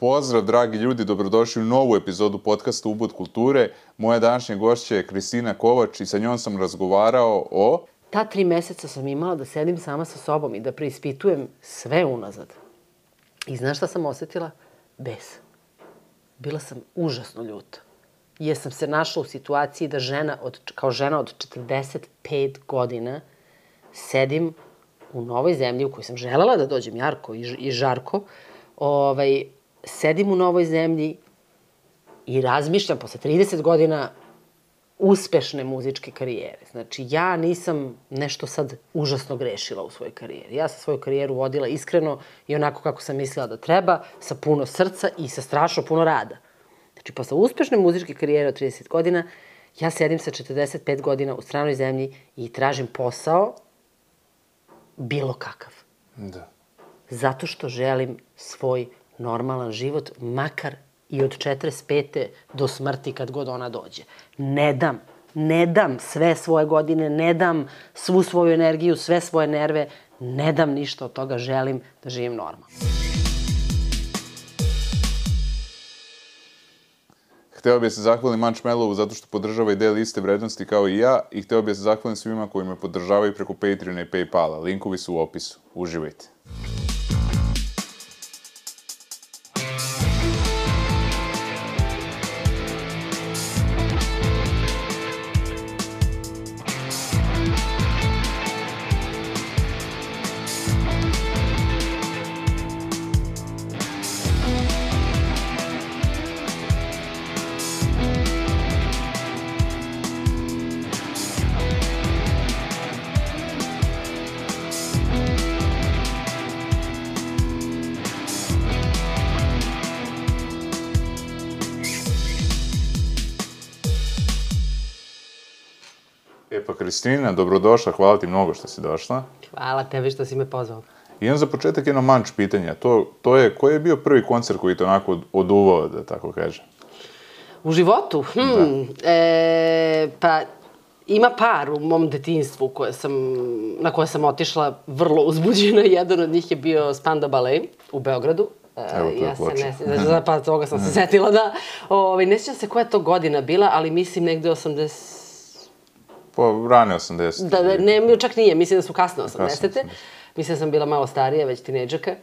Pozdrav, dragi ljudi, dobrodošli u novu epizodu podcasta Ubud kulture. Moja današnja gošća je Kristina Kovač i sa njom sam razgovarao o... Ta tri meseca sam imala da sedim sama sa sobom i da preispitujem sve unazad. I znaš šta sam osetila? Bes. Bila sam užasno ljuta. Jer sam se našla u situaciji da žena od, kao žena od 45 godina sedim u novoj zemlji u kojoj sam želela da dođem Jarko i, i Žarko, ovaj, sedim u novoj zemlji i razmišljam posle 30 godina uspešne muzičke karijere. Znači, ja nisam nešto sad užasno grešila u svojoj karijeri. Ja sam svoju karijeru vodila iskreno i onako kako sam mislila da treba, sa puno srca i sa strašno puno rada. Znači, posle uspešne muzičke karijere od 30 godina, ja sedim sa 45 godina u stranoj zemlji i tražim posao bilo kakav. Da. Zato što želim svoj normalan život, makar i od 45. do smrti kad god ona dođe. Ne dam, ne dam sve svoje godine, ne dam svu svoju energiju, sve svoje nerve, ne dam ništa od toga, želim da živim normalno. Hteo bih se zahvalim Mančmelovu zato što podržava ideje liste vrednosti kao i ja i hteo bih se zahvalim svima koji me podržavaju preko Patreona i Paypala. Linkovi su u opisu. Uživajte. Kristina, dobrodošla, hvala ti mnogo što si došla. Hvala tebi što si me pozvao. Imam za početak jedno manč pitanja. To, to je, koji je bio prvi koncert koji te onako oduvao, da tako kažem? U životu? Hm, da. e, pa ima par u mom detinstvu koje sam, na koje sam otišla vrlo uzbuđena. Jedan od njih je bio Spanda Ballet u Beogradu. E, Evo, ja se ne sjećam, pa toga sam se setila da, ovaj, ne sjećam se koja je to godina bila, ali mislim negde 80, Pa, rane 80. Da, da, ne, čak nije, mislim da su kasno 80. Kasno 80. Mislim da sam bila malo starija, već tinejdžerka.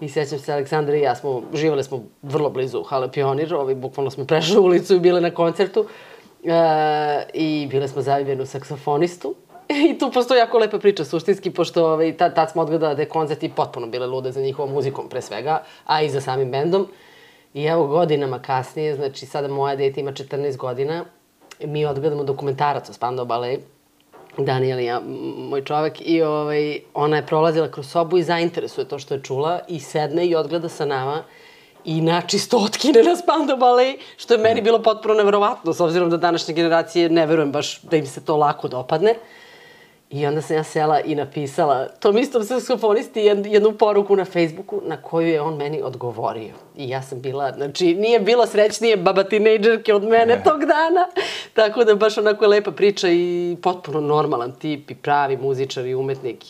I sećam se, Aleksandra i ja smo, živali smo vrlo blizu Hale Pionir, ovaj, bukvalno smo prešli ulicu i bile na koncertu. E, I bile smo zaljubljeni u saksofonistu. I tu postoji jako lepa priča, suštinski, pošto ovaj, tad, tad smo odgledala da je koncert i potpuno bile lude za njihovom muzikom, pre svega, a i za samim bendom. I evo godinama kasnije, znači sada moja dete ima 14 godina, mi odgledamo dokumentarac o Spandau Ballet, Daniel i ja, m- moj čovek, i ovaj, ona je prolazila kroz sobu i zainteresuje to što je čula i sedne i odgleda sa nama i načisto otkine na Spandau Ballet, što je meni bilo potpuno neverovatno, s obzirom da današnje generacije ne verujem baš da im se to lako dopadne. I onda sam ja sela i napisala tom istom saksofonisti jednu poruku na Facebooku na koju je on meni odgovorio. I ja sam bila, znači, nije bilo srećnije baba tinejdžerke od mene ne. tog dana. Tako da baš onako je lepa priča i potpuno normalan tip i pravi muzičar i umetnik.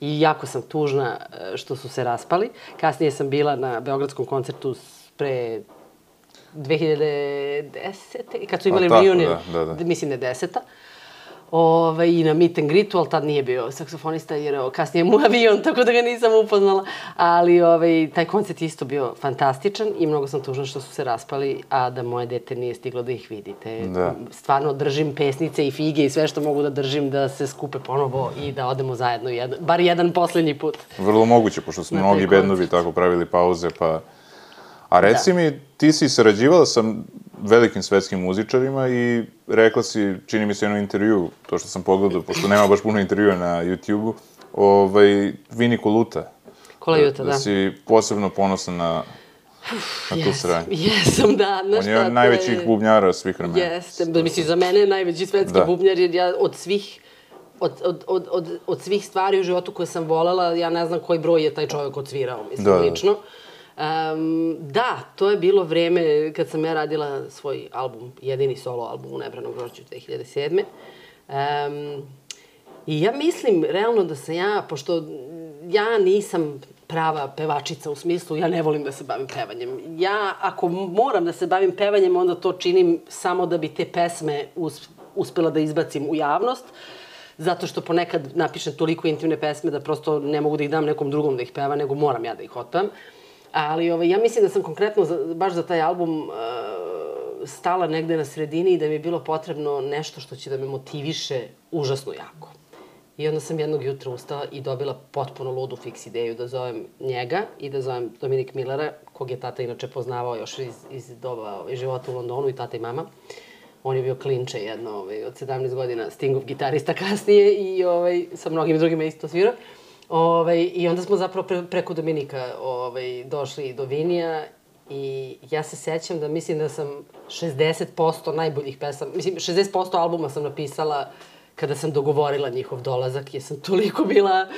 I jako sam tužna eh, što su se raspali. Kasnije sam bila na Beogradskom koncertu pre 2010. kad su imali reunion, da, da, da. mislim da ne deseta. 10 ovaj, i na meet and greetu, ali tad nije bio saksofonista jer o, kasnije mu avion, tako da ga nisam upoznala. Ali ovaj, taj koncert je isto bio fantastičan i mnogo sam tužna što su se raspali, a da moje dete nije stiglo da ih vidite. Da. Stvarno držim pesnice i fige i sve što mogu da držim da se skupe ponovo i da odemo zajedno, jedno, bar jedan poslednji put. Vrlo moguće, pošto su mnogi bendovi tako pravili pauze, pa... A da. reci da. mi, ti si sarađivala sa velikim svetskim muzičarima i rekla si, čini mi se jedno intervju, to što sam pogledao, pošto nema baš puno intervjua na YouTube-u, ovaj, Vini Koluta. Kola Juta, da. Da si posebno ponosna na, na tu saradnju. jesam, da. Znaš On je to najvećih bubnjara svih vremena. Jeste, mislim, za mene je najveći svetski Da. da. bubnjar, jer ja od svih od, od, od, od, od svih stvari u životu koje sam volela, ja ne znam koji broj je taj čovjek odsvirao, mislim, Da, da. Um, da, to je bilo vreme kad sam ja radila svoj album, jedini solo album u Nebranom grožđu 2007. Um, I ja mislim realno da sam ja, pošto ja nisam prava pevačica u smislu ja ne volim da se bavim pevanjem. Ja ako moram da se bavim pevanjem, onda to činim samo da bi te pesme us, uspela da izbacim u javnost, zato što ponekad napišem toliko intimne pesme da prosto ne mogu da ih dam nekom drugom da ih peva, nego moram ja da ih otpevam. Ali ovaj, ja mislim da sam konkretno za, baš za taj album uh, stala negde na sredini i da mi je bilo potrebno nešto što će da me motiviše užasno jako. I onda sam jednog jutra ustala i dobila potpuno ludu fiks ideju da zovem njega i da zovem Dominik Millera, kog je tata inače poznavao još iz, iz doba ovaj, života u Londonu i tata i mama. On je bio klinče jedno ovaj, od 17 godina, Stingov gitarista kasnije i ovaj, sa mnogim drugima isto svirao. Ovaj, I onda smo zapravo pre, preko Dominika ovaj, došli do Vinija i ja se sećam da mislim da sam 60% najboljih pesama, mislim 60% albuma sam napisala kada sam dogovorila njihov dolazak, jer sam toliko bila...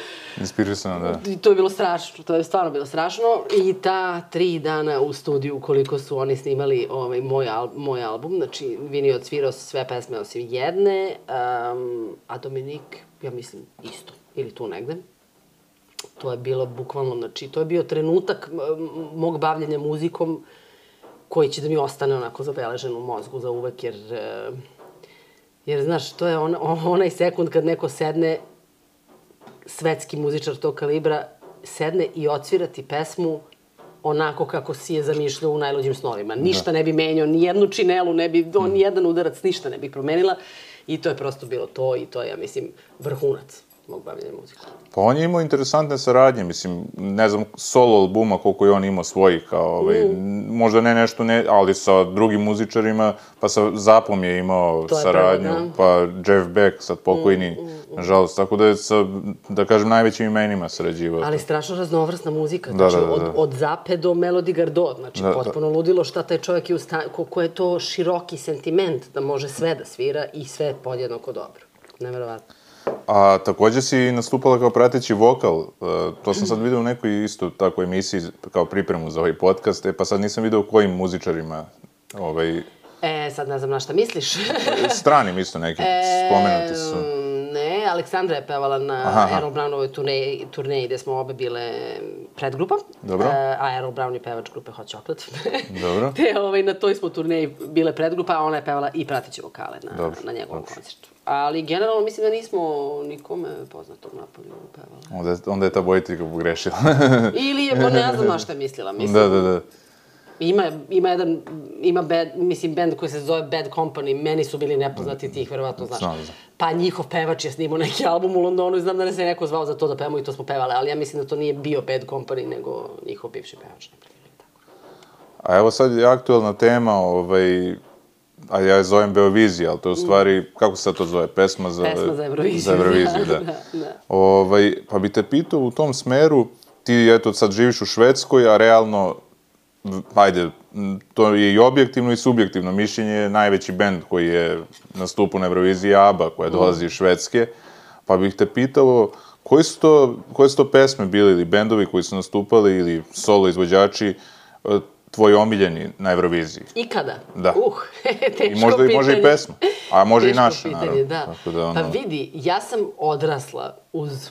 Inspirisana, da. I to je bilo strašno, to je stvarno bilo strašno. I ta tri dana u studiju, koliko su oni snimali ovaj, moj, al, moj album, znači Vini je odsvirao sve pesme osim jedne, um, a Dominik, ja mislim, isto, ili tu negde. To je bilo bukvalno, znači, to je bio trenutak mog bavljenja muzikom koji će da mi ostane onako zabeležen u mozgu za uvek, jer... Uh, Jer, znaš, to je on, onaj sekund kad neko sedne, svetski muzičar tog kalibra, sedne i odsvirati pesmu onako kako si je zamišljao u najluđim snovima. Ništa da. ne bi menjao, ni jednu činelu ne bi, on, ni jedan udarac, ništa ne bi promenila. I to je prosto bilo to i to je, ja mislim, vrhunac mog bavljenja muzikom. Pa on je imao interesantne saradnje, mislim, ne znam, solo albuma koliko je on imao svojih, kao, ovaj, mm. možda ne nešto, ne, ali sa drugim muzičarima, pa sa Zapom je imao to saradnju, je pravo, da. pa Jeff Beck, sad pokojni, mm, mm, mm. nažalost, tako da je sa, da kažem, najvećim imenima sarađivao. Ali strašno raznovrsna muzika, da, znači, da, da, da. Od, od Zape do Melody Gardot, znači, da, da. potpuno da. ludilo šta taj čovjek je u sta, ko, ko je to široki sentiment da može sve da svira i sve podjednako dobro. Neverovatno. A takođe si nastupala kao prateći vokal, e, to sam sad video u nekoj isto takoj emisiji kao pripremu za ovaj podcast, e pa sad nisam video kojim muzičarima ovaj... E, sad ne znam na šta misliš. Stranim isto neki, e, spomenuti su. Ne, Aleksandra je pevala na aha, Errol Brownovoj turneji, turneji gde smo obe bile predgrupa. Dobro. E, a Errol Brown je pevač grupe Hot Chocolate. Dobro. Te ovaj, na toj smo turneji bile predgrupa, a ona je pevala i prateće vokale na, Dobro. na njegovom Dobro. koncertu. Ali generalno mislim da nismo nikome poznatog napolju pevali. Onda, je, onda je ta bojitelka pogrešila. Ili je, ne znam na šta je mislila. Mislim, da, da, da. Ima, ima jedan, ima bad, mislim, band koji se zove Bad Company, meni su bili nepoznati tih, verovatno znaš. Znam, znam. Pa njihov pevač je snimao neki album u Londonu i znam da ne se neko zvao za to da pevamo i to smo pevali, ali ja mislim da to nije bio Bad Company, nego njihov bivši pevač. A evo sad je aktualna tema, ovaj, a ja je zovem Beovizija, ali to je u stvari, kako se to zove, pesma za... Pesma za Euroviziju. Za Euroviziju, da. da, da. Ovaj, pa bi te pitao u tom smeru, ti eto sad živiš u Švedskoj, a realno, ajde, to je i objektivno i subjektivno mišljenje, najveći bend koji je nastupao na Euroviziji ABBA, koja dolazi iz Švedske, pa bih te pitao, koji su to, koje su to pesme bili ili bendovi koji su nastupali ili solo izvođači tvoj omiljeni na Euroviziji? Ikada? Da. Uh, teško I možda pitanje. može i pesma, a može teško i naša, pitanje, naravno. Da. Tako da, ono... Pa vidi, ja sam odrasla uz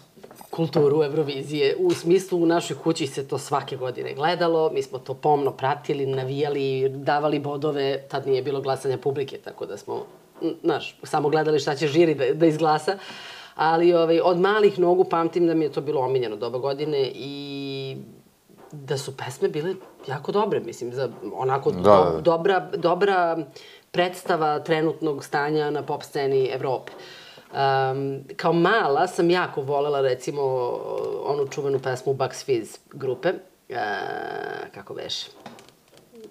kulturu Eurovizije. U smislu, u našoj kući se to svake godine gledalo, mi smo to pomno pratili, navijali, davali bodove, tad nije bilo glasanja publike, tako da smo, znaš, samo gledali šta će žiri da, da izglasa. Ali ovaj, od malih nogu pamtim da mi je to bilo omiljeno doba godine i da su pesme bile jako dobre, mislim, za onako da. do, dobra, dobra predstava trenutnog stanja na pop sceni Evrope. Um, kao mala sam jako volela, recimo, onu čuvenu pesmu Bucks Fizz grupe. Uh, kako beše?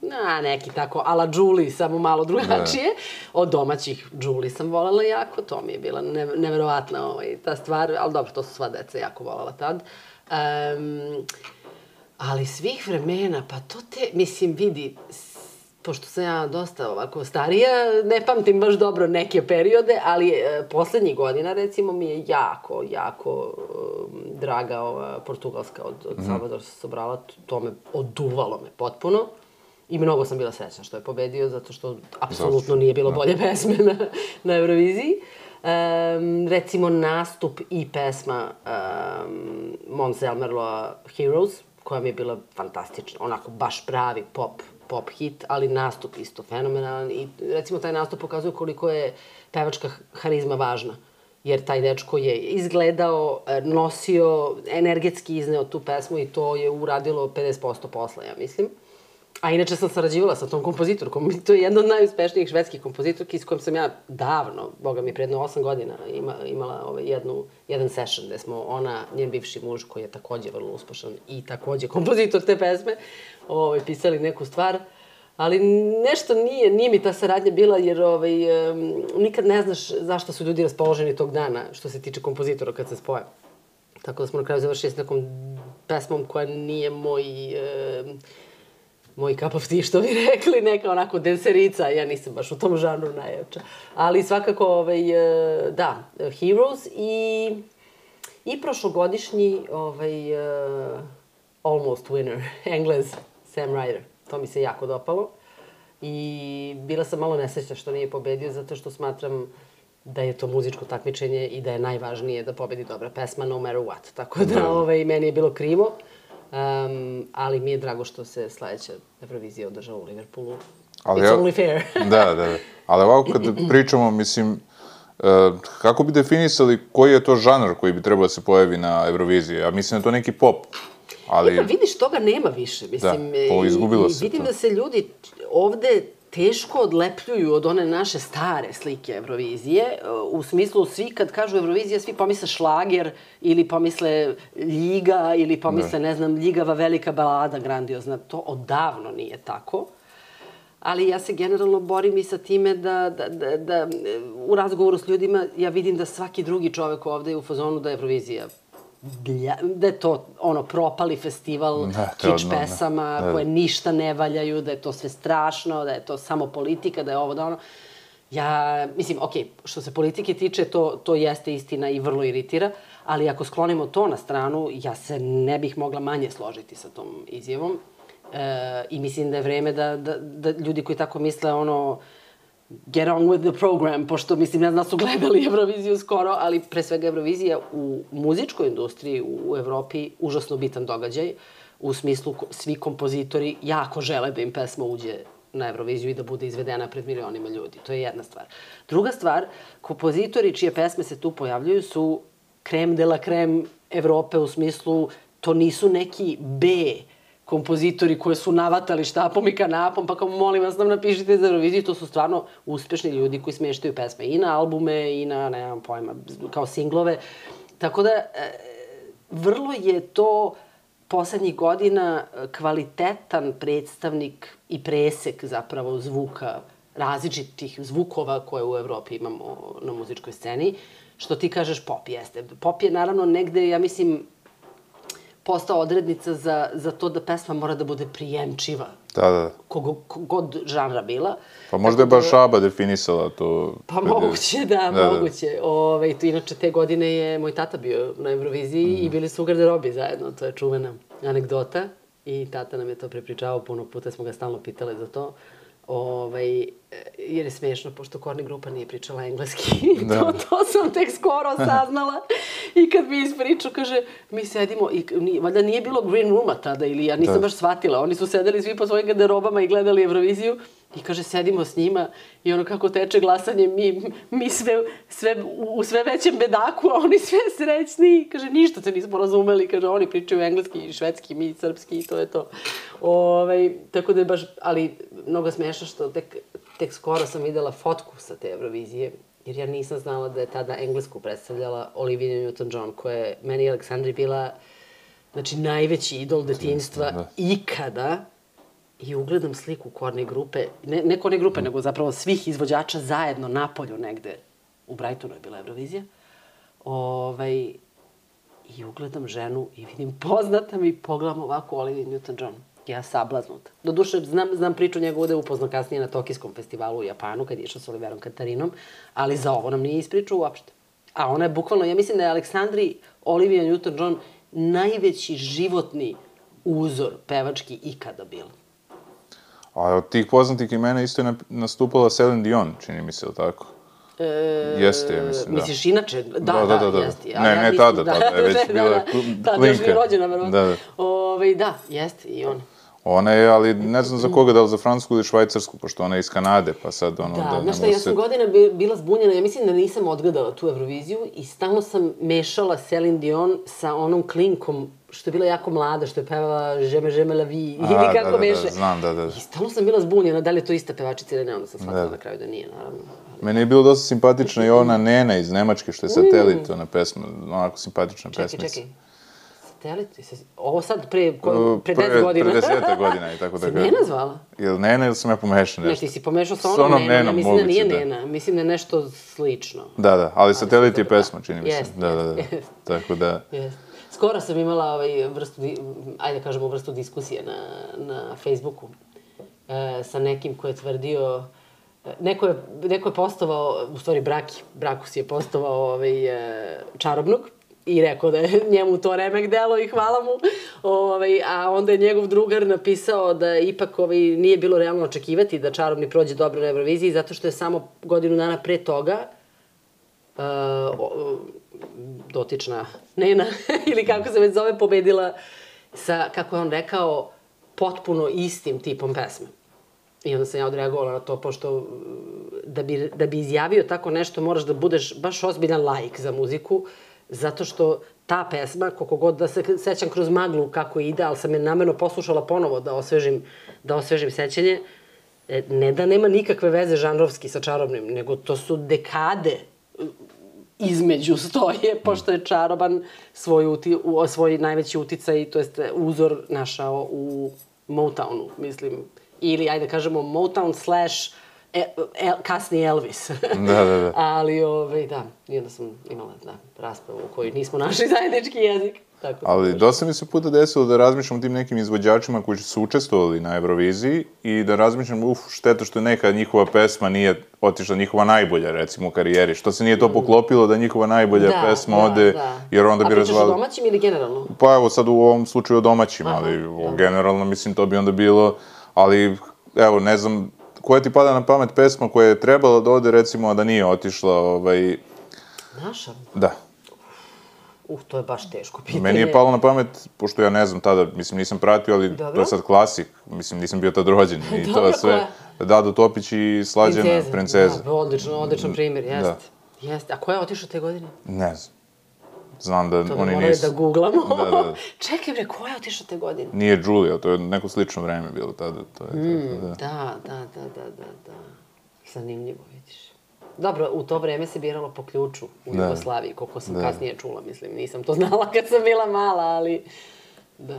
na, neki tako, ala Julie, samo malo drugačije. Ne. Od domaćih Julie sam volela jako, to mi je bila ne, neverovatna ovaj, ta stvar, ali dobro, to su sva deca jako volela tad. Um, Ali svih vremena, pa to te, mislim, vidi, pošto sam ja dosta ovako starija, ne pamtim baš dobro neke periode, ali e, poslednjih godina, recimo, mi je jako, jako e, draga ova portugalska od, od mm. Salvador Sobrala, to me oduvalo me potpuno. I mnogo sam bila srećna što je pobedio, zato što apsolutno nije bilo da. bolje pesme na, na Euroviziji. Um, recimo nastup i pesma um, Mons Elmerloa Heroes, koja mi je bila fantastična, onako baš pravi pop, pop hit, ali nastup isto fenomenalan i recimo taj nastup pokazuje koliko je pevačka harizma važna jer taj dečko je izgledao, e, nosio, energetski izneo tu pesmu i to je uradilo 50% posla, ja mislim. A inače sam sarađivala sa tom kompozitorkom. To je jedna od najuspešnijih švedskih kompozitorki s kojom sam ja davno, boga mi, predno 8 godina ima, imala ovaj, jednu, jedan session gde smo ona, njen bivši muž koji je takođe vrlo uspešan i takođe kompozitor te pesme, ovaj, pisali neku stvar. Ali nešto nije, nije mi ta saradnja bila jer ovaj, um, nikad ne znaš zašto su ljudi raspoloženi tog dana što se tiče kompozitora kad se spoje. Tako da smo na kraju završili s nekom pesmom koja nije moj... Um, moj cup of tea, što bi rekli, neka onako denserica, ja nisam baš u tom žanru najjača. Ali svakako, ovaj, e, da, Heroes i, i prošlogodišnji ovaj, uh, Almost Winner, Englez, Sam Ryder. To mi se jako dopalo. I bila sam malo nesrećna što nije pobedio, zato što smatram da je to muzičko takmičenje i da je najvažnije da pobedi dobra pesma no matter what. Tako da, da. ovaj, meni je bilo krivo. Um, ali mi je drago što se sledeća Eurovizija održava u Liverpoolu. Ali It's ja, only fair. da, da, da. Ali ovako kad pričamo, mislim, uh, kako bi definisali koji je to žanr koji bi trebao da se pojavi na Euroviziji? Ja mislim da je to neki pop. Ali... Pa vidiš, toga nema više. Mislim, da, to izgubilo i, se. Vidim to. da se ljudi ovde teško odlepljuju od one naše stare slike Eurovizije. U smislu, svi kad kažu Eurovizija, svi pomisle šlager ili pomisle ljiga ili pomisle, ne, ne znam, ljigava velika balada grandiozna. To odavno nije tako. Ali ja se generalno borim i sa time da, da, da, da u razgovoru s ljudima ja vidim da svaki drugi čovek ovde je u fazonu da je Eurovizija glja, da je to ono propali festival ne, kič odno, pesama ne. koje ništa ne valjaju, da je to sve strašno, da je to samo politika, da je ovo da ono. Ja, mislim, ok, što se politike tiče, to, to jeste istina i vrlo iritira, ali ako sklonimo to na stranu, ja se ne bih mogla manje složiti sa tom izjavom. E, I mislim da je vreme da, da, da ljudi koji tako misle, ono, get on with the program, pošto mislim, ne znam da su gledali Euroviziju skoro, ali pre svega Eurovizija u muzičkoj industriji u Evropi užasno bitan događaj, u smislu svi kompozitori jako žele da im pesma uđe na Euroviziju i da bude izvedena pred milionima ljudi. To je jedna stvar. Druga stvar, kompozitori čije pesme se tu pojavljuju su krem de la krem Evrope u smislu to nisu neki B kompozitori koje su navatali štapom i kanapom, pa kao molim vas nam napišite za Euroviziju, to su stvarno uspešni ljudi koji smeštaju pesme i na albume i na, nemam pojma, kao singlove. Tako da, e, vrlo je to poslednjih godina kvalitetan predstavnik i presek zapravo zvuka različitih zvukova koje u Evropi imamo na muzičkoj sceni. Što ti kažeš pop jeste. Pop je naravno negde, ja mislim, postao odrednica za, za to da pesma mora da bude prijemčiva. Da, da. Kogo, kogod žanra bila. Pa možda je baš da, Aba definisala to. Pa moguće, da, da, moguće. Da. Ove, to, inače, te godine je moj tata bio na Euroviziji mm. i bili su u garderobi zajedno. To je čuvena anegdota. I tata nam je to prepričavao, puno puta smo ga stalno pitali za to. Ovaj, jer je smešno, pošto Korni grupa nije pričala engleski. Da. to, to sam tek skoro saznala. I kad mi ispriču, kaže, mi sedimo, i, ni, valjda nije bilo green rooma tada, ili ja nisam da. baš shvatila. Oni su sedeli svi po svojim garderobama i gledali Euroviziju. I kaže, sedimo s njima i ono kako teče glasanje, mi, mi sve, sve, u sve većem bedaku, a oni sve srećni. Kaže, ništa se nismo razumeli. Kaže, oni pričaju engleski i švedski, mi srpski i to je to. Ove, ovaj, tako da je baš, ali mnogo smešno što tek, tek skoro sam videla fotku sa te Eurovizije jer ja nisam znala da je tada englesku predstavljala Olivia Newton-John, koja je meni i Aleksandri bila znači, najveći idol detinjstva da. ikada. I ugledam sliku korne grupe, ne, ne korne grupe, mm. nego zapravo svih izvođača zajedno na polju negde. U Brightonu je bila Eurovizija. Ovaj, I ugledam ženu i vidim poznata mi pogledam ovako Olivia Newton-John ja sablaznuta. Doduše, znam, znam priču njegovu da je upoznao kasnije na Tokijskom festivalu u Japanu, kad je išao s Oliverom Katarinom, ali za ovo nam nije ispričao uopšte. A ona je bukvalno, ja mislim da je Aleksandri Olivia Newton-John najveći životni uzor pevački ikada bila. A od tih poznatih imena isto je nastupala Celine Dion, čini mi se, tako? E, Jeste, ja mislim, da. Misliš inače? Da, Da, da, da, da, da. jeste. Ne, ja ne mislim- tada, tada je već bila kl- Tada još klinka. rođena, verovatno. Da, da. Ove, da, jeste i on. Ona je, ali ne znam za koga, da li za Francusku ili Švajcarsku, pošto ona je iz Kanade, pa sad ono... Da, ne znaš šta, ja se- sam godina bi- bila zbunjena, ja mislim da nisam odgledala tu Euroviziju i stalno sam mešala Celine Dion sa onom klinkom što je bila jako mlada, što je pevala Žeme, žeme la vie, ili da, kako da, da, beše. znam, da, da. I stalno sam bila zbunjena, da li je to ista pevačica ili ne, onda sam shvatila Da. na kraju da nije, naravno. Meni je bilo dosta simpatična i ona Nena iz Nemačke, što je satelit, ona pesma, onako simpatična Čekaj, pesmica. čekaj. Satelit, ovo sad pre, ko, pre 10 Pre- godina. Pre deseta godina i tako da kažem. Nena zvala? Ili Nena ili sam ja pomešao Ne, ti si pomešao sa onom, onom Nenom, ja Nenom, mislim da nije da. Nena, mislim da je nešto slično. Da, da, ali satelit je da. pesma, čini mi se. Jest, Da, da, da. jest, jest. Tako da, Yes. Skoro sam imala ovaj vrstu, ajde da kažemo vrstu diskusije na, na Facebooku e, sa nekim ko je tvrdio, e, neko je, neko je postovao, u stvari Braki, Brakus je postovao ovaj, e, čarobnog i rekao da je njemu to remek delo i hvala mu. Ovaj, a onda je njegov drugar napisao da ipak ovaj, nije bilo realno očekivati da čarobni prođe dobro na Euroviziji zato što je samo godinu dana pre toga uh, dotična Nena, ili kako se već zove, pobedila sa, kako je on rekao, potpuno istim tipom pesme. I onda sam ja odreagovala na to, pošto uh, da bi, da bi izjavio tako nešto moraš da budeš baš ozbiljan laik za muziku, zato što ta pesma, koliko god da se sećam kroz maglu kako ide, ali sam je namerno poslušala ponovo da osvežim, da osvežim sećanje, e, ne da nema nikakve veze žanrovski sa čarobnim, nego to su dekade uh, između stoje, pošto je čaroban svoj, uti, u, svoj najveći uticaj, to jest uzor našao u Motownu, mislim. Ili, ajde da kažemo, Motown slash e, el, kasni Elvis. Da, da, da. Ali, ovaj, da, i onda sam imala da, raspravu u kojoj nismo našli zajednički jezik. Tako da- ali dosta mi se puta desilo da razmišljam o tim nekim izvođačima koji su učestvovali na Euroviziji i da razmišljam, uf, šteta što neka njihova pesma nije otišla njihova najbolja, recimo, u karijeri. Što se nije to poklopilo da njihova najbolja Da, pesma da, ode, da. jer onda A bi pričaš o razvali... domaćim ili generalno? Pa evo sad u ovom slučaju o domaćim, Aha, ali da. generalno mislim to bi onda bilo, ali evo ne znam, koja ti pada na pamet pesma koja je trebala da ode recimo, a da nije otišla, ovaj, Naša? da. Uh, to je baš teško pitanje. Meni je palo na pamet, pošto ja ne znam tada, mislim nisam pratio, ali Dobro. to je sad klasik, mislim nisam bio tad rođen i to Dobro, je sve, Dado Topić i Slađana, princeza. Da, odlično, odličan primjer, jeste. Da. Jeste. A ko je otišao te godine? Ne znam. Znam da To oni morali nisu. da googlamo. Da, da. Čekaj bre, ko je otišao te godine? Nije Julia, to je neko slično vreme bilo tada. To je, tako da. Da, da, da, da, da, da. Zanimljivo, vidiš. Dobro, u to vreme se biralo po ključu u Da. Jugoslaviji, koliko sam Da. kasnije čula, mislim, nisam to znala kad sam bila mala, ali... Da.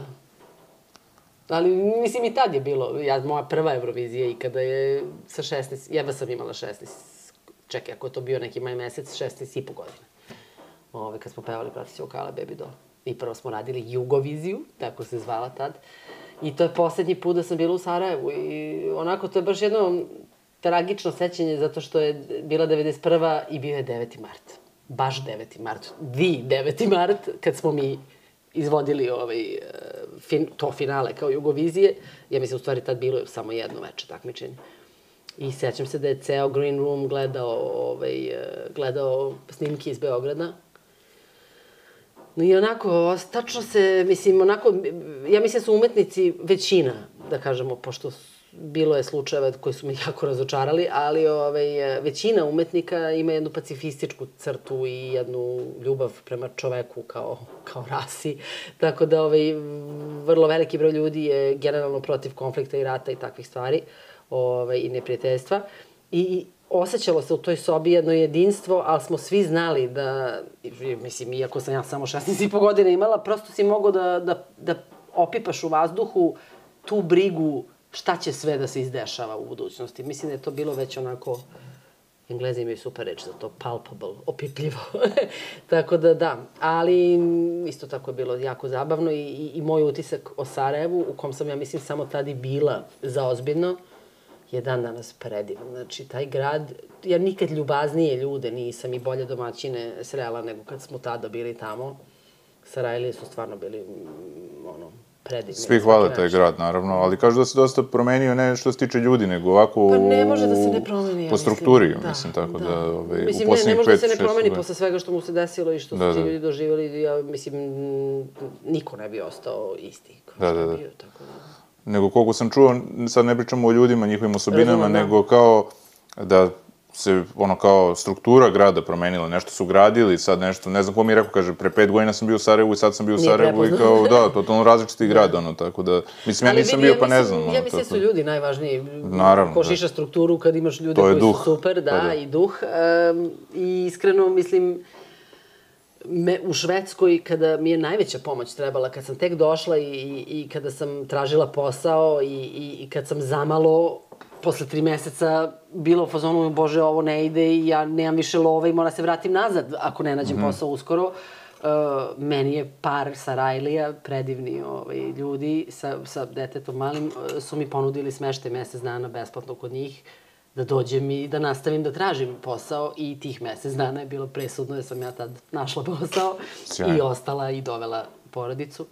Ali, mislim, i tad je bilo, ja, moja prva Eurovizija i kada je sa 16, jedva sam imala 16, čekaj, ako je to bio neki maj mesec, 16 i po godina. Ove, kad smo pevali Pratići vokala Baby Doll. I prvo smo radili Jugoviziju, tako se zvala tad. I to je poslednji put da sam bila u Sarajevu i onako to je baš jedno tragično sećanje zato što je bila 91. i bio je 9. mart. Baš 9. mart. Vi 9. mart, kad smo mi izvodili ovaj, fin, to finale kao Jugovizije. Ja mislim, u stvari tad bilo je samo jedno veče takmičenje. I sećam se da je ceo Green Room gledao, ovaj, gledao snimke iz Beograda. No i onako, tačno se, mislim, onako, ja mislim da su umetnici većina, da kažemo, pošto bilo je slučajeva koji su me jako razočarali, ali ovaj, većina umetnika ima jednu pacifističku crtu i jednu ljubav prema čoveku kao, kao rasi. Tako da ovaj, vrlo veliki broj ljudi je generalno protiv konflikta i rata i takvih stvari ovaj, i neprijateljstva. I osjećalo se u toj sobi jedno jedinstvo, ali smo svi znali da, mislim, iako sam ja samo 16 i po godina imala, prosto si mogao da, da, da opipaš u vazduhu tu brigu šta će sve da se izdešava u budućnosti. Mislim da je to bilo već onako, Englezi imaju super reč za to, palpable, opipljivo. tako da da, ali isto tako je bilo jako zabavno i, i, i moj utisak o Sarajevu, u kom sam ja mislim samo tad i bila zaozbiljno, je dan danas predivan. Znači, taj grad, ja nikad ljubaznije ljude nisam i bolje domaćine srela nego kad smo tada bili tamo. Sarajlije su stvarno bili, mm, ono, predivni. Svi hvale taj grad, naravno, ali kažu da se dosta promenio ne što se tiče ljudi, nego ovako Pa ne može da se ne promeni, ja po strukturi, mislim. mislim, tako da, ovaj, mislim, u ne, ne može da se ne promeni posle svega što mu se desilo i što su Da, ti da. ljudi doživjeli, ja mislim, niko ne bi ostao isti kao Da, da, da. bio, tako da. Nego koliko sam čuo, sad ne pričamo o ljudima, njihovim osobinama, Razumem, da. nego kao da se ono kao struktura grada promenila, nešto su gradili, sad nešto, ne znam ko mi je rekao, kaže, pre pet godina sam bio u Sarajevu i sad sam bio u Sarajevu i kao, da, totalno različiti grad, ono, tako da, mislim, ja nisam bio pa ne znam. Ja mislim da su ljudi najvažniji. Naravno, Ko da. šiša strukturu kad imaš ljude koji duh. su super, da, Pa da. i duh. Um, I iskreno mislim, me, u Švedskoj, kada mi je najveća pomoć trebala, kad sam tek došla i, i, i kada sam tražila posao i, i, i kad sam zamalo posle tri meseca bilo u fazonu, bože, ovo ne ide i ja nemam više love i moram se vratim nazad ako ne nađem posao uskoro. Uh, meni je par sa Rajlija, predivni ovaj, ljudi sa, sa detetom malim, uh, su mi ponudili smeštaj mesec dana besplatno kod njih da dođem i da nastavim da tražim posao i tih mesec dana je bilo presudno jer sam ja tad našla posao Sjajno. i ostala i dovela porodicu.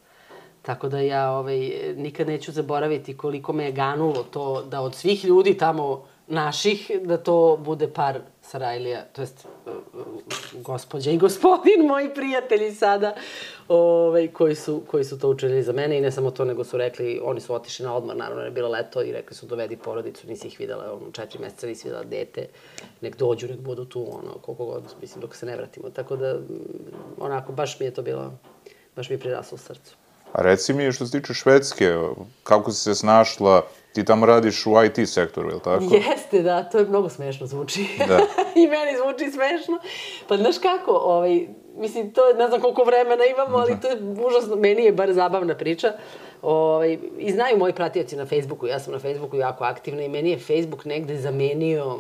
Tako da ja ovaj, nikad neću zaboraviti koliko me je ganulo to da od svih ljudi tamo naših, da to bude par Sarajlija, to jest gospođa i gospodin, moji prijatelji sada, ovaj, koji, su, koji su to učinili za mene i ne samo to, nego su rekli, oni su otišli na odmor, naravno, je bilo leto i rekli su dovedi porodicu, nisi ih videla, ono, četiri meseca nisi videla dete, nek dođu, nek budu tu, ono, koliko god, mislim, dok se ne vratimo. Tako da, mm, onako, baš mi je to bilo, baš mi je priraslo srcu. A reci mi, što se tiče Švedske, kako si se snašla, ti tamo radiš u IT sektoru, je li tako? Jeste, da, to je mnogo smešno zvuči. Da. I meni zvuči smešno. Pa znaš kako, ovaj, mislim, to je, ne znam koliko vremena imamo, ali to je užasno, meni je bar zabavna priča. Ovaj, I znaju moji pratioci na Facebooku, ja sam na Facebooku jako aktivna i meni je Facebook negde zamenio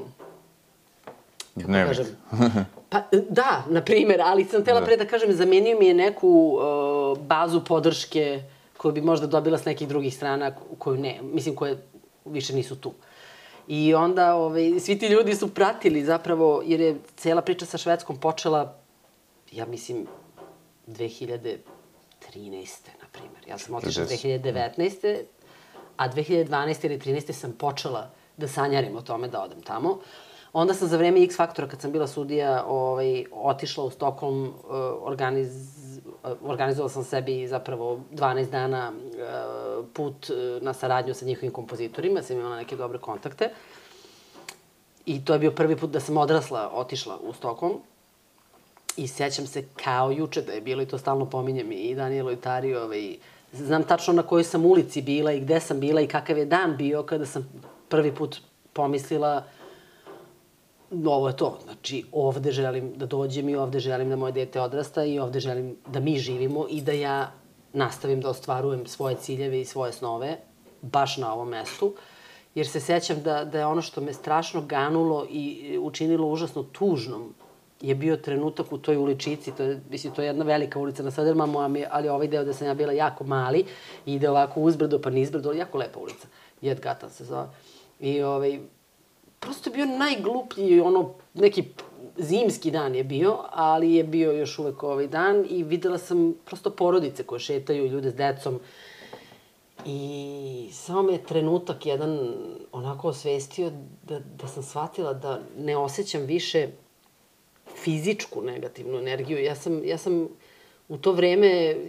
Dnevnik. kažem, pa da, na primer, ali sam tela Da. pre da kažem, zamenio mi je neku uh, bazu podrške koju bi možda dobila s nekih drugih strana, koju ne, mislim, koje više nisu tu. I onda ovaj, svi ti ljudi su pratili zapravo, jer je cela priča sa Švedskom počela, ja mislim, 2013. na primer. Ja sam otišla 40. 2019. A 2012. ili 13. sam počela da sanjarim o tome da odem tamo. Onda sam za vreme X faktora, kad sam bila sudija, ovaj, otišla u Stokholm, uh, organiz, uh, organizovala sam sebi zapravo 12 dana uh, put na saradnju sa njihovim kompozitorima, sam imala neke dobre kontakte. I to je bio prvi put da sam odrasla, otišla u Stokholm. I sećam se kao juče da je bilo i to stalno pominjem i Danijelo i Tari, ovaj, znam tačno na kojoj sam ulici bila i gde sam bila i kakav je dan bio kada sam prvi put pomislila ovo je to, znači ovde želim da dođem i ovde želim da moje dete odrasta i ovde želim da mi živimo i da ja nastavim da ostvarujem svoje ciljeve i svoje snove baš na ovom mestu. Jer se sećam da, da je ono što me strašno ganulo i učinilo užasno tužnom je bio trenutak u toj uličici, to je, mislim, to je jedna velika ulica na Södermamu, ali, ovaj deo gde sam ja bila jako mali ide ovako uzbrdo pa nizbrdo, ali jako lepa ulica. Jedgatan se zove. I ovaj, prosto je bio najgluplji, ono, neki zimski dan je bio, ali je bio još uvek ovaj dan i videla sam prosto porodice koje šetaju, ljude s decom. I samo me je trenutak jedan onako osvestio da, da sam shvatila da ne osjećam više fizičku negativnu energiju. Ja sam, ja sam u to vreme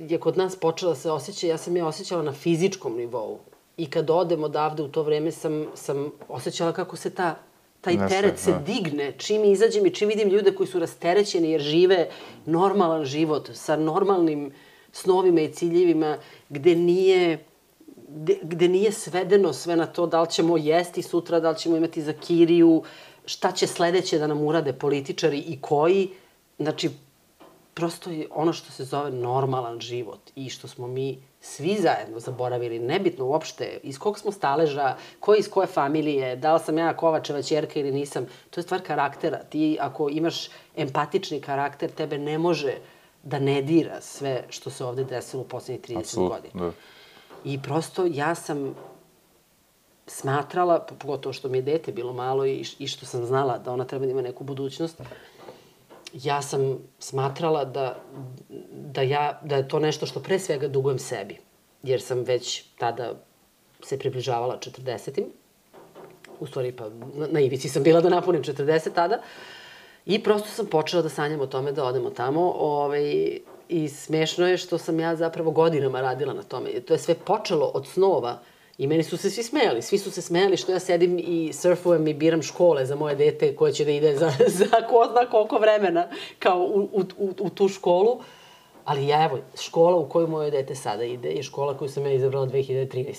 je kod nas počela se osjeća, ja sam je osjećala na fizičkom nivou. I kad odem odavde u to vreme sam, sam osjećala kako se ta, taj Nešto, teret se da. digne. Čim izađem i čim vidim ljude koji su rasterećeni jer žive normalan život sa normalnim snovima i ciljevima gde nije gde, gde nije svedeno sve na to da li ćemo jesti sutra, da li ćemo imati za kiriju, šta će sledeće da nam urade političari i koji. Znači, prosto je ono što se zove normalan život i što smo mi svi zajedno zaboravili, nebitno uopšte iz kog smo staleža, ko iz koje familije, da li sam ja Kovačeva čerka ili nisam, to je stvar karaktera. Ti ako imaš empatični karakter, tebe ne može da ne dira sve što se ovde desilo u poslednjih 30 Apsolutno, godina. da. I prosto ja sam smatrala, pogotovo što mi je dete bilo malo i, i što sam znala da ona treba da ima neku budućnost, ja sam smatrala da, da, ja, da je to nešto što pre svega dugujem sebi. jer sam već tada se približavala 40 u stvari pa na, na ivici sam bila da napunim 40 tada. I prosto sam počela da sanjam o tome da odemo tamo. Ovaj, I smešno je što sam ja zapravo godinama radila na tome. To je sve počelo od snova I meni su se svi smejali. Svi su se smejali što ja sedim i surfujem i biram škole za moje dete koje će da ide za, za ko zna koliko vremena kao u, u, u, u tu školu. Ali ja, evo, škola u koju moje dete sada ide je škola koju sam ja izabrala 2013.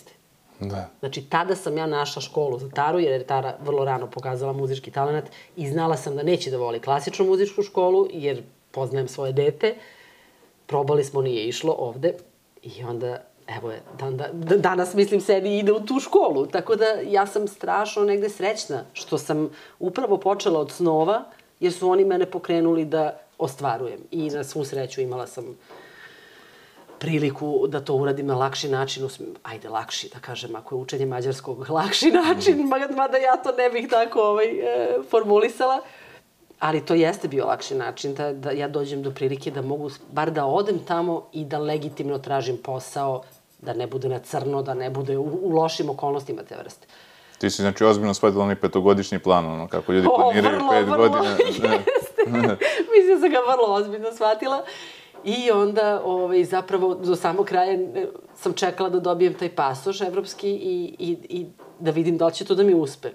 Da. Znači, tada sam ja našla školu za Taru, jer je Tara vrlo rano pokazala muzički talent i znala sam da neće da voli klasičnu muzičku školu, jer poznajem svoje dete. Probali smo, nije išlo ovde. I onda, evo je, dan, da, danas, mislim, sedi i ide u tu školu. Tako da, ja sam strašno negde srećna što sam upravo počela od snova, jer su oni mene pokrenuli da ostvarujem. I na svu sreću imala sam priliku da to uradim na lakši način, ajde lakši da kažem, ako je učenje mađarskog lakši način, mada ja to ne bih tako ovaj, e, formulisala, ali to jeste bio lakši način da, da ja dođem do prilike da mogu bar da odem tamo i da legitimno tražim posao, da ne bude na crno, da ne bude u, u lošim okolnostima te vrste. Ti si, znači, ozbiljno shvatila onaj petogodišnji plan, ono, kako ljudi planiraju pet vrlo, godina. Jeste. Mislim da sam ga vrlo ozbiljno shvatila. I onda, ovaj, zapravo, do samog kraja sam čekala da dobijem taj pasoš evropski i, i, i da vidim da li će to da mi uspe.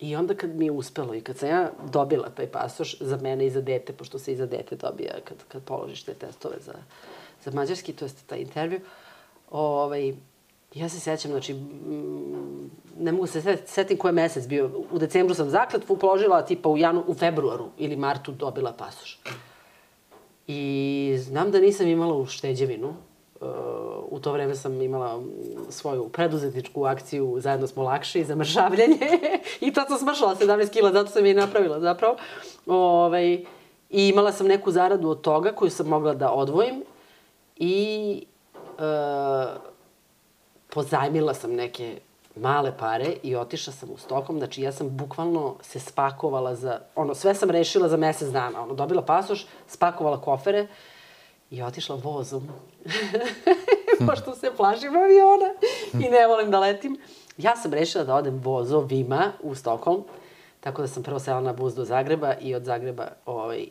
I onda kad mi je uspelo i kad sam ja dobila taj pasoš za mene i za dete, pošto se i za dete dobija kad, kad položiš te testove za, za mađarski, to je taj intervju, ovaj, ja se sećam, znači, ne mogu se setim koji je mesec bio. U decembru sam zakletvu položila, tipa u, janu, u februaru ili martu dobila pasoš. I znam da nisam imala ušteđevinu. Uh, u to vreme sam imala svoju preduzetničku akciju Zajedno smo lakši za mršavljanje. I tad sam smršala 17 kila, zato sam je i napravila zapravo. Ovaj, I imala sam neku zaradu od toga koju sam mogla da odvojim. I pozajmila sam neke male pare i otišla sam u Stokom, znači ja sam bukvalno se spakovala za, ono, sve sam rešila za mesec dana, ono, dobila pasoš, spakovala kofere i otišla vozom. Pošto se plašim aviona i ne volim da letim. Ja sam rešila da odem vozovima u Stokholm, tako da sam prvo sela na bus do Zagreba i od Zagreba ovaj,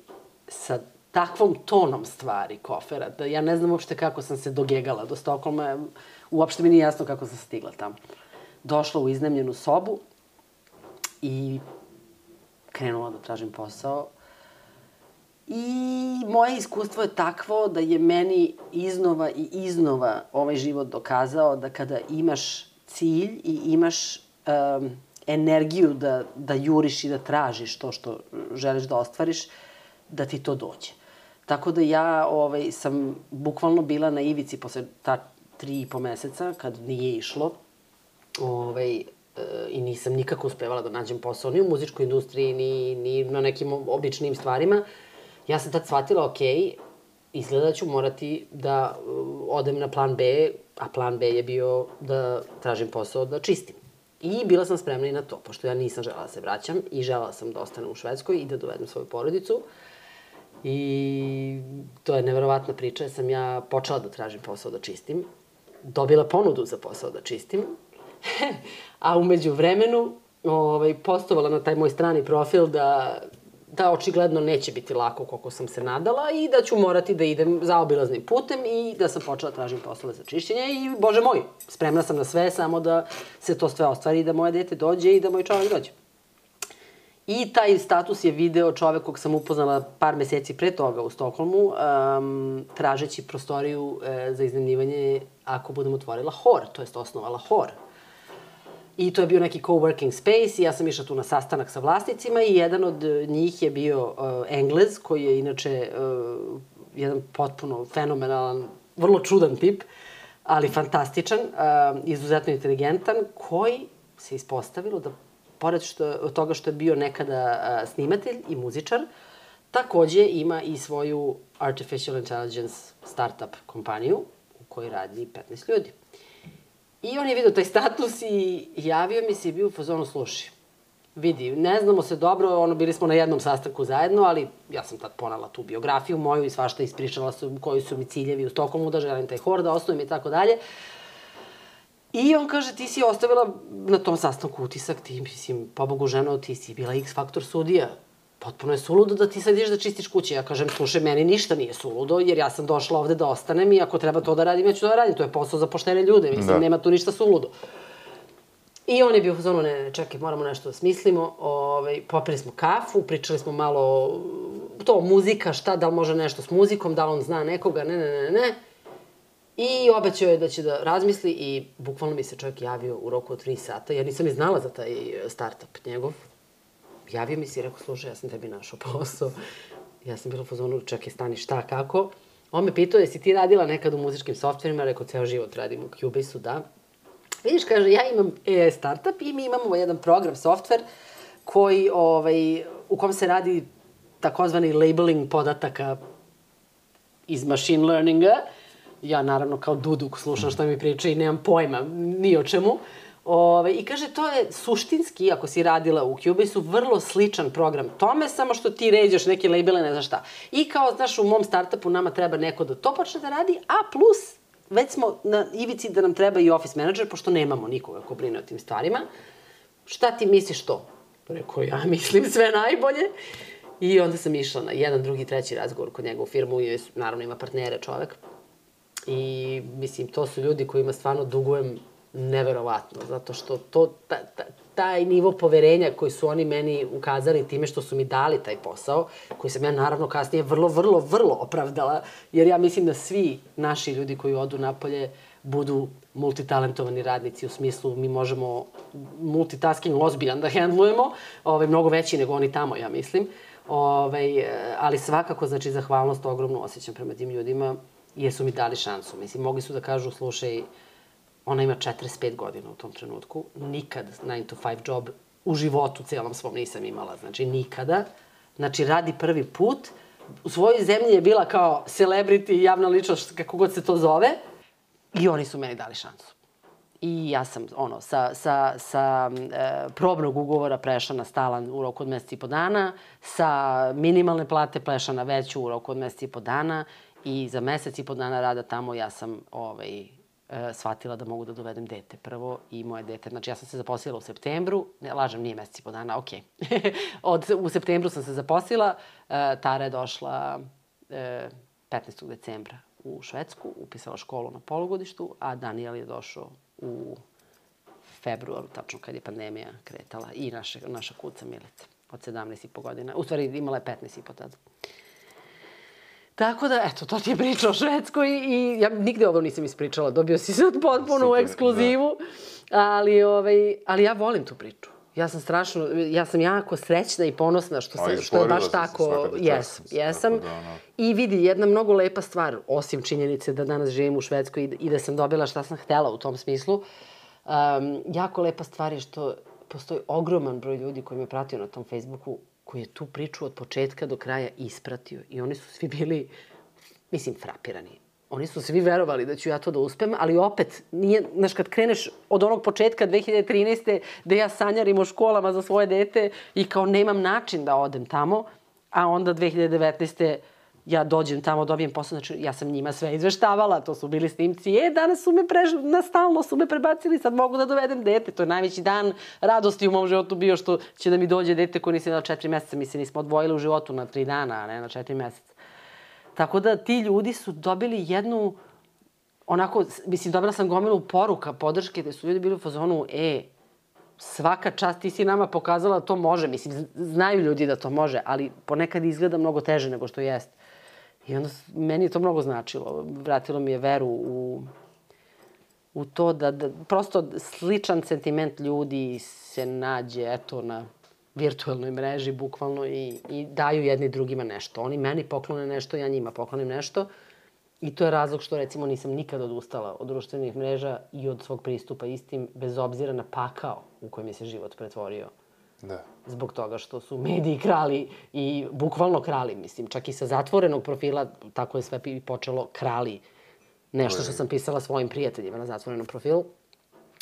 sa takvom tonom stvari kofera, da ja ne znam uopšte kako sam se dogegala do Stokholma, uopšte mi nije jasno kako sam stigla tamo došla u iznemljenu sobu i krenula da tražim posao. I moje iskustvo je takvo da je meni iznova i iznova ovaj život dokazao da kada imaš cilj i imaš um, energiju da, da juriš i da tražiš to što želiš da ostvariš, da ti to dođe. Tako da ja ovaj, sam bukvalno bila na ivici posle ta tri i po meseca, kad nije išlo, ovaj, e, i nisam nikako uspevala da nađem posao ni u muzičkoj industriji, ni, ni na nekim običnim stvarima. Ja sam tad shvatila, ok, izgleda da ću morati da uh, odem na plan B, a plan B je bio da tražim posao da čistim. I bila sam spremna i na to, pošto ja nisam žela da se vraćam i žela sam da ostanem u Švedskoj i da dovedem svoju porodicu. I to je neverovatna priča, jer sam ja počela da tražim posao da čistim. Dobila ponudu za posao da čistim, a umeđu vremenu ovaj, postovala na taj moj strani profil da da očigledno neće biti lako koliko sam se nadala i da ću morati da idem zaobilaznim putem i da sam počela da tražim poslove za čišćenje i, bože moj, spremna sam na sve, samo da se to sve ostvari i da moje dete dođe i da moj čovjek dođe. I taj status je video čovek kog sam upoznala par meseci pre toga u Stokholmu, um, tražeći prostoriju uh, za iznajmljivanje ako budem otvorila hor, to jest osnovala hor. I to je bio neki coworking space i ja sam išla tu na sastanak sa vlasnicima i jedan od njih je bio uh, Englez, koji je inače uh, jedan potpuno fenomenalan, vrlo čudan tip, ali fantastičan, uh, izuzetno inteligentan, koji se ispostavilo da, pored što, toga što je bio nekada uh, snimatelj i muzičar, takođe ima i svoju artificial intelligence startup kompaniju u kojoj radi 15 ljudi. I on je vidio taj status i javio mi se i bio u fazonu, sluši, vidi, ne znamo se dobro, ono, bili smo na jednom sastanku zajedno, ali ja sam tad ponala tu biografiju moju i svašta ispričala su koji su mi ciljevi u Stokholmu, da želim taj hor da osnovim i tako dalje. I on kaže, ti si ostavila na tom sastanku utisak, ti, mislim, pobogu ženo, ti si bila X faktor sudija. Potpuno je suludo da ti sad ideš da čistiš kuće. Ja kažem, slušaj, meni ništa nije suludo, jer ja sam došla ovde da ostanem i ako treba to da radim, ja ću to da radim. To je posao za poštene ljude, mislim, da. nema tu ništa suludo. I on je bio u zonu, ne, ne, čekaj, moramo nešto da smislimo. Ove, popili smo kafu, pričali smo malo to, muzika, šta, da li može nešto s muzikom, da li on zna nekoga, ne, ne, ne, ne. I obećao je da će da razmisli i bukvalno mi se čovjek javio u roku od 3 sata. Ja nisam ni znala za taj startup njegov. Javio mi se i rekao, slušaj, ja sam tebi našao posao. Ja sam bila u fazonu, čekaj, stani, šta, kako? On me pitao, jesi ti radila nekad u muzičkim softverima? Rekao, ceo život radim u Cubase-u, da. Vidiš, kaže, ja imam AI startup i mi imamo jedan program, softver, koji, ovaj, u kom se radi takozvani labeling podataka iz machine learninga. Ja, naravno, kao duduk slušam što mi priča i nemam pojma ni o čemu. Ove, I kaže, to je suštinski, ako si radila u Cubase-u, vrlo sličan program tome, samo što ti ređaš neke labele, ne znaš šta. I kao, znaš, u mom startupu nama treba neko da to počne da radi, a plus već smo na ivici da nam treba i office manager, pošto nemamo nikoga ko brine o tim stvarima. Šta ti misliš to? Rekao, ja mislim sve najbolje. I onda sam išla na jedan, drugi, treći razgovor kod njega u firmu i naravno ima partnere čovek. I mislim, to su ljudi kojima stvarno dugujem neverovatno, zato što to, ta, ta, taj nivo poverenja koji su oni meni ukazali time što su mi dali taj posao, koji sam ja naravno kasnije vrlo, vrlo, vrlo opravdala, jer ja mislim da svi naši ljudi koji odu napolje budu multitalentovani radnici u smislu mi možemo multitasking ozbiljan da hendlujemo, ovaj, mnogo veći nego oni tamo, ja mislim. Ovaj, ali svakako, znači, zahvalnost ogromnu osjećam prema tim ljudima, jer su mi dali šansu. Mislim, mogli su da kažu, slušaj, Ona ima 45 godina u tom trenutku. Nikad 9 to 5 job u životu celom svom nisam imala. Znači, nikada. Znači, radi prvi put. U svojoj zemlji je bila kao celebrity, javna ličnost, kako god se to zove. I oni su meni dali šansu. I ja sam, ono, sa, sa, sa e, probnog ugovora prešla na stalan u roku od meseca i po dana, sa minimalne plate prešla na veću u roku od meseca i po dana i za mesec i po dana rada tamo ja sam ovaj, e, shvatila da mogu da dovedem dete prvo i moje dete, znači ja sam se zaposlila u septembru, ne lažem, nije meseci po dana, okej. Od, u septembru sam se zaposlila, e, Tara je došla e, 15. decembra u Švedsku, upisala školu na polugodištu, a Daniel je došao u februaru, tačno kad je pandemija kretala, i naše, naša kuca Milica od 17,5 godina. U stvari imala je 15,5 tada. Tako da, eto, to ti je priča o Švedskoj i ja nigde ovo nisam ispričala. Dobio si sad potpuno u ekskluzivu. Da. Ali, ovaj, ali ja volim tu priču. Ja sam strašno, ja sam jako srećna i ponosna što, se, što je baš tako, jesam, jesam. Da. I vidi, jedna mnogo lepa stvar, osim činjenice da danas živim u Švedskoj i, i da sam dobila šta sam htela u tom smislu, um, jako lepa stvar je što postoji ogroman broj ljudi koji me pratio na tom Facebooku koji je tu priču od početka do kraja ispratio i oni su svi bili, mislim, frapirani. Oni su svi verovali da ću ja to da uspem, ali opet, nije, znaš, kad kreneš od onog početka 2013. da ja sanjarim o školama za svoje dete i kao nemam način da odem tamo, a onda 2019 ja dođem tamo, dobijem posao, znači ja sam njima sve izveštavala, to su bili snimci, e, danas su me pre, na stalno su me prebacili, sad mogu da dovedem dete, to je najveći dan radosti u mom životu bio što će da mi dođe dete koje nisi na četiri meseca, mi se nismo odvojili u životu na tri dana, a ne na četiri meseca. Tako da ti ljudi su dobili jednu, onako, mislim, dobila sam gomilu poruka, podrške, gde su ljudi bili u fazonu, e, svaka čast, ti si nama pokazala da to može, mislim, znaju ljudi da to može, ali ponekad izgleda mnogo teže nego što jeste. I onda meni je to mnogo značilo. Vratilo mi je veru u, u to da, da prosto sličan sentiment ljudi se nađe, eto, na virtualnoj mreži, bukvalno, i, i daju jedni drugima nešto. Oni meni poklone nešto, ja njima poklonim nešto. I to je razlog što, recimo, nisam nikad odustala od društvenih mreža i od svog pristupa istim, bez obzira na pakao u kojem je se život pretvorio. Da. Zbog toga što su mediji krali i bukvalno krali, mislim, čak i sa zatvorenog profila, tako je sve počelo krali. Nešto što sam pisala svojim prijateljima na zatvorenom profilu.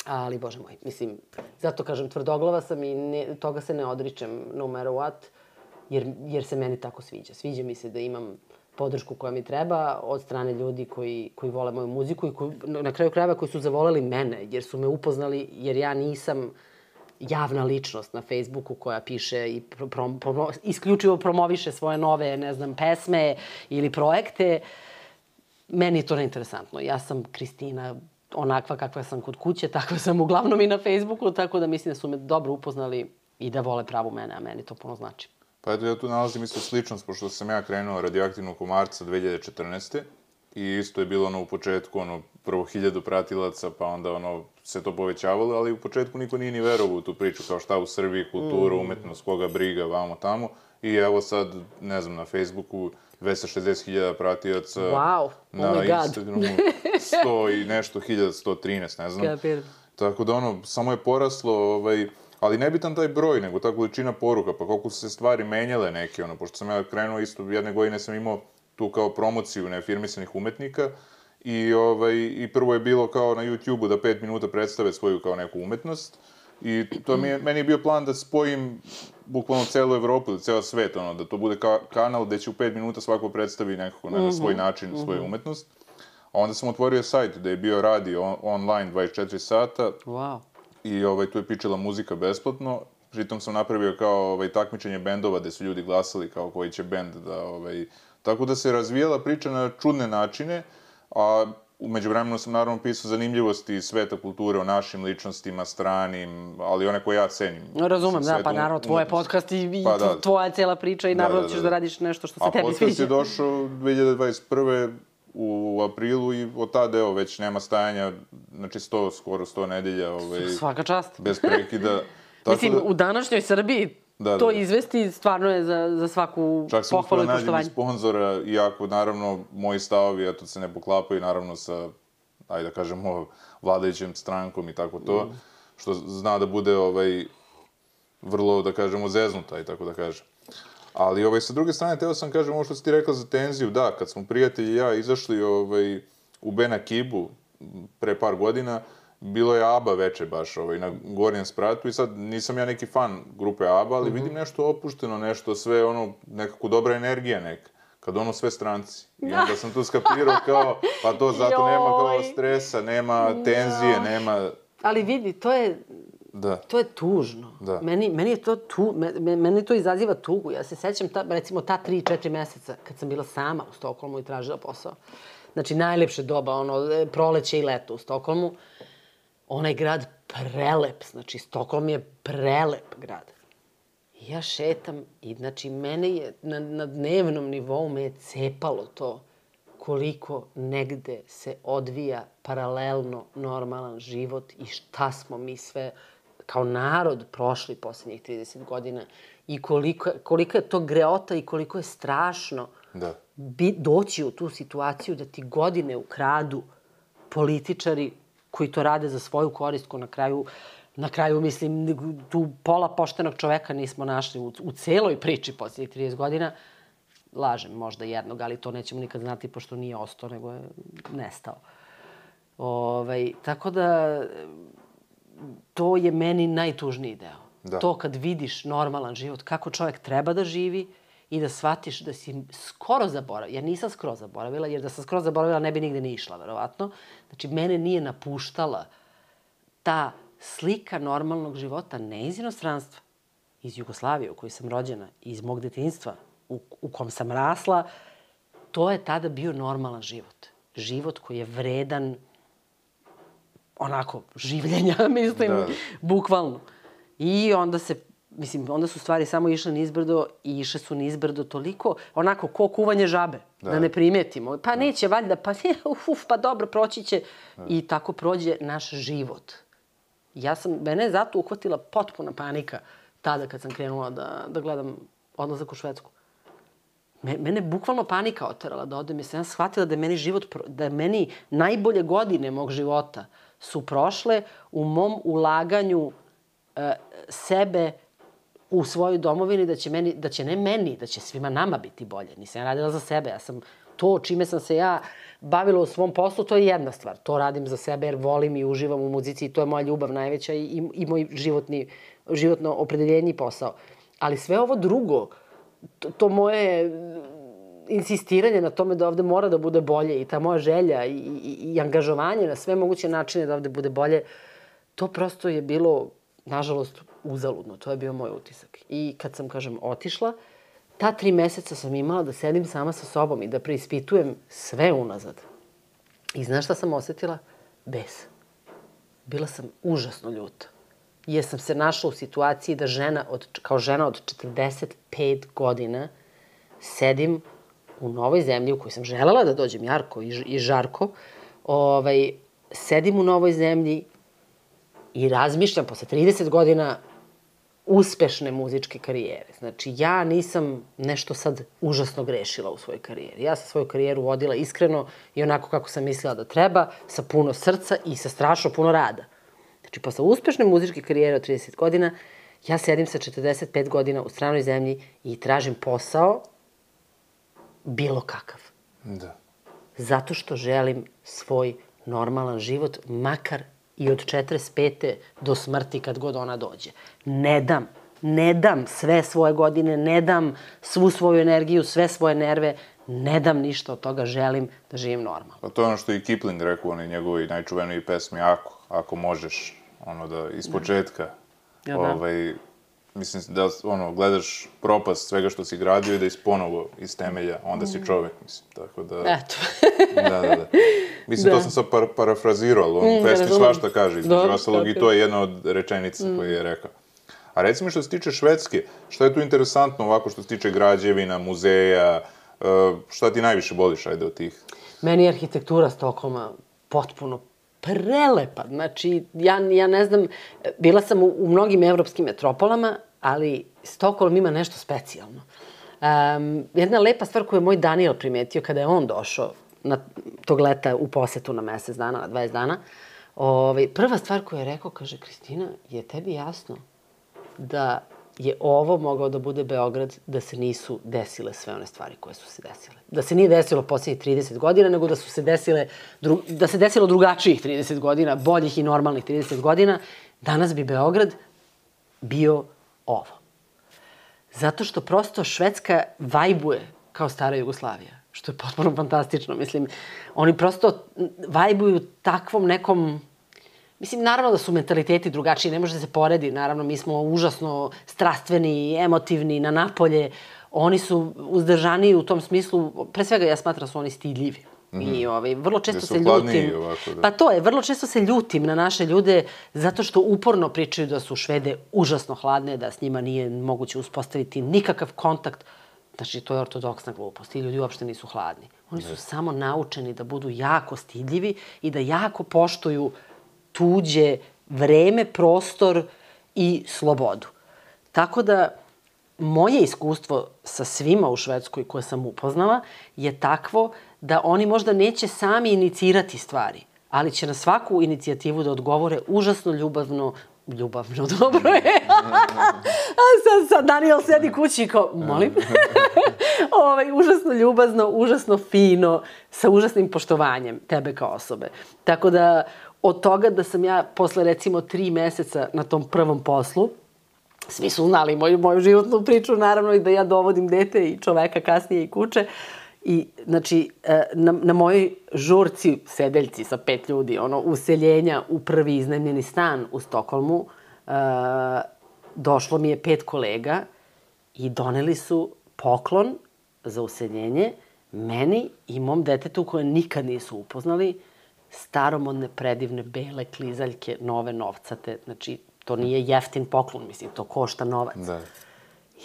Ali, bože moj, mislim, zato kažem, tvrdoglava sam i ne, toga se ne odričem no matter what, jer, jer se meni tako sviđa. Sviđa mi se da imam podršku koja mi treba od strane ljudi koji, koji vole moju muziku i koji, na kraju krajeva koji su zavoleli mene, jer su me upoznali, jer ja nisam javna ličnost na Facebooku koja piše i pro, pro, pro, isključivo promoviše svoje nove, ne znam, pesme ili projekte. Meni je to neinteresantno. Ja sam Kristina onakva kakva sam kod kuće, takva sam uglavnom i na Facebooku, tako da mislim da su me dobro upoznali i da vole pravu mene, a meni to puno znači. Pa eto, ja tu nalazim isto sličnost, pošto sam ja krenuo radioaktivnog u marca 2014. I isto je bilo ono u početku, ono, prvo hiljadu pratilaca, pa onda ono, se to povećavalo, ali u početku niko nije ni verovao u tu priču, kao šta u Srbiji, kultura, mm. umetnost, koga briga, vamo tamo. I evo sad, ne znam, na Facebooku 260.000 pratioca. Wow, oh na my god. Instagramu 100 i nešto, 1113, ne znam. Kapir. Tako da ono, samo je poraslo, ovaj, ali nebitan taj broj, nego ta količina poruka, pa koliko su se stvari menjale neke, ono, pošto sam ja krenuo isto, jedne godine sam imao tu kao promociju neafirmisanih umetnika, i, ovaj, i prvo je bilo kao na YouTube-u da pet minuta predstave svoju kao neku umetnost, I to mi je, meni je bio plan da spojim bukvalno celu Evropu, da ceo svet, ono, da to bude ka kanal gde će u 5 minuta svako predstavi nekako na, na svoj mhm. način mm -hmm. svoju umetnost. A onda sam otvorio sajt gde je bio radio on, online 24 sata. Wow. I ovaj, tu je pičila muzika besplatno. Pritom sam napravio kao ovaj, takmičenje bendova gde su ljudi glasali kao koji će bend da... Ovaj, tako da se razvijala priča na čudne načine, a Umeđu vremenu sam naravno pisao zanimljivosti sveta kulture o našim ličnostima, stranim, ali one koje ja cenim. Razumem, da, pa naravno, tvoje podcast i, i pa, da. tvoja cela priča i da, naravno da, da, ćeš da, da radiš nešto što se A tebi sviđa. A podcast je došao 2021 u aprilu i od tada, evo, već nema stajanja, znači sto, skoro sto nedelja. Ovaj, Svaka čast. Bez prekida. Tako Mislim, da... u današnjoj Srbiji da, to da, da. izvesti stvarno je za, za svaku Čak pohvalu i poštovanje. Čak sam nađem sponzora, iako naravno moji stavovi, eto, se ne poklapaju naravno sa, ajde da kažemo, vladajućim strankom i tako to, mm. što zna da bude ovaj, vrlo, da kažemo, zeznuta i tako da kažem. Ali, ovaj, sa druge strane, teo sam kažem ovo što si ti rekla za tenziju, da, kad smo prijatelji i ja izašli ovaj, u Bena Kibu pre par godina, bilo je ABBA veče baš ovaj, na gornjem spratu i sad nisam ja neki fan grupe ABBA, ali mm -hmm. vidim nešto opušteno, nešto sve ono, nekako dobra energija neka kad ono sve stranci. I da. onda sam tu skapirao kao, pa to zato nema kao stresa, nema da. tenzije, nema... Ali vidi, to je, Da. To je tužno. Da. Meni, meni je to tu, me, meni to izaziva tugu. Ja se sećam, ta, recimo, ta 3-4 meseca, kad sam bila sama u Stokholmu i tražila posao. Znači, najlepše doba, ono, proleće i leto u Stokholmu. Onaj grad prelep, znači, Stokholm je prelep grad. I ja šetam i, znači, mene je, na, na dnevnom nivou me je cepalo to koliko negde se odvija paralelno normalan život i šta smo mi sve kao narod prošli poslednjih 30 godina i koliko, koliko je to greota i koliko je strašno da. bi, doći u tu situaciju da ti godine ukradu političari koji to rade za svoju korist, ko na kraju Na kraju, mislim, tu pola poštenog čoveka nismo našli u, u celoj priči poslednjih 30 godina. Lažem, možda jednog, ali to nećemo nikad znati, pošto nije ostao, nego je nestao. Ovaj, tako da, to je meni najtužniji deo. Da. To kad vidiš normalan život, kako čovjek treba da živi i da shvatiš da si skoro zaboravila. Ja nisam skoro zaboravila, jer da sam skoro zaboravila ne bi nigde ni išla, verovatno. Znači, mene nije napuštala ta slika normalnog života, ne iz inostranstva, iz Jugoslavije u kojoj sam rođena, iz mog detinstva u, u kom sam rasla, to je tada bio normalan život. Život koji je vredan onako, življenja, mislim, da. bukvalno. I onda se, mislim, onda su stvari samo išle nizbrdo i išle su nizbrdo toliko, onako, ko kuvanje žabe, da, da ne primetimo. Pa da. neće, valjda, pa ne, uf, uf, pa dobro, proći će. Da. I tako prođe naš život. Ja sam, mene je zato uhvatila potpuna panika tada kad sam krenula da, da gledam odlazak u Švedsku. Me, mene bukvalno panika oterala da odem, jer sam ja shvatila da je meni život, da je meni najbolje godine mog života su prošle u mom ulaganju e, sebe u svojoj domovini da će, meni, da će ne meni, da će svima nama biti bolje. Nisam ja radila za sebe, ja sam to čime sam se ja bavila u svom poslu, to je jedna stvar. To radim za sebe jer volim i uživam u muzici i to je moja ljubav najveća i, i, i moj životni, životno opredeljenje i posao. Ali sve ovo drugo, to, to moje insistiranje na tome da ovde mora da bude bolje i ta moja želja i, i, i angažovanje na sve moguće načine da ovde bude bolje, to prosto je bilo, nažalost, uzaludno. To je bio moj utisak. I kad sam, kažem, otišla, ta tri meseca sam imala da sedim sama sa sobom i da preispitujem sve unazad. I znaš šta sam osetila? Bes. Bila sam užasno ljuta. Jer sam se našla u situaciji da žena od, kao žena od 45 godina sedim u novoj zemlji u kojoj sam želela da dođem, Jarko i, i Žarko, ovaj, sedim u novoj zemlji i razmišljam posle 30 godina uspešne muzičke karijere. Znači, ja nisam nešto sad užasno grešila u svojoj karijeri. Ja sam svoju karijeru vodila iskreno i onako kako sam mislila da treba, sa puno srca i sa strašno puno rada. Znači, posle uspešne muzičke karijere od 30 godina, ja sedim sa 45 godina u stranoj zemlji i tražim posao bilo kakav. Da. Zato što želim svoj normalan život, makar i od 45. do smrti kad god ona dođe. Ne dam, ne dam sve svoje godine, ne dam svu svoju energiju, sve svoje nerve, ne dam ništa od toga, želim da živim normalno. Pa to je ono što i Kipling rekao, onaj njegovi najčuveniji pesmi, ako, ako možeš, ono da, iz početka, Ja, da. ovaj, mislim da, ono, gledaš propast svega što si gradio i da iz ponovo iz temelja, onda si čovek, mislim, tako da... Eto. da, da, da. Mislim, Da. to sam sad par, parafrazirao, ali on Mm, u pesmi razumem. svašta kaže, između ostalog i to je jedna od rečenica koje je rekao. A recimo što se tiče Švedske, šta je tu interesantno ovako što se tiče građevina, muzeja, uh, šta ti najviše boliš, ajde, od tih? Meni je arhitektura Stokholma potpuno prelepa. Znači, ja, ja ne znam, bila sam u, u mnogim evropskim metropolama, ali Stokholm ima nešto specijalno. Um, jedna lepa stvar koju je moj Daniel primetio kada je on došao na tog leta u posetu na mesec dana, na 20 dana, ovaj, prva stvar koju je rekao, kaže, Kristina, je tebi jasno da je ovo mogao da bude Beograd da se nisu desile sve one stvari koje su se desile. Da se nije desilo poslednjih 30 godina, nego da su se desile, dru, da se desilo drugačijih 30 godina, boljih i normalnih 30 godina, danas bi Beograd bio ovo. Zato što prosto Švedska vajbuje kao stara Jugoslavija, što je potpuno fantastično. Mislim, oni prosto vajbuju takvom nekom Mislim, naravno da su mentaliteti drugačiji, ne može da se poredi, naravno mi smo užasno strastveni, emotivni, na napolje, oni su uzdržaniji u tom smislu, pre svega ja smatram da su oni stidljivi. Mm -hmm. I ovaj, vrlo često Da se ljutim. ovako, da. Pa to je, vrlo često se ljutim na naše ljude zato što uporno pričaju da su Švede užasno hladne, da s njima nije moguće uspostaviti nikakav kontakt. Znači, to je ortodoksna glupost. Ti ljudi uopšte nisu hladni. Oni su samo naučeni da budu jako stidljivi i da jako poštuju tuđe vreme, prostor i slobodu. Tako da, moje iskustvo sa svima u Švedskoj koje sam upoznala je takvo da oni možda neće sami inicirati stvari, ali će na svaku inicijativu da odgovore užasno ljubavno, ljubavno, dobro je. A sad, sad Daniel sedi kući i kao, molim? ovaj, užasno ljubazno, užasno fino, sa užasnim poštovanjem tebe kao osobe. Tako da, od toga da sam ja posle recimo tri meseca na tom prvom poslu, svi su znali moju, moju životnu priču, naravno, i da ja dovodim dete i čoveka kasnije i kuće. I, znači, e, na, na mojoj žurci, sedeljci sa pet ljudi, ono, useljenja u prvi iznajmljeni stan u Stokholmu, e, došlo mi je pet kolega i doneli su poklon za useljenje meni i mom detetu koje nikad nisu upoznali, staromodne, predivne, bele klizaljke, nove novcate. Znači, to nije jeftin poklon, mislim, to košta novac. Da.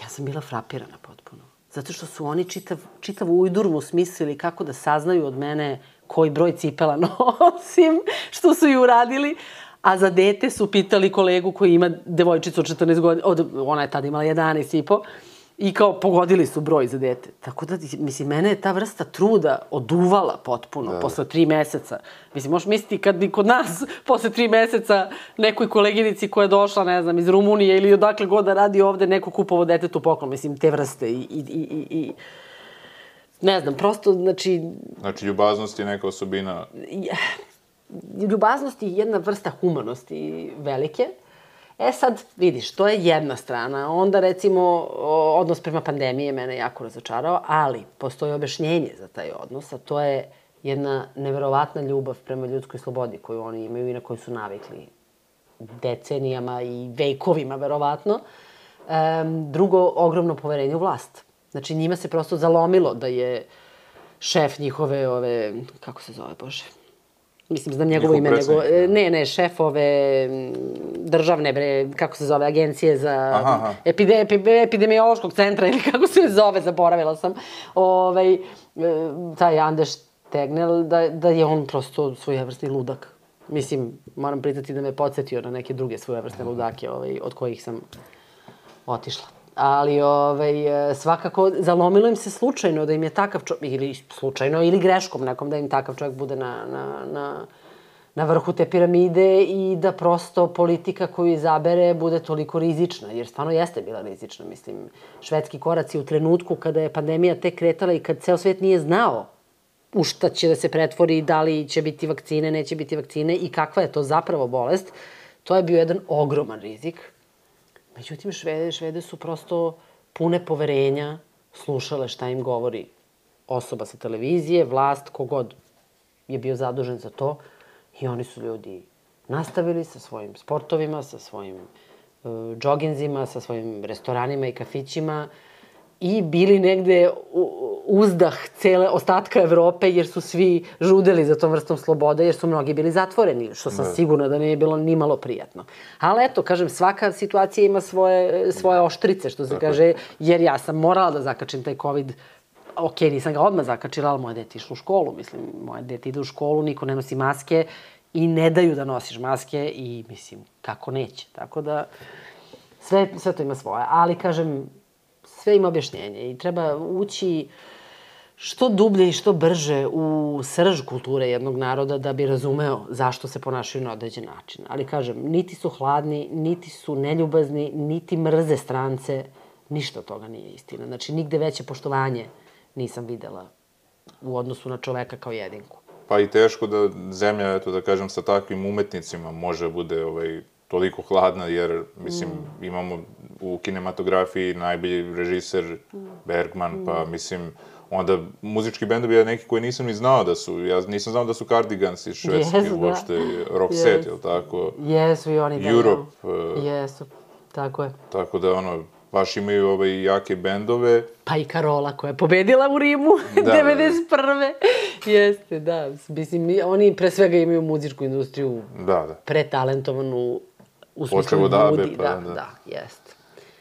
Ja sam bila frapirana potpuno. Zato što su oni čitav, čitav ujdurmu smislili kako da saznaju od mene koji broj cipela nosim, što su i uradili. A za dete su pitali kolegu koji ima devojčicu od 14 godina, od, ona je tada imala 11 i po, i kao pogodili su broj za dete. Tako da, mislim, mene je ta vrsta truda oduvala potpuno da. posle tri meseca. Mislim, možeš misliti kad bi kod nas posle tri meseca nekoj koleginici koja je došla, ne znam, iz Rumunije ili odakle god da radi ovde, neko kupovo detetu poklon. Mislim, te vrste i, i, i, i, i ne znam, prosto, znači, Znači, ljubaznost je neka osobina... ljubaznost je jedna vrsta humanosti velike. E sad, vidiš, to je jedna strana. Onda, recimo, odnos prema pandemije mene jako razočarao, ali postoji objašnjenje za taj odnos, a to je jedna neverovatna ljubav prema ljudskoj slobodi koju oni imaju i na koju su navikli decenijama i vekovima, verovatno. Um, drugo, ogromno poverenje u vlast. Znači, njima se prosto zalomilo da je šef njihove, ove, kako se zove, Bože, mislim, znam njegovo ime, nego, e, ne, ne, šef ove državne, bre, kako se zove, agencije za aha, aha. Epide, epidemiološkog centra ili kako se zove, zaboravila sam, ovaj, e, taj Andeš Tegnel, da, da je on prosto svojevrsni ludak. Mislim, moram pritati da me podsjetio na neke druge svojevrsne ludake ovaj, od kojih sam otišla. Ali ovaj, svakako zalomilo im se slučajno da im je takav čovjek, ili slučajno, ili greškom nekom da im takav čovjek bude na, na, na, na vrhu te piramide i da prosto politika koju izabere bude toliko rizična, jer stvarno jeste bila rizična. Mislim, švedski koraci u trenutku kada je pandemija tek kretala i kad ceo svet nije znao u šta će da se pretvori, da li će biti vakcine, neće biti vakcine i kakva je to zapravo bolest, to je bio jedan ogroman rizik. Međutim, švede, švede su prosto pune poverenja, slušale šta im govori osoba sa televizije, vlast, kogod je bio zadužen za to. I oni su ljudi nastavili sa svojim sportovima, sa svojim uh, džoginzima, sa svojim restoranima i kafićima, i bili negde uzdah cele ostatka Evrope, jer su svi žudeli za tom vrstom slobode, jer su mnogi bili zatvoreni, što sam ne. sigurna da nije bilo ni malo prijatno. Ali eto, kažem, svaka situacija ima svoje, svoje oštrice, što se Tako. kaže, jer ja sam morala da zakačim taj COVID ok, nisam ga odmah zakačila, ali moje dete išlo u školu, mislim, moje dete ide u školu, niko ne nosi maske i ne daju da nosiš maske i, mislim, kako neće. Tako da, sve, sve to ima svoje. Ali, kažem, sve ima objašnjenje i treba ući što dublje i što brže u srž kulture jednog naroda da bi razumeo zašto se ponašaju na određen način. Ali kažem, niti su hladni, niti su neljubazni, niti mrze strance, ništa od toga nije istina. Znači, nigde veće poštovanje nisam videla u odnosu na čoveka kao jedinku. Pa i teško da zemlja, eto da kažem, sa takvim umetnicima može da bude ovaj, toliko hladna, jer, mislim, mm. imamo u kinematografiji najbolji režiser Bergman, pa mm. mislim, onda muzički bendovi ja neki koji nisam ni znao da su, ja nisam znao da su Cardigans iz Švedske, yes, da. uopšte, da. Roxette, yes. ili tako? Jesu i oni da. Europe. Uh, Jesu, tako je. Tako da, ono, baš imaju ove ovaj, jake bendove. Pa i Karola koja je pobedila u Rimu da, 91. Da, da. Jeste, da. Mislim, oni pre svega imaju muzičku industriju da, da. pretalentovanu u smislu ljudi. Pa, da, da, da, jeste.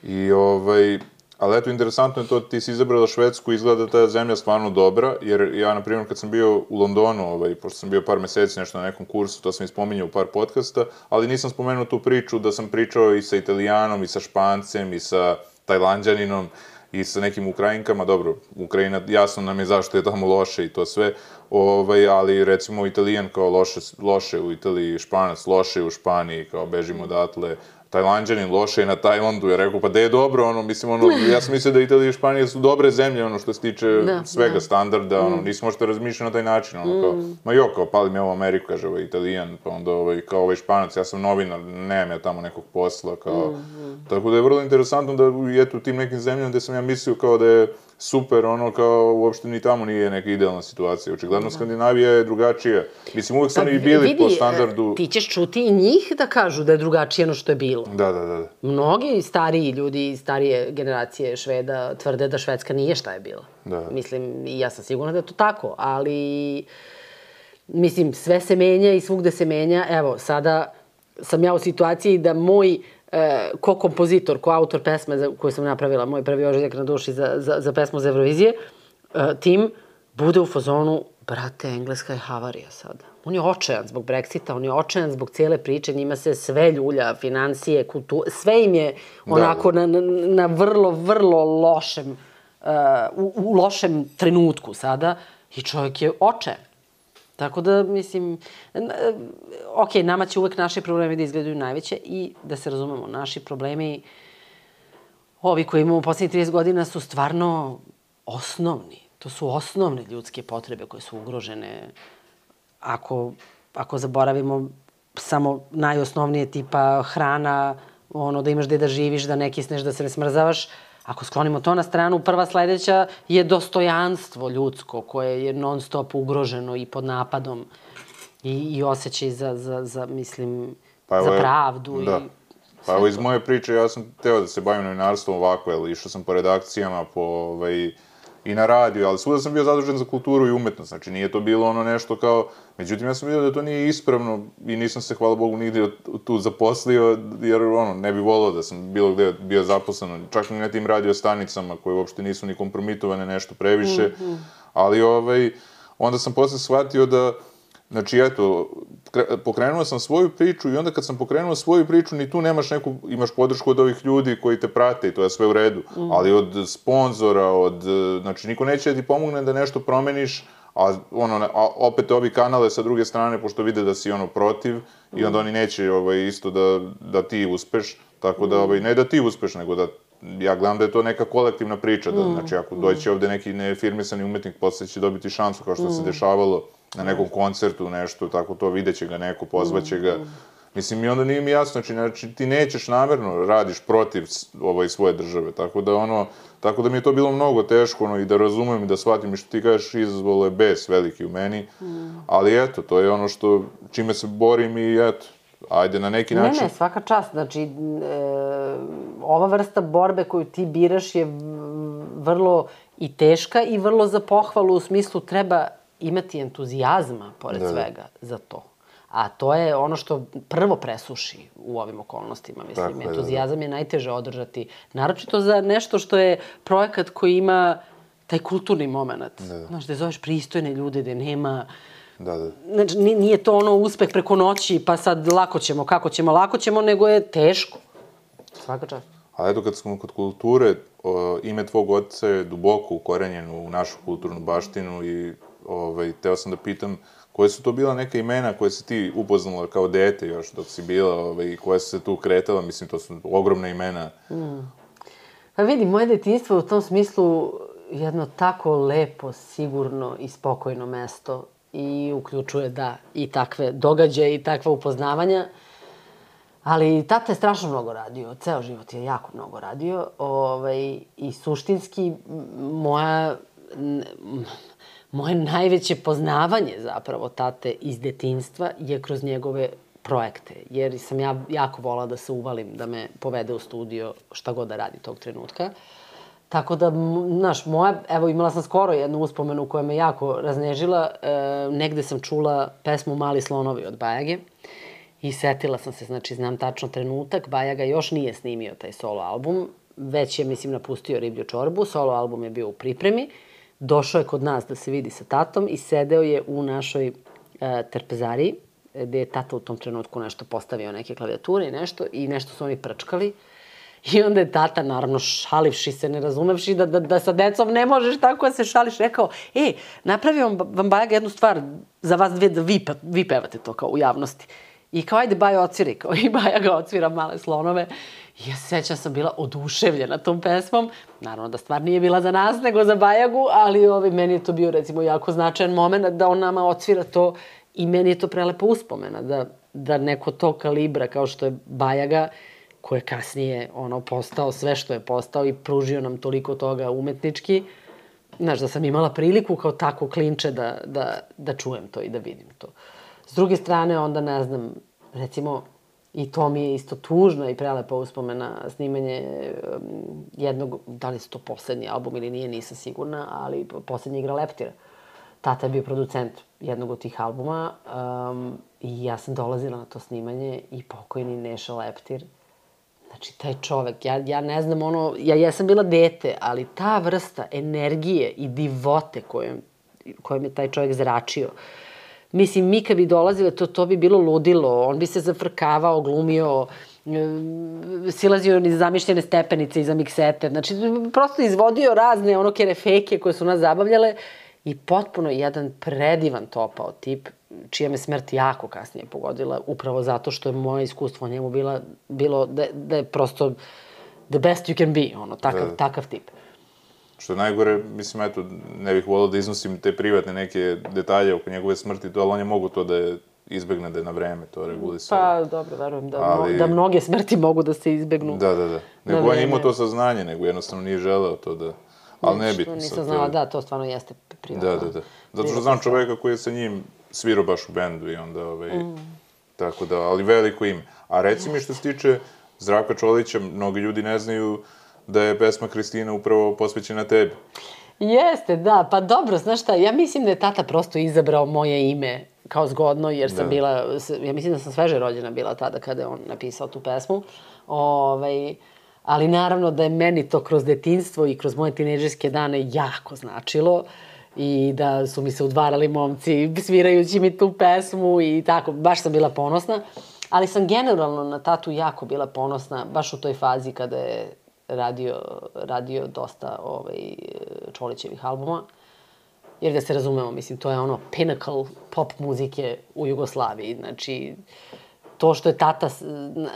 I ovaj, ali eto, interesantno je to, ti si izabrala Švedsku, izgleda da ta zemlja stvarno dobra, jer ja, na primjer, kad sam bio u Londonu, ovaj, pošto sam bio par meseci nešto na nekom kursu, to sam ispominjao u par podcasta, ali nisam spomenuo tu priču da sam pričao i sa Italijanom, i sa Špancem, i sa Tajlanđaninom, i sa nekim Ukrajinkama, dobro, Ukrajina, jasno nam je zašto je tamo loše i to sve, ovaj, ali recimo Italijan kao loše, loše u Italiji, Španac loše u Španiji, kao bežimo odatle, Tajlanđanin loše i na Tajlandu, ja rekao, pa da je dobro, ono, mislim, ono, ja sam mislio da Italija i Španija su dobre zemlje, ono, što se tiče da, svega da. standarda, ono, mm. nisi možete razmišljati na taj način, ono, kao, mm. ma jo, kao, pali me u Ameriku, kaže, ovaj, Italijan, pa onda, ovaj, kao, ovaj Španac, ja sam novinar, nemam ja tamo nekog posla, kao, mm. mm. tako da je vrlo interesantno da, eto, u tim nekim zemljama gde sam ja mislio kao da je super, ono kao uopšte ni tamo nije neka idealna situacija. Očigledno da. Skandinavija je drugačija. Mislim, uvek su pa, oni bili vidi, po standardu... Ti ćeš čuti i njih da kažu da je drugačije ono što je bilo. Da, da, da. Mnogi stariji ljudi, starije generacije Šveda tvrde da Švedska nije šta je bila. Da. Mislim, i ja sam sigurna da je to tako, ali... Mislim, sve se menja i svugde se menja. Evo, sada sam ja u situaciji da moj e, ko kompozitor, ko autor pesme za, koju sam napravila, moj prvi ožiljak na duši za, za, za pesmu za Eurovizije, e, tim bude u fazonu, brate, engleska je havarija sada. On je očajan zbog Brexita, on je očajan zbog cijele priče, njima se sve ljulja, financije, kultura, sve im je da, onako da. na, na, na vrlo, vrlo lošem, uh, u, u lošem trenutku sada i čovjek je očajan. Tako da, mislim, ok, nama će uvek naši problemi da izgledaju najveće i da se razumemo, naši problemi, ovi koji imamo u poslednjih 30 godina su stvarno osnovni. To su osnovne ljudske potrebe koje su ugrožene. Ako, ako zaboravimo samo najosnovnije tipa hrana, ono, da imaš gde da živiš, da ne kisneš, da se ne smrzavaš. Ako sklonimo to na stranu, prva sledeća je dostojanstvo ljudsko, koje je non stop ugroženo i pod napadom i, i osjećaj za, za, za mislim, pa za pravdu. Da. I pa evo iz moje priče, ja sam teo da se bavim novinarstvom ovako, jel, išao sam po redakcijama, po, ovaj, i na radiju, ali svuda sam bio zadužen za kulturu i umetnost, znači nije to bilo ono nešto kao, međutim ja sam vidio da to nije ispravno i nisam se, hvala Bogu, nigde tu zaposlio, jer ono, ne bi volao da sam bilo gde bio zaposlen, čak ni na tim radio stanicama koje uopšte nisu ni kompromitovane nešto previše, mm -hmm. ali ovaj, onda sam posle shvatio da Znači, eto, pokrenuo sam svoju priču i onda kad sam pokrenuo svoju priču, ni tu nemaš neku, imaš podršku od ovih ljudi koji te prate i to je sve u redu. Mm. Ali od sponzora, od, znači, niko neće da ti pomogne da nešto promeniš, a, ono, a opet ovi kanale sa druge strane, pošto vide da si ono protiv, mm. i onda oni neće ovaj, isto da, da ti uspeš, tako da, ovaj, ne da ti uspeš, nego da ja gledam da je to neka kolektivna priča, da, mm. znači ako doće ovde neki nefirmisani umetnik, posle će dobiti šansu, kao što mm. se dešavalo na nekom koncertu, nešto, tako to, videće ga neko, pozvaće ga. Mislim, i onda nije mi jasno, znači, znači, ti nećeš namerno, radiš protiv ovaj, svoje države, tako da ono, tako da mi je to bilo mnogo teško, ono, i da razumem i da shvatim i što ti kažeš, izazvalo je bes veliki u meni, mm. ali eto, to je ono što, čime se borim i eto, ajde na neki način... Ne, ne, svaka čast, znači, e, ova vrsta borbe koju ti biraš je vrlo i teška i vrlo za pohvalu u smislu treba imati entuzijazma, pored da. svega, za to. A to je ono što prvo presuši u ovim okolnostima, mislim. Tako, Entuzijazam da, da. je najteže održati. Naročito za nešto što je projekat koji ima taj kulturni moment. Da. Znaš, da zoveš pristojne ljude, da nema... Da, da. Znači, nije to ono uspeh preko noći, pa sad lako ćemo, kako ćemo, lako ćemo, nego je teško. Svaka čast. A eto, kad smo kod kulture, o, ime tvog oca je duboko ukorenjeno u našu kulturnu baštinu i ovaj, teo sam da pitam koje su to bila neka imena koje si ti upoznala kao dete još dok si bila ovaj, koje su se tu kretala, mislim, to su ogromna imena. Mm. Pa vidi, moje detinstvo u tom smislu jedno tako lepo, sigurno i spokojno mesto i uključuje, da, i takve događaje i takva upoznavanja. Ali tata je strašno mnogo radio, ceo život je jako mnogo radio. Ovaj, I suštinski, moja moje najveće poznavanje zapravo tate iz detinstva je kroz njegove projekte, jer sam ja jako volala da se uvalim, da me povede u studio šta god da radi tog trenutka. Tako da, znaš, moja, evo imala sam skoro jednu uspomenu koja me jako raznežila, e, negde sam čula pesmu Mali slonovi od Bajage i setila sam se, znači znam tačno trenutak, Bajaga još nije snimio taj solo album, već je, mislim, napustio Riblju čorbu, solo album je bio u pripremi, došao je kod nas da se vidi sa tatom i sedeo je u našoj uh, trpezariji, gde je tata u tom trenutku nešto postavio, neke klavijature i nešto, i nešto su oni prčkali. I onda je tata, naravno, šalivši se, ne razumevši da, da, da sa decom ne možeš tako da se šališ, rekao, e, napravio vam Bajaga jednu stvar za vas dve da vi, vi pevate to kao u javnosti. I kao, ajde, Baja odsviri, kao i Baja ga odsvira male slonove. I ja se sećam sam bila oduševljena tom pesmom. Naravno da stvar nije bila za nas, nego za Bajagu, ali ovaj, meni je to bio recimo jako značajan moment da on nama odsvira to i meni je to prelepa uspomena da, da neko to kalibra kao što je Bajaga, ko je kasnije ono, postao sve što je postao i pružio nam toliko toga umetnički, znaš, da sam imala priliku kao tako klinče da, da, da čujem to i da vidim to. S druge strane, onda, ne znam, recimo, I to mi je isto tužna i prelepa uspomena snimanje um, jednog, da li su to poslednji album ili nije, nisam sigurna, ali poslednji igra Leptira. Tata je bio producent jednog od tih albuma um, i ja sam dolazila na to snimanje i pokojni Neša Leptir. Znači, taj čovek, ja, ja ne znam, ono, ja, ja sam bila dete, ali ta vrsta energije i divote kojom, kojom je taj čovek zračio, uh, Mislim, mi kad bi dolazile, to, to bi bilo ludilo. On bi se zafrkavao, glumio, e, silazio niz zamišljene stepenice iza miksete. Znači, prosto izvodio razne ono kerefeke koje su nas zabavljale i potpuno jedan predivan topao tip, čija me smrt jako kasnije pogodila, upravo zato što je moje iskustvo o njemu bila, bilo da, da je prosto the best you can be, ono, takav, da. takav tip. Što je najgore, mislim, eto, ne bih volao da iznosim te privatne neke detalje oko njegove smrti, to, ali on je mogu to da je izbegne da je na vreme to regulisao. Pa, dobro, verujem da, Ali- da mnoge smrti mogu da se izbegnu. Da, da, da. Nego on je imao to saznanje, nego jednostavno nije želeo to da... Ali Što nebitno Nisam znala, da, to stvarno jeste privatno. Da, da, da. Zato što znam čoveka koji je sa njim svirao baš u bendu i onda, ovaj, tako da, ali veliko ime. A reci mi što se tiče Zdravka Čolića, mnogi ljudi ne znaju da je pesma Kristina upravo posvećena tebi. Jeste, da, pa dobro, znaš šta, ja mislim da je tata prosto izabrao moje ime kao zgodno, jer sam Da. bila, ja mislim da sam sveže rođena bila tada kada je on napisao tu pesmu. Ovaj, ali naravno da je meni to kroz detinstvo i kroz moje tineđerske dane jako značilo i da su mi se udvarali momci svirajući mi tu pesmu i tako, baš sam bila ponosna. Ali sam generalno na tatu jako bila ponosna, baš u toj fazi kada je radio, radio dosta ovaj, Čolićevih albuma. Jer da se razumemo, mislim, to je ono pinnacle pop muzike u Jugoslaviji. Znači, to što je tata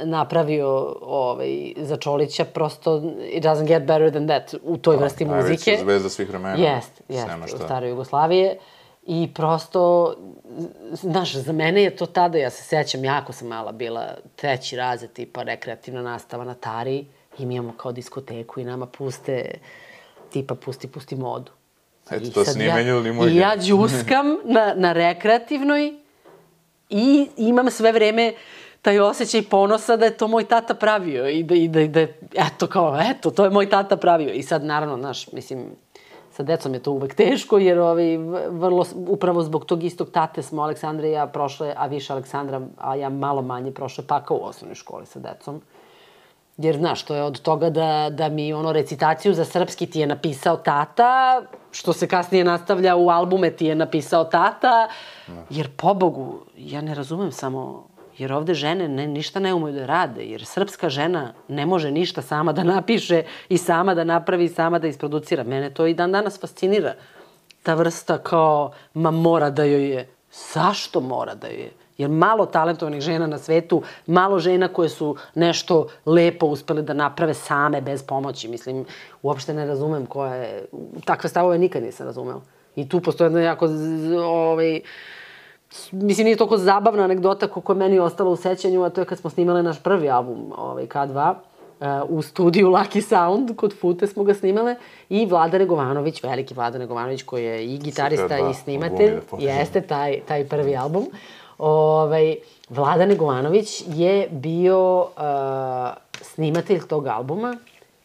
napravio ovaj, za Čolića, prosto it doesn't get better than that u toj vrsti Najveća muzike. zvezda svih vremena. Jest, jest, u staroj Jugoslavije. I prosto, znaš, za mene je to tada, ja se sećam, jako sam mala bila, treći razred, tipa rekreativna nastava na Tari, i mi imamo kao diskoteku i nama puste, tipa pusti, pusti modu. Eto, I to se nije ja- menjalo ni moj I ja džuskam na, na rekreativnoj i imam sve vreme taj osjećaj ponosa da je to moj tata pravio i da, i da, i da eto kao, eto, to je moj tata pravio. I sad, naravno, znaš, mislim, sa decom je to uvek teško, jer ovaj, vrlo, upravo zbog tog istog tate smo Aleksandra i ja prošle, a više Aleksandra, a ja malo manje prošle pakao u osnovnoj školi sa decom. Jer, znaš, to je od toga da, da mi ono recitaciju za srpski ti je napisao tata, što se kasnije nastavlja u albume ti je napisao tata, jer pobogu, ja ne razumem samo, jer ovde žene ne, ništa ne umeju da rade, jer srpska žena ne može ništa sama da napiše i sama da napravi i sama da isproducira. Mene to i dan danas fascinira. Ta vrsta kao, ma mora da joj je. Zašto mora da joj je? Jer malo talentovanih žena na svetu, malo žena koje su nešto lepo uspele da naprave same, bez pomoći. Mislim, uopšte ne razumem koja je... Takve stavove nikad nisam razumela. I tu postoje jedna jako, ovaj, mislim, nije toliko zabavna anegdota koliko je meni ostala u sećanju, a to je kad smo snimale naš prvi album, ovaj, K2, uh, u studiju Lucky Sound, kod Fute smo ga snimale, i Vlada Negovanović, veliki Vlada Negovanović, koji je i gitarista Super, da, i snimatelj, jeste taj, taj prvi album. Ovaj, Vlada Negovanović je bio uh, snimatelj tog albuma.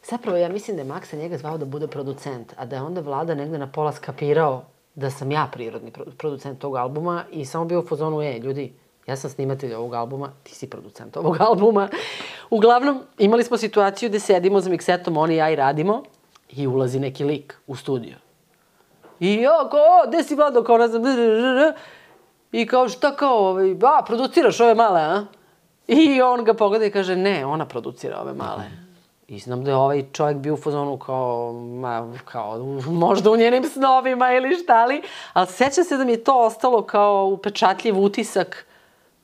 Zapravo, ja mislim da je Maksa njega zvao da bude producent, a da je onda Vlada negde na pola skapirao da sam ja prirodni pro- producent tog albuma i samo bio u fazonu, e, ljudi, ja sam snimatelj ovog albuma, ti si producent ovog albuma. Uglavnom, imali smo situaciju gde sedimo za miksetom, on i ja i radimo i ulazi neki lik u studio. I ja kao, gde si Vlado, kao ne znam. I kao, šta kao, ovaj, a, produciraš ove male, a? I on ga pogleda i kaže, ne, ona producira ove male. I znam da je ovaj čovjek bio u fazonu kao, ma, kao, možda u njenim snovima ili šta li, ali sećam se da mi je to ostalo kao upečatljiv utisak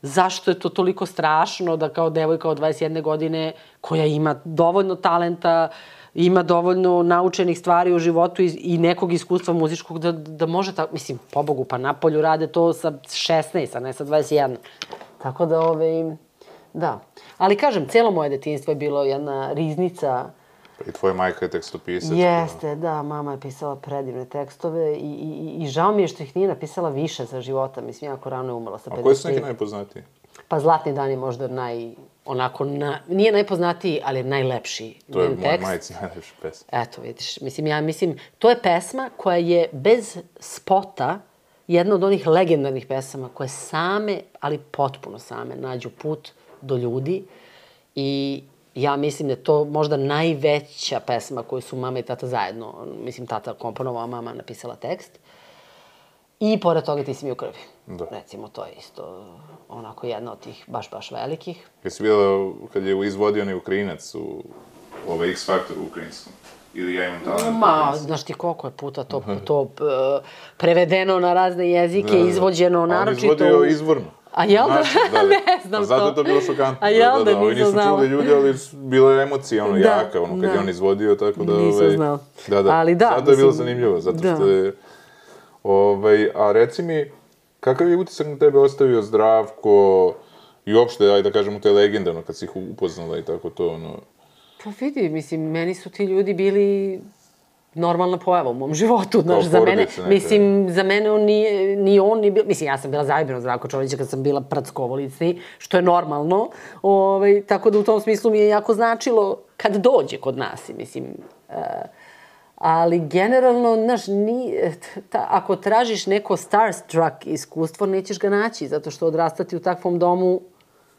zašto je to toliko strašno da kao devojka od 21 godine koja ima dovoljno talenta, ima dovoljno naučenih stvari u životu i, i nekog iskustva muzičkog da, da može tako, mislim, pobogu, pa napolju rade to sa 16, a ne sa 21. Tako da, ovaj, da. Ali kažem, celo moje detinjstvo je bilo jedna riznica I tvoja majka je tekstopisac. pa- Jeste, da, mama je pisala predivne tekstove i, i, i žao mi je što ih nije napisala više za života. Mislim, jako rano je umrla sa 53. A koji su neki najpoznatiji? Pa Zlatni dan je možda naj, onako, na, nije najpoznatiji, ali je najlepši To je njen moja tekst. majici najlepša pesma. Eto, vidiš, mislim, ja mislim, to je pesma koja je bez spota jedna od onih legendarnih pesama koje same, ali potpuno same, nađu put do ljudi i ja mislim da je to možda najveća pesma koju su mama i tata zajedno, mislim, tata komponovao, a mama napisala tekst. I pored toga ti si mi u krvi. Da. Recimo, to je isto onako jedna od tih baš, baš velikih. Jesi videla kad je izvodio onaj Ukrajinac u ovaj X Factor ukrajinskom? Ili ja imam talent? Ma, znaš ti koliko je puta to, to prevedeno na razne jezike, izvođeno, A on naročito... izvodio u- izvorno. A jel da? Da, da. Ne znam A zato to. je to bilo šokantno. A jel da, da, Ovi nisam znala. čuli ljudi, ali bila je emocija ono Da, jaka, ono kad da. je on izvodio, tako da... Nisam ovaj, znala. Da, da. Ali da, Zato je bilo zanimljivo, zato da. što je... Ovaj, a reci mi, Kakav je utisak na tebe ostavio Zdravko i uopšte, ajde da kažemo, te legende, ono, kad si ih upoznala i tako to, ono... Pa vidi, mislim, meni su ti ljudi bili normalna pojava u mom životu, znaš, za mene, neka. mislim, za mene on nije, ni on ni bio, mislim, ja sam bila zaljubljena Zdravko Čolića kad sam bila prackovolicni, što je normalno, ovaj, tako da u tom smislu mi je jako značilo kad dođe kod nas, mislim, uh, ali generalno, znaš, ni, ta, ako tražiš neko starstruck iskustvo, nećeš ga naći, zato što odrastati u takvom domu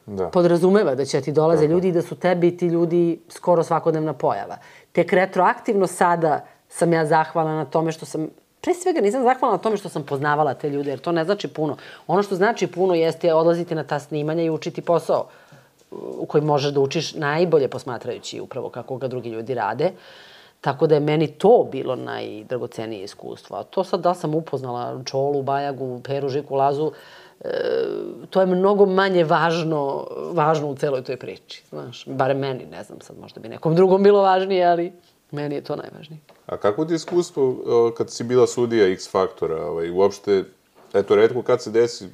da. podrazumeva da će ti dolaze Tako. ljudi i da su tebi ti ljudi skoro svakodnevna pojava. Tek retroaktivno sada sam ja zahvalna na tome što sam pre svega nisam zahvalna na tome što sam poznavala te ljude, jer to ne znači puno. Ono što znači puno jeste odlaziti na ta snimanja i učiti posao u koji možeš da učiš najbolje posmatrajući upravo kako ga drugi ljudi rade. Tako da je meni to bilo najdragocenije iskustvo. A to sad da sam upoznala Čolu, Bajagu, Peru, Žiku, Lazu, e, to je mnogo manje važno, važno u celoj toj priči. Znaš, bare meni, ne znam sad, možda bi nekom drugom bilo važnije, ali meni je to najvažnije. A kako ti je iskustvo kad si bila sudija X Faktora? Ovaj, uopšte, eto, redko kad se desi,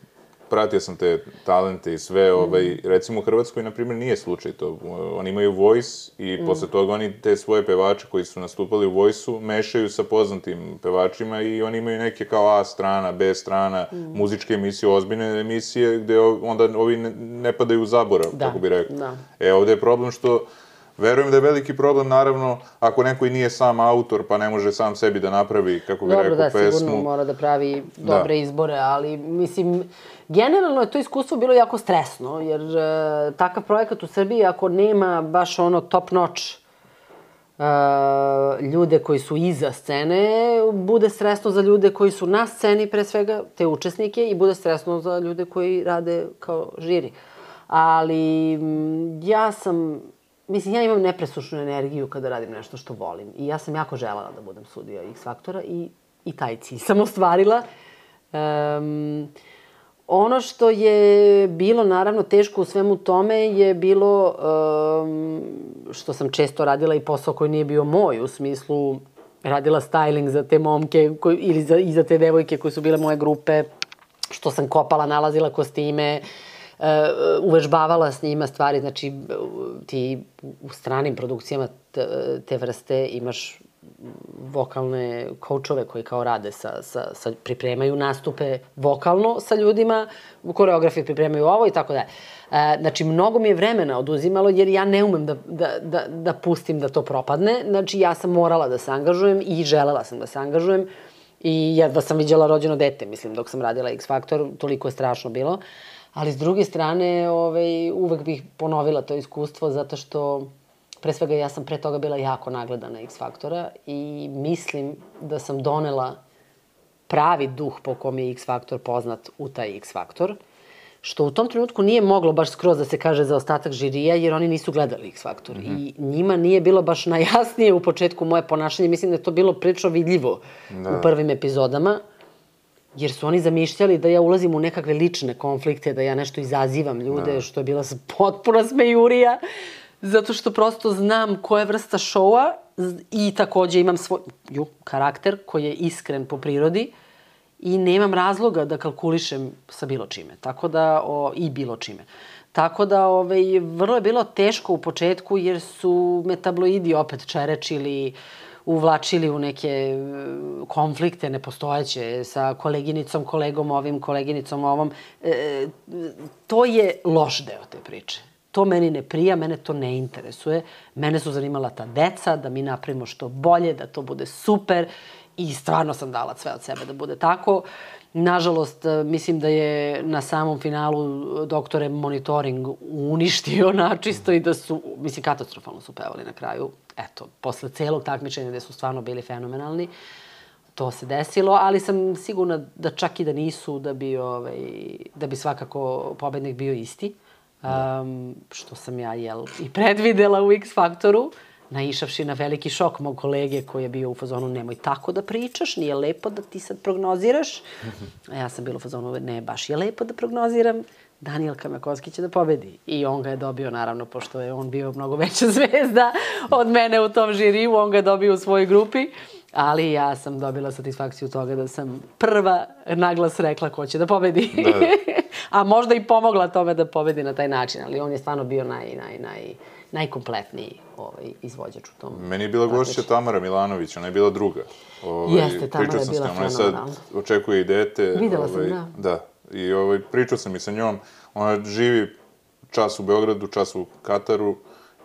pratio sam te talente i sve, ovaj, mm. recimo u Hrvatskoj, na primjer, nije slučaj to. Oni imaju Voice i mm. posle toga oni te svoje pevače koji su nastupali u Voice-u mešaju sa poznatim pevačima i oni imaju neke kao A strana, B strana, mm. muzičke emisije, ozbiljne emisije, gde onda ovi ne, ne padaju u zaborav, da. kako bi rekao. Da. E, ovde je problem što Verujem da je veliki problem, naravno, ako neko i nije sam autor, pa ne može sam sebi da napravi, kako bi Dobro, rekao, da, pesmu. Dobro, da, sigurno mora da pravi dobre da. izbore, ali, mislim, generalno je to iskustvo bilo jako stresno, jer e, takav projekat u Srbiji, ako nema baš ono top notch e, ljude koji su iza scene, bude stresno za ljude koji su na sceni, pre svega, te učesnike, i bude stresno za ljude koji rade kao žiri. Ali, ja sam Mislim, ja imam nepresušnu energiju kada radim nešto što volim. I ja sam jako želala da budem sudija X Faktora i, i taj cilj sam ostvarila. Um, ono što je bilo naravno teško u svemu tome je bilo um, što sam često radila i posao koji nije bio moj, u smislu radila styling za te momke koji, ili za, i za te devojke koje su bile moje grupe, što sam kopala, nalazila kostime, uh, uvežbavala s njima stvari, znači ti u stranim produkcijama te, te vrste imaš vokalne koučove koji kao rade sa, sa, sa, pripremaju nastupe vokalno sa ljudima, koreografi pripremaju ovo i tako da. E, znači, mnogo mi je vremena oduzimalo jer ja ne umem da, da, da, da pustim da to propadne. Znači, ja sam morala da se angažujem i želela sam da se angažujem i jedva sam viđala rođeno dete, mislim, dok sam radila X Factor, toliko je strašno bilo. Ali s druge strane, ovaj, uvek bih ponovila to iskustvo zato što pre svega ja sam pre toga bila jako nagledana X Faktora i mislim da sam donela pravi duh po kom je X Faktor poznat u taj X Faktor, što u tom trenutku nije moglo baš skroz da se kaže za ostatak žirija, jer oni nisu gledali X Faktor. Mm -hmm. I njima nije bilo baš najjasnije u početku moje ponašanje, mislim da je to bilo prilično vidljivo da. u prvim epizodama, jer su oni zamišljali da ja ulazim u nekakve lične konflikte, da ja nešto izazivam ljude, da. što je bila potpuna smejurija, zato što prosto znam koja je vrsta šoua i takođe imam svoj ju, karakter koji je iskren po prirodi i nemam razloga da kalkulišem sa bilo čime, tako da, o, i bilo čime. Tako da, ovaj, vrlo je bilo teško u početku jer su me tabloidi opet čerečili, uh, uvlačili u neke e, konflikte nepostojeće sa koleginicom, kolegom ovim, koleginicom ovom. E, to je loš deo te priče. To meni ne prija, mene to ne interesuje. Mene su zanimala ta deca, da mi napravimo što bolje, da to bude super i stvarno sam dala sve od sebe da bude tako. Nažalost, e, mislim da je na samom finalu doktore monitoring uništio načisto i da su, mislim, katastrofalno su pevali na kraju. Eto, posle celog takmičenja gde su stvarno bili fenomenalni, to se desilo, ali sam sigurna da čak i da nisu, da bi, ovaj, da bi svakako pobednik bio isti. Um, što sam ja, jel, i predvidela u X Faktoru naišavši na veliki šok mog kolege koji je bio u fazonu nemoj tako da pričaš, nije lepo da ti sad prognoziraš. A ja sam bila u fazonu ne, baš je lepo da prognoziram. Daniel Kamakovski će da pobedi. I on ga je dobio, naravno, pošto je on bio mnogo veća zvezda od mene u tom žiriju, on ga je dobio u svojoj grupi. Ali ja sam dobila satisfakciju toga da sam prva naglas rekla ko će da pobedi. Da, da. A možda i pomogla tome da pobedi na taj način, ali on je stvarno bio naj, naj, naj, najkompletniji ovaj, izvođač u tom. Meni je bila gošća Tamara Milanović, ona je bila druga. Ovaj, Jeste, Tamara je bila Ona sad očekuje i dete. Videla ovaj, sam, da. Da. I ovaj, pričao sam i sa njom. Ona živi čas u Beogradu, čas u Kataru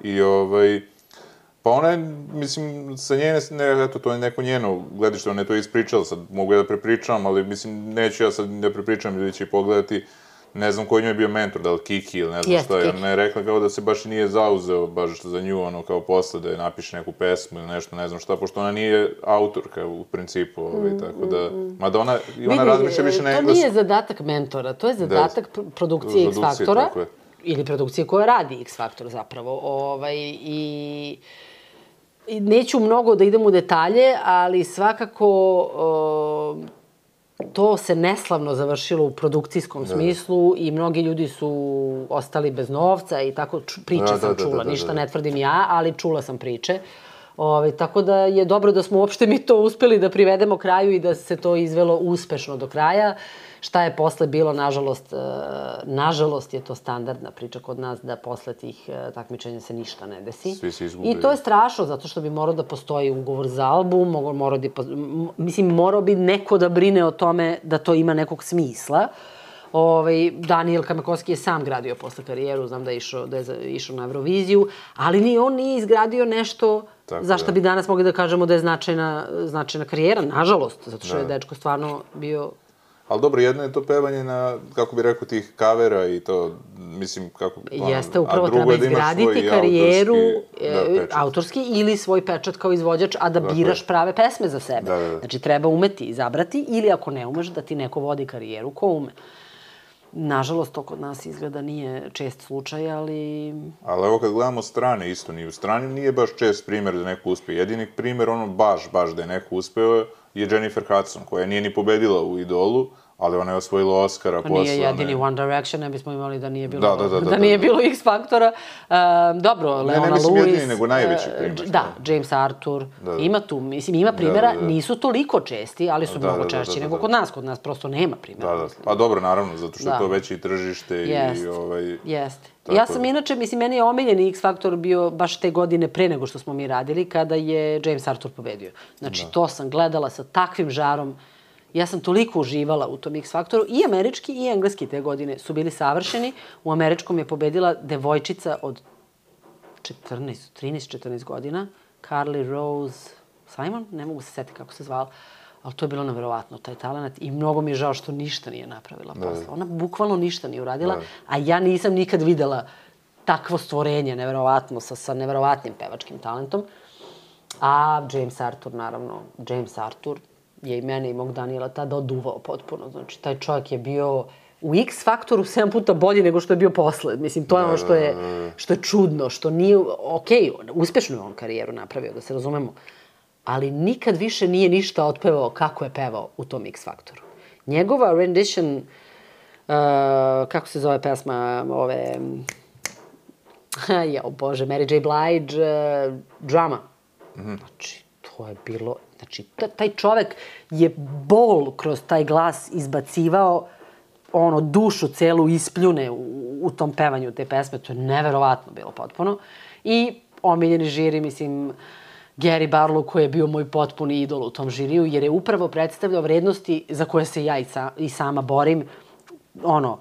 i ovaj, Pa ona je, mislim, sa njene, ne, eto, to je neko njeno gledište, ona je to ispričala, sad mogu ja da prepričam, ali mislim, neću ja sad da prepričam, ljudi će pogledati, ne znam ko njoj je bio mentor, da li Kiki ili ne znam yes, šta je, ona je rekla kao da se baš nije zauzeo baš za nju, ono, kao posle da je napiše neku pesmu ili nešto, ne znam šta, pošto ona nije autorka u principu, ovaj, mm, tako da, mm, mm. mada ona, i ona razmišlja više na englesu. To nije zadatak mentora, to je zadatak da, produkcije X Faktora, ili produkcije koja radi X Faktor zapravo, ovaj, i neću mnogo da idem u detalje, ali svakako to se neslavno završilo u produkcijskom da. smislu i mnogi ljudi su ostali bez novca i tako priče da, sam da, da čula. Da, da, da, Ništa ne tvrdim ja, ali čula sam priče. Ove, ovaj, tako da je dobro da smo uopšte mi to uspeli da privedemo kraju i da se to izvelo uspešno do kraja. Uh, Šta je posle bilo, nažalost, e, nažalost je to standardna priča kod nas da posle tih e, takmičenja se ništa ne desi. Svi se izgubili. I to je strašno, zato što bi morao da postoji ugovor za album, morao da, mislim, morao bi neko da brine o tome da to ima nekog smisla. Ovaj, Daniel Kamakovski je sam gradio posle karijeru, znam da je išao, da je išao na Euroviziju, ali ni on nije izgradio nešto Tako zašto da. bi danas mogli da kažemo da je značajna, značajna karijera, nažalost, zato što da. je dečko stvarno bio Ali dobro, jedno je to pevanje na, kako bi rekao, tih kavera i to, mislim, kako... Jeste, upravo treba da izgraditi karijeru autorski, da, e, autorski ili svoj pečat kao izvođač, a da dakle. biraš prave pesme za sebe. Da, da, da. Znači, treba umeti izabrati ili ako ne umeš, da ti neko vodi karijeru ko ume. Nažalost, to kod nas izgleda nije čest slučaj, ali... Ali evo kad gledamo strane, isto ni u stranim nije baš čest primer da neko uspe. Jedini primer, ono, baš, baš da je neko uspeo, je Jennifer Hudson, koja nije ni pobedila u Idolu, ali ona je osvojila Oscara pa posle. Nije jedini ne... One Direction, ne bismo imali da nije bilo, da, da, da, da, da nije da, bilo X Faktora. Uh, dobro, ne, Leona ne, mislim Lewis. jedini, nego najveći primer. Da, James Arthur. Da, da. Ima tu, mislim, ima primjera, da, da, da. nisu toliko česti, ali su da, mnogo da, češći da, da, da, nego kod nas. Kod nas prosto nema primjera. Da, da. Pa dobro, naravno, zato što da. je to veće i tržište Jest. i ovaj... Jeste. Ja sam inače, mislim, meni je omiljeni X Factor bio baš te godine pre nego što smo mi radili, kada je James Arthur pobedio. Znači, da. to sam gledala sa takvim žarom. Ja sam toliko uživala u tom X Faktoru. I američki i engleski te godine su bili savršeni. U američkom je pobedila devojčica od 14, 13-14 godina. Carly Rose Simon, ne mogu se setiti kako se zvala. Ali to je bilo neverovatno, taj talent. I mnogo mi je žao što ništa nije napravila da. posle. Ona bukvalno ništa nije uradila, da. a ja nisam nikad videla takvo stvorenje, neverovatno, sa, sa neverovatnim pevačkim talentom. A James Arthur, naravno, James Arthur je i mene i mog Daniela tada oduvao potpuno. Znači, taj čovjek je bio u X faktoru 7 puta bolji nego što je bio posle. Mislim, to je ono što je, što je čudno, što nije, ok, uspešno je on karijeru napravio, da se razumemo ali nikad više nije ništa otpevao kako je pevao u tom X Faktoru. Njegova rendition, uh, kako se zove pesma, ove, ja, o bože, Mary J. Blige, uh, drama. Mm -hmm. Znači, to je bilo, znači, taj čovek je bol kroz taj glas izbacivao, ono, dušu celu ispljune u, u tom pevanju te pesme, to je neverovatno bilo potpuno. I omiljeni žiri, mislim, uh, Gary Barlow koji je bio moj potpuni idol u tom žiriju, jer je upravo predstavljao vrednosti za koje se ja i, sa, i sama borim. Ono,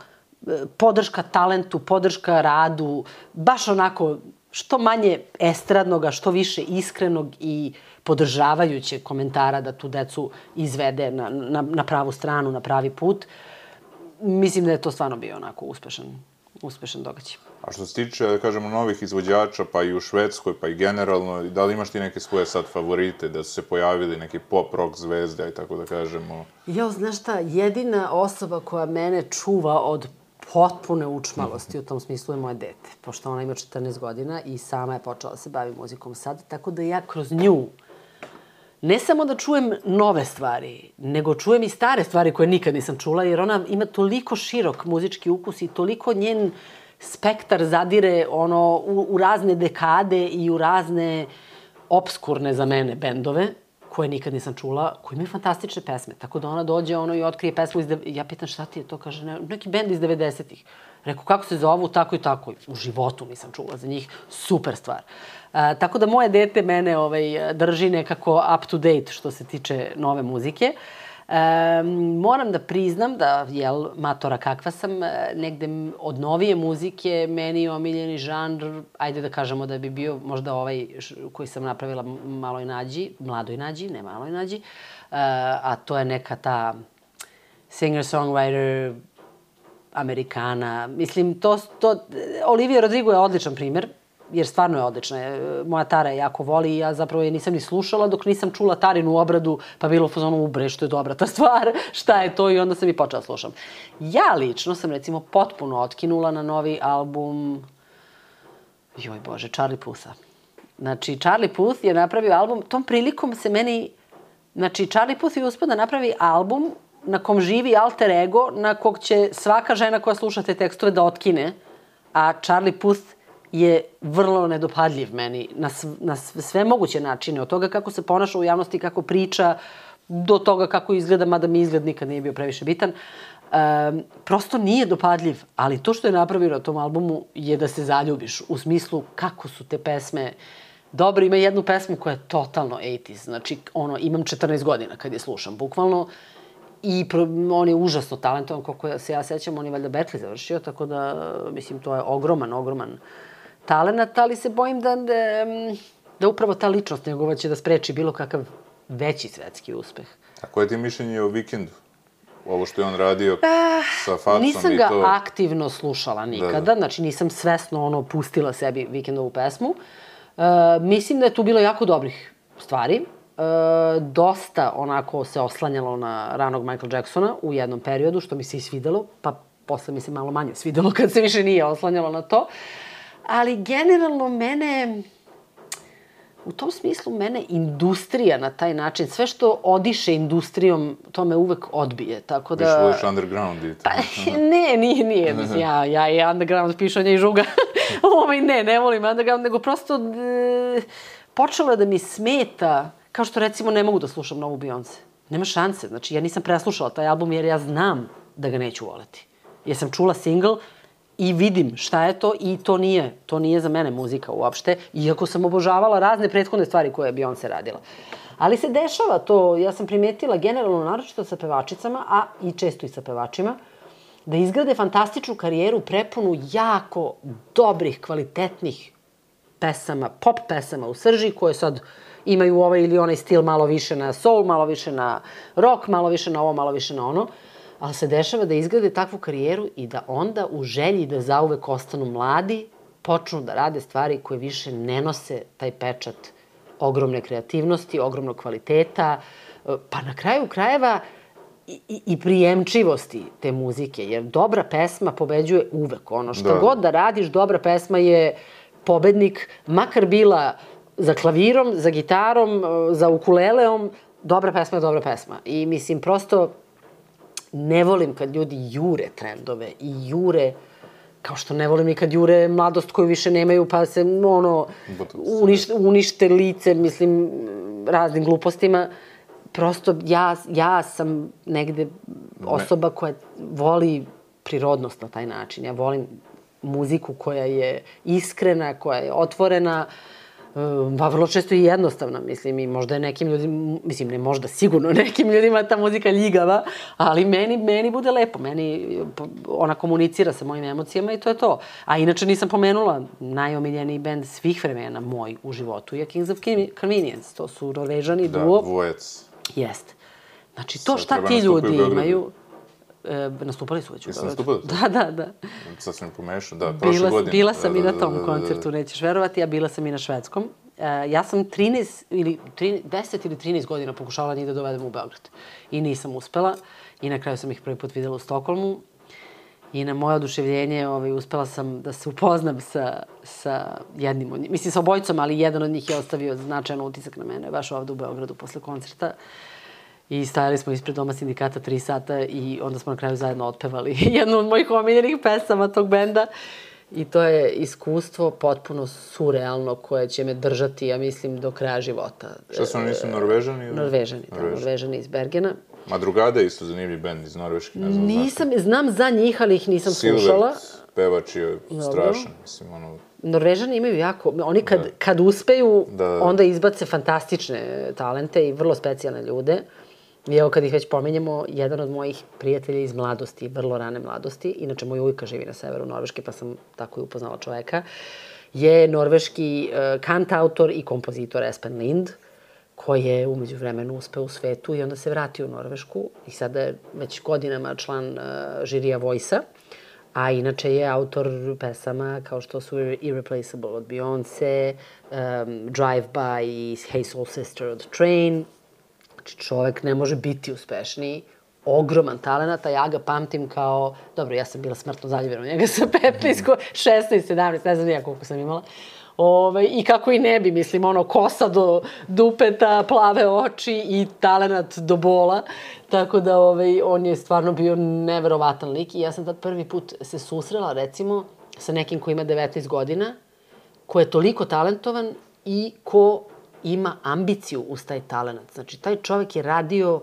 podrška talentu, podrška radu, baš onako što manje estradnog, a što više iskrenog i podržavajućeg komentara da tu decu izvede na, na, na pravu stranu, na pravi put. Mislim da je to stvarno bio onako uspešan, uspešan događaj. A što se tiče, da kažemo, novih izvođača, pa i u Švedskoj, pa i generalno, da li imaš ti neke svoje sad favorite, da su se pojavili neki pop rock zvezde, i tako da kažemo? Jo, znaš šta, jedina osoba koja mene čuva od potpune učmalosti u tom smislu je moje dete, pošto ona ima 14 godina i sama je počela da se bavi muzikom sad, tako da ja kroz nju ne samo da čujem nove stvari, nego čujem i stare stvari koje nikad nisam čula, jer ona ima toliko širok muzički ukus i toliko njen spektar zadire ono u, u razne dekade i u razne obskurne za mene bendove koje nikad nisam čula, koji imaju fantastične pesme. Tako da ona dođe ono i otkrije pesmu iz... Ja pitam šta ti je to, kaže, ne, neki bend iz 90-ih. Rekao, kako se zovu, tako i tako. U životu nisam čula za njih. Super stvar. A, tako da moje dete mene ovaj, drži nekako up to date što se tiče nove muzike. E, moram da priznam da, jel, matora kakva sam, e, negde od novije muzike, meni omiljeni žanr, ajde da kažemo da bi bio možda ovaj koji sam napravila maloj nađi, mladoj nađi, ne maloj nađi, e, a to je neka ta singer-songwriter, Amerikana. Mislim, to, to, Olivia Rodrigo je odličan primer, jer stvarno je odlična. Moja Tara je jako voli i ja zapravo je nisam ni slušala dok nisam čula Tarinu obradu, pa bilo u fazonu, ubre, što je dobra ta stvar, šta je to i onda sam i počela da slušam. Ja lično sam recimo potpuno otkinula na novi album, joj bože, Charlie Pusa. Znači, Charlie Puth je napravio album, tom prilikom se meni, znači, Charlie Puth je uspio da napravi album na kom živi alter ego, na kog će svaka žena koja sluša te tekstove da otkine, a Charlie Puth je vrlo nedopadljiv meni na, na sve moguće načine. Od toga kako se ponaša u javnosti, kako priča, do toga kako izgleda, mada mi izgled nikad nije bio previše bitan. Um, prosto nije dopadljiv, ali to što je napravio na tom albumu je da se zaljubiš u smislu kako su te pesme dobro, ima jednu pesmu koja je totalno 80s, znači ono, imam 14 godina kad je slušam, bukvalno, i pro, on je užasno talentovan, koliko se ja sećam, on je valjda Berkeley završio, tako da, mislim, to je ogroman, ogroman uh, talenat, ali se bojim da, da, da upravo ta ličnost njegova će da spreči bilo kakav veći svetski uspeh. A koje ti mišljenje o vikendu? Ovo što je on radio uh, sa facom nisam i to... Nisam ga aktivno slušala nikada, da, da. znači nisam svesno ono pustila sebi vikendovu pesmu. Uh, mislim da je tu bilo jako dobrih stvari. Uh, dosta onako se oslanjalo na ranog Michael Jacksona u jednom periodu, što mi se i svidelo, pa posle mi se malo manje svidelo kad se više nije oslanjalo na to. Ali generalno mene, u tom smislu mene industrija na taj način, sve što odiše industrijom, to me uvek odbije, tako da... Viš voliš underground i Pa, ne, nije, nije, mislim, ja, ja i underground pišanja i žuga, ovaj, ne, ne volim underground, nego prosto e, počelo da mi smeta, kao što recimo ne mogu da slušam novu Beyoncé. Nema šanse, znači ja nisam preslušala taj album jer ja znam da ga neću voleti. Jer sam čula single, i vidim šta je to i to nije, to nije za mene muzika uopšte, iako sam obožavala razne prethodne stvari koje je Beyoncé radila. Ali se dešava to, ja sam primetila generalno naročito sa pevačicama, a i često i sa pevačima, da izgrade fantastičnu karijeru prepunu jako dobrih, kvalitetnih pesama, pop pesama u srži, koje sad imaju ovaj ili onaj stil malo više na soul, malo više na rock, malo više na ovo, malo više na ono ali se dešava da izgrade takvu karijeru i da onda u želji da zauvek ostanu mladi, počnu da rade stvari koje više ne nose taj pečat ogromne kreativnosti, ogromnog kvaliteta, pa na kraju krajeva i, i, i prijemčivosti te muzike, jer dobra pesma pobeđuje uvek. Ono što da. god da radiš, dobra pesma je pobednik, makar bila za klavirom, za gitarom, za ukuleleom, dobra pesma je dobra pesma. I mislim, prosto ne volim kad ljudi jure trendove i jure kao što ne volim ni kad jure mladost koju više nemaju, pa se, ono, unište, unište lice, mislim, raznim glupostima. Prosto, ja, ja sam negde osoba koja voli prirodnost na taj način. Ja volim muziku koja je iskrena, koja je otvorena, uh, Pa vrlo često i jednostavna, mislim, i možda je nekim ljudima, mislim, ne možda, sigurno nekim ljudima ta muzika ljigava, ali meni, meni bude lepo, meni, ona komunicira sa mojim emocijama i to je to. A inače nisam pomenula, najomiljeniji bend svih vremena moj u životu je Kings of Convenience, to su Norvežani da, duo. Da, dvojec. Jeste. Znači, to šta ti ljudi imaju, E, nastupali su već u Beogradu. nastupali? Da, da, da. Sad sam pomešao, da, prošle bila, godine. Bila sam da, i na tom da, da, koncertu, nećeš verovati, a bila sam i na švedskom. E, ja sam 13 ili 13, 10 ili 13 godina pokušavala njih da dovedem u Beograd. I nisam uspela. I na kraju sam ih prvi put videla u Stokholmu. I na moje oduševljenje ovaj, uspela sam da se upoznam sa, sa jednim od njih. Mislim, sa obojicom, ali jedan od njih je ostavio značajan utisak na mene, baš ovde u Beogradu posle koncerta. Uh, I stajali smo ispred doma sindikata tri sata i onda smo na kraju zajedno otpevali jednu od mojih omiljenih pesama tog benda. I to je iskustvo potpuno surrealno koje će me držati, ja mislim, do kraja života. Šta su oni, nisu Norvežani? Ili? Norvežani, da, Norvežani iz Bergena. Madrugada je isto zanimljiv bend iz Norveške, ne znam Nisam, znaš. znam za njih, ali ih nisam Silvert, slušala. pevač je strašan, mislim, ono... Norvežani imaju jako, oni kad, da. kad uspeju, da, da. onda izbace fantastične talente i vrlo specijalne ljude. I evo kad ih već pomenjamo, jedan od mojih prijatelja iz mladosti, vrlo rane mladosti, inače moj ujka živi na severu Norveške, pa sam tako i upoznala čoveka, je norveški uh, kantautor i kompozitor Espen Lind, koji je umeđu vremenu uspeo u svetu i onda se vratio u Norvešku i sada je već godinama član uh, žirija Vojsa. A inače je autor pesama kao što su Irreplaceable od Beyoncé, um, Drive By i Hey Soul Sister od Train, Znači, čovek ne može biti uspešniji, ogroman talent, a ja ga pamtim kao, dobro, ja sam bila smrtno zaljubljena u njega sa 15, 16, 17, ne znam nija koliko sam imala. Ove, I kako i ne bi, mislim, ono, kosa do dupeta, plave oči i talenat do bola. Tako da ove, on je stvarno bio neverovatan lik i ja sam tad prvi put se susrela, recimo, sa nekim ko ima 19 godina, ko je toliko talentovan i ko ima ambiciju uz taj talent. Znači, taj čovek je radio,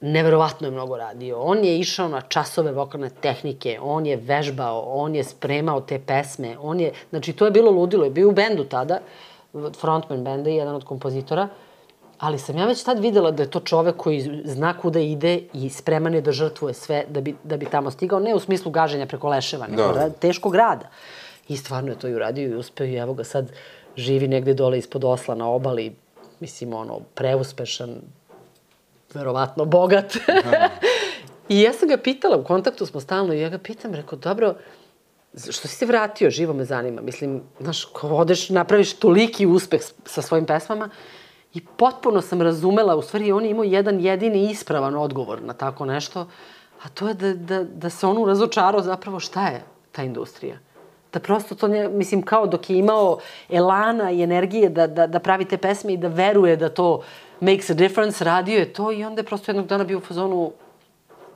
neverovatno je mnogo radio. On je išao na časove vokalne tehnike, on je vežbao, on je spremao te pesme, on je, znači, to je bilo ludilo. Je bio u bendu tada, frontman benda i jedan od kompozitora, ali sam ja već tad videla da je to čovek koji zna kuda ide i spreman je da žrtvuje sve da bi, da bi tamo stigao, ne u smislu gaženja preko leševa, nego da. teškog rada. I stvarno je to i uradio i uspeo i evo ga sad živi negde dole ispod osla na obali, mislim, ono, preuspešan, verovatno bogat. I ja sam ga pitala, u kontaktu smo stalno, i ja ga pitam, rekao, dobro, što si se vratio, živo me zanima. Mislim, znaš, ko odeš, napraviš toliki uspeh sa svojim pesmama, i potpuno sam razumela, u stvari on je imao jedan jedini ispravan odgovor na tako nešto, a to je da, da, da se on razočarao zapravo šta je ta industrija da prosto to ne, mislim, kao dok je imao elana i energije da, da, da pravi te pesme i da veruje da to makes a difference, radio je to i onda je prosto jednog dana bio u fazonu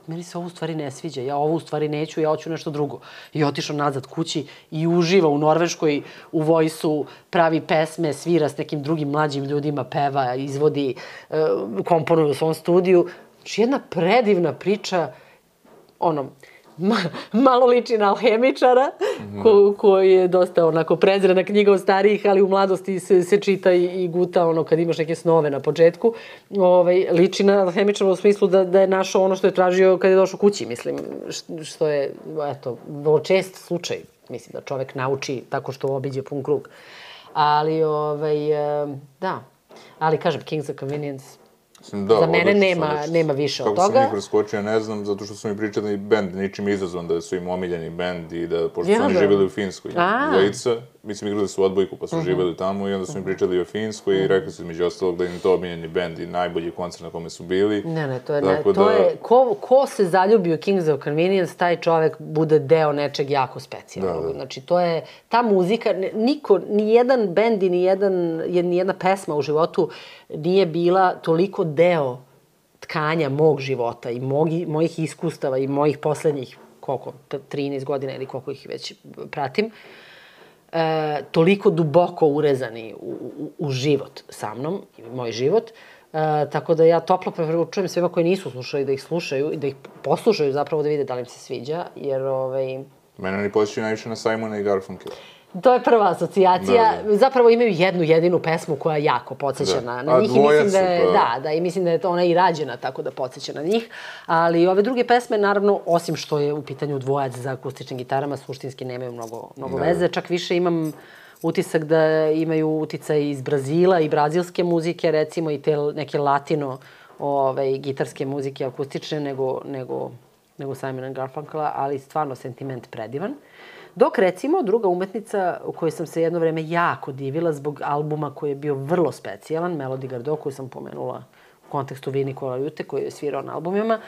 meni se ovo u stvari ne sviđa, ja ovo u stvari neću, ja hoću nešto drugo. I otišao nazad kući i uživa u Norveškoj, u vojsu, pravi pesme, svira s nekim drugim mlađim ljudima, peva, izvodi, e, komponuje u svom studiju. Znači, jedna predivna priča, ono, malo liči na alhemičara, mm. ko, koji je dosta onako prezrena knjiga od starijih, ali u mladosti se, se čita i, i guta ono kad imaš neke snove na početku. Ovaj, liči na alhemičara u smislu da, da je našao ono što je tražio kad je došao kući, mislim, što je, eto, vrlo čest slučaj. Mislim da čovek nauči tako što obiđe pun krug. Ali, ovaj, da, ali kažem, Kings of Convenience, Da, Za mene nema, sam, nema više od toga. Kako sam ih preskočio, ne znam, zato što su mi pričali bend, ničim izazvan da su im omiljeni bend i da, pošto ja, su oni da. živjeli u Finskoj, dvojica, mislim, igrali su odbojku pa su uh mhm. -huh. živjeli tamo i onda su mi pričali o Finskoj i mhm. rekli su među ostalog da im to omiljeni bend i najbolji koncert na kome su bili. Ne, ne, to je, ne, to da... je, ko, ko se zaljubi u Kings of Convenience, taj čovek bude deo nečeg jako specijalnog. Da, da. Znači, to je, ta muzika, niko, ni jedan bend i ni, jedan, ni jedna pesma u životu nije bila toliko deo tkanja mog života i mog, mojih iskustava i mojih poslednjih, koliko, 13 godina ili koliko ih već pratim, e, toliko duboko urezani u, u, u život sa mnom, moj život, E, tako da ja toplo preporučujem svima koji nisu slušali da ih slušaju i da ih poslušaju zapravo da vide da li im se sviđa, jer ovaj... Mene oni počeću najviše na Simona i Garfunkela. To je prva asocijacija. Da, da. Zapravo imaju jednu jedinu pesmu koja jako podsjeća da. na, na njih i mislim da je, pa... da, da, i mislim da je to ona i rađena tako da podsjeća na njih. Ali ove druge pesme, naravno, osim što je u pitanju dvojac za akustičnim gitarama, suštinski nemaju mnogo, mnogo da. veze. Čak više imam utisak da imaju uticaj iz Brazila i brazilske muzike, recimo i te neke latino ovaj, gitarske muzike akustične nego, nego, nego Simon Garfunkela, ali stvarno sentiment predivan. Dok recimo druga umetnica u kojoj sam se jedno vreme jako divila zbog albuma koji je bio vrlo specijalan, Melody Gardot, koju sam pomenula u kontekstu Vini Kolajute, koji je svirao na albumima,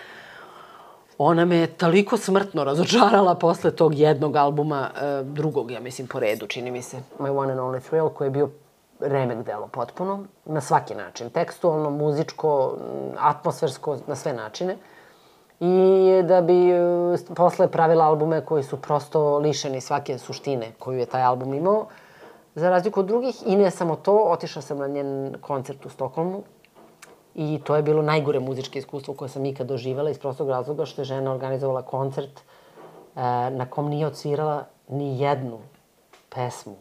ona me toliko smrtno razočarala posle tog jednog albuma, e, drugog, ja mislim, po redu, čini mi se, My One and Only Thrill, koji je bio remek delo potpuno, na svaki način, tekstualno, muzičko, atmosfersko, na sve načine. I da bi e, posle pravila albume koji su prosto lišeni svake suštine koju je taj album imao. Za razliku od drugih, i ne samo to, otišla sam na njen koncert u Stokholmu i to je bilo najgore muzičke iskustvo koje sam ikad doživjela iz prostog razloga što je žena organizovala koncert e, na kom nije odsvirala ni jednu pesmu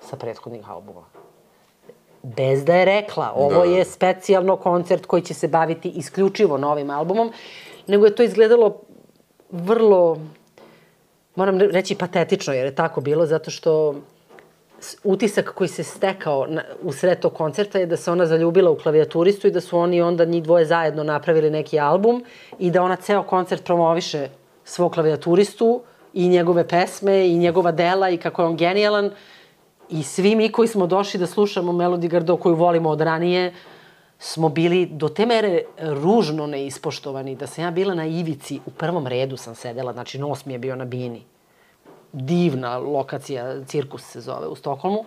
sa prethodnih albuma. Bez da je rekla, ovo da. je specijalno koncert koji će se baviti isključivo novim albumom, nego je to izgledalo vrlo, moram reći patetično, jer je tako bilo, zato što utisak koji se stekao na, u sred tog koncerta je da se ona zaljubila u klavijaturistu i da su oni onda njih dvoje zajedno napravili neki album i da ona ceo koncert promoviše svog klavijaturistu i njegove pesme i njegova dela i kako je on genijalan. I svi mi koji smo došli da slušamo Melody Gardot koju volimo od ranije smo bili do te mere ružno neispoštovani da sam ja bila na ivici, u prvom redu sam sedela, znači nos mi je bio na bini divna lokacija, cirkus se zove u Stokholmu.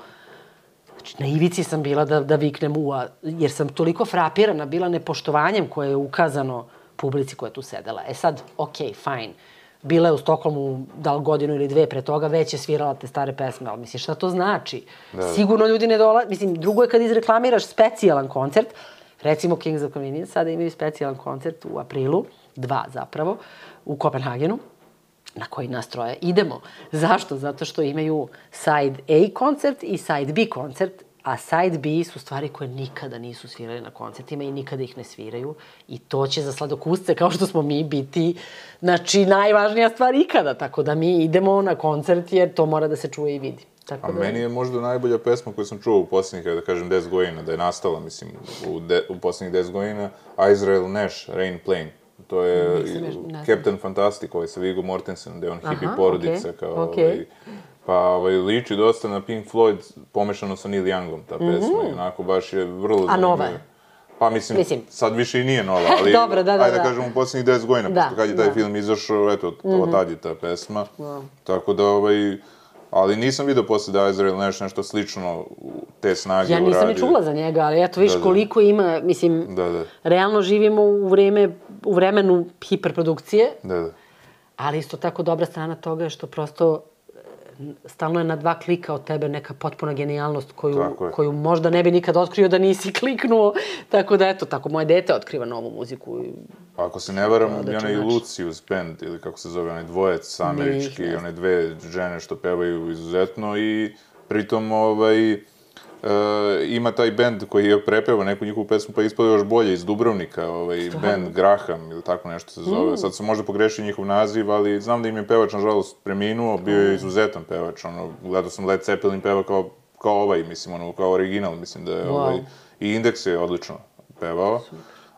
Znači, na ivici sam bila da, da viknem ua, jer sam toliko frapirana bila nepoštovanjem koje je ukazano publici koja je tu sedela. E sad, ok, fine. Bila je u Stokholmu da li godinu ili dve pre toga, već je svirala te stare pesme, ali misliš šta to znači? Da. Sigurno ljudi ne dola... Mislim, drugo je kad izreklamiraš specijalan koncert, recimo Kings of Convenience, sada imaju specijalan koncert u aprilu, dva zapravo, u Kopenhagenu, na koji nas troje idemo. Zašto? Zato što imaju side A koncert i side B koncert, a side B su stvari koje nikada nisu svirali na koncertima i nikada ih ne sviraju i to će za sladokusce, kao što smo mi, biti znači, najvažnija stvar ikada, tako da mi idemo na koncert jer to mora da se čuje i vidi. Tako a da... meni je možda najbolja pesma koju sam čuo u poslednjih, da kažem, 10 godina, da je nastala, mislim, u, de, u poslednjih 10 godina, Israel Nash, Rain Plane. To je Captain Fantastic, ovaj sa Viggo Mortensen, gde je on hippie porodica, okay, kao okay. ovaj, pa ovaj, liči dosta na Pink Floyd, pomešano sa Neil Youngom, ta pesma, mm -hmm. i onako baš je vrlo. A nova je? Pa mislim, mislim, sad više i nije nova, ali Dobro, da, da, ajde da, da kažemo u poslednjih 10 godina, da, pošto kad je taj da. film izašao, eto, mm -hmm. od tad je ta pesma. Da. Tako da, ovaj, Ali nisam vidio posle da Ezreal Nash nešto slično te snage Ja nisam ni čula za njega, ali eto viš da, da. koliko ima, mislim, da, da. realno živimo u vreme, u vremenu hiperprodukcije. Da, da. Ali isto tako dobra strana toga je što prosto stalno je na dva klika od tebe neka potpuna genijalnost koju, koju možda ne bi nikad otkrio da nisi kliknuo. Tako da, eto, tako moje dete otkriva novu muziku. Pa ako se ne varam, da, onaj Lucius Band, ili kako se zove, onaj dvojec američki, one dve žene što pevaju izuzetno i pritom, ovaj, Uh, ima taj bend koji je prepeva neku njihovu pesmu, pa ispada još bolje iz Dubrovnika, ovaj, band Graham ili tako nešto se zove. Mm. Sad sam možda pogrešio njihov naziv, ali znam da im je pevač, nažalost, preminuo, bio je mm. izuzetan pevač, ono, gledao sam Led Zeppelin peva kao, kao ovaj, mislim, ono, kao original, mislim da je, wow. ovaj, i Index je odlično pevao,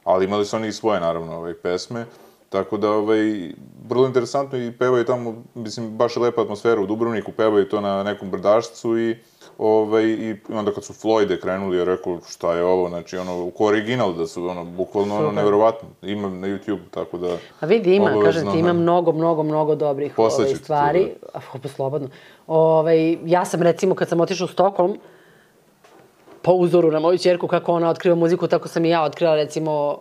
ali imali su oni i svoje, naravno, ovaj, pesme. Tako da, ovaj, vrlo interesantno i pevaju tamo, mislim, baš je lepa atmosfera u Dubrovniku, pevaju to na nekom brdašcu i Ovaj, I onda kad su Floyde krenuli, je rekao šta je ovo, znači ono, ko original da su ono, bukvalno ono, nevjerovatno. Ima na YouTube, tako da... Pa vidi, ima, obavezno, kažem ti, ima mnogo, mnogo, mnogo dobrih ovaj, stvari. Da. Pa slobodno. Ovaj, ja sam recimo, kad sam otišao u Stokholm, po uzoru na moju čerku, kako ona otkriva muziku, tako sam i ja otkrila recimo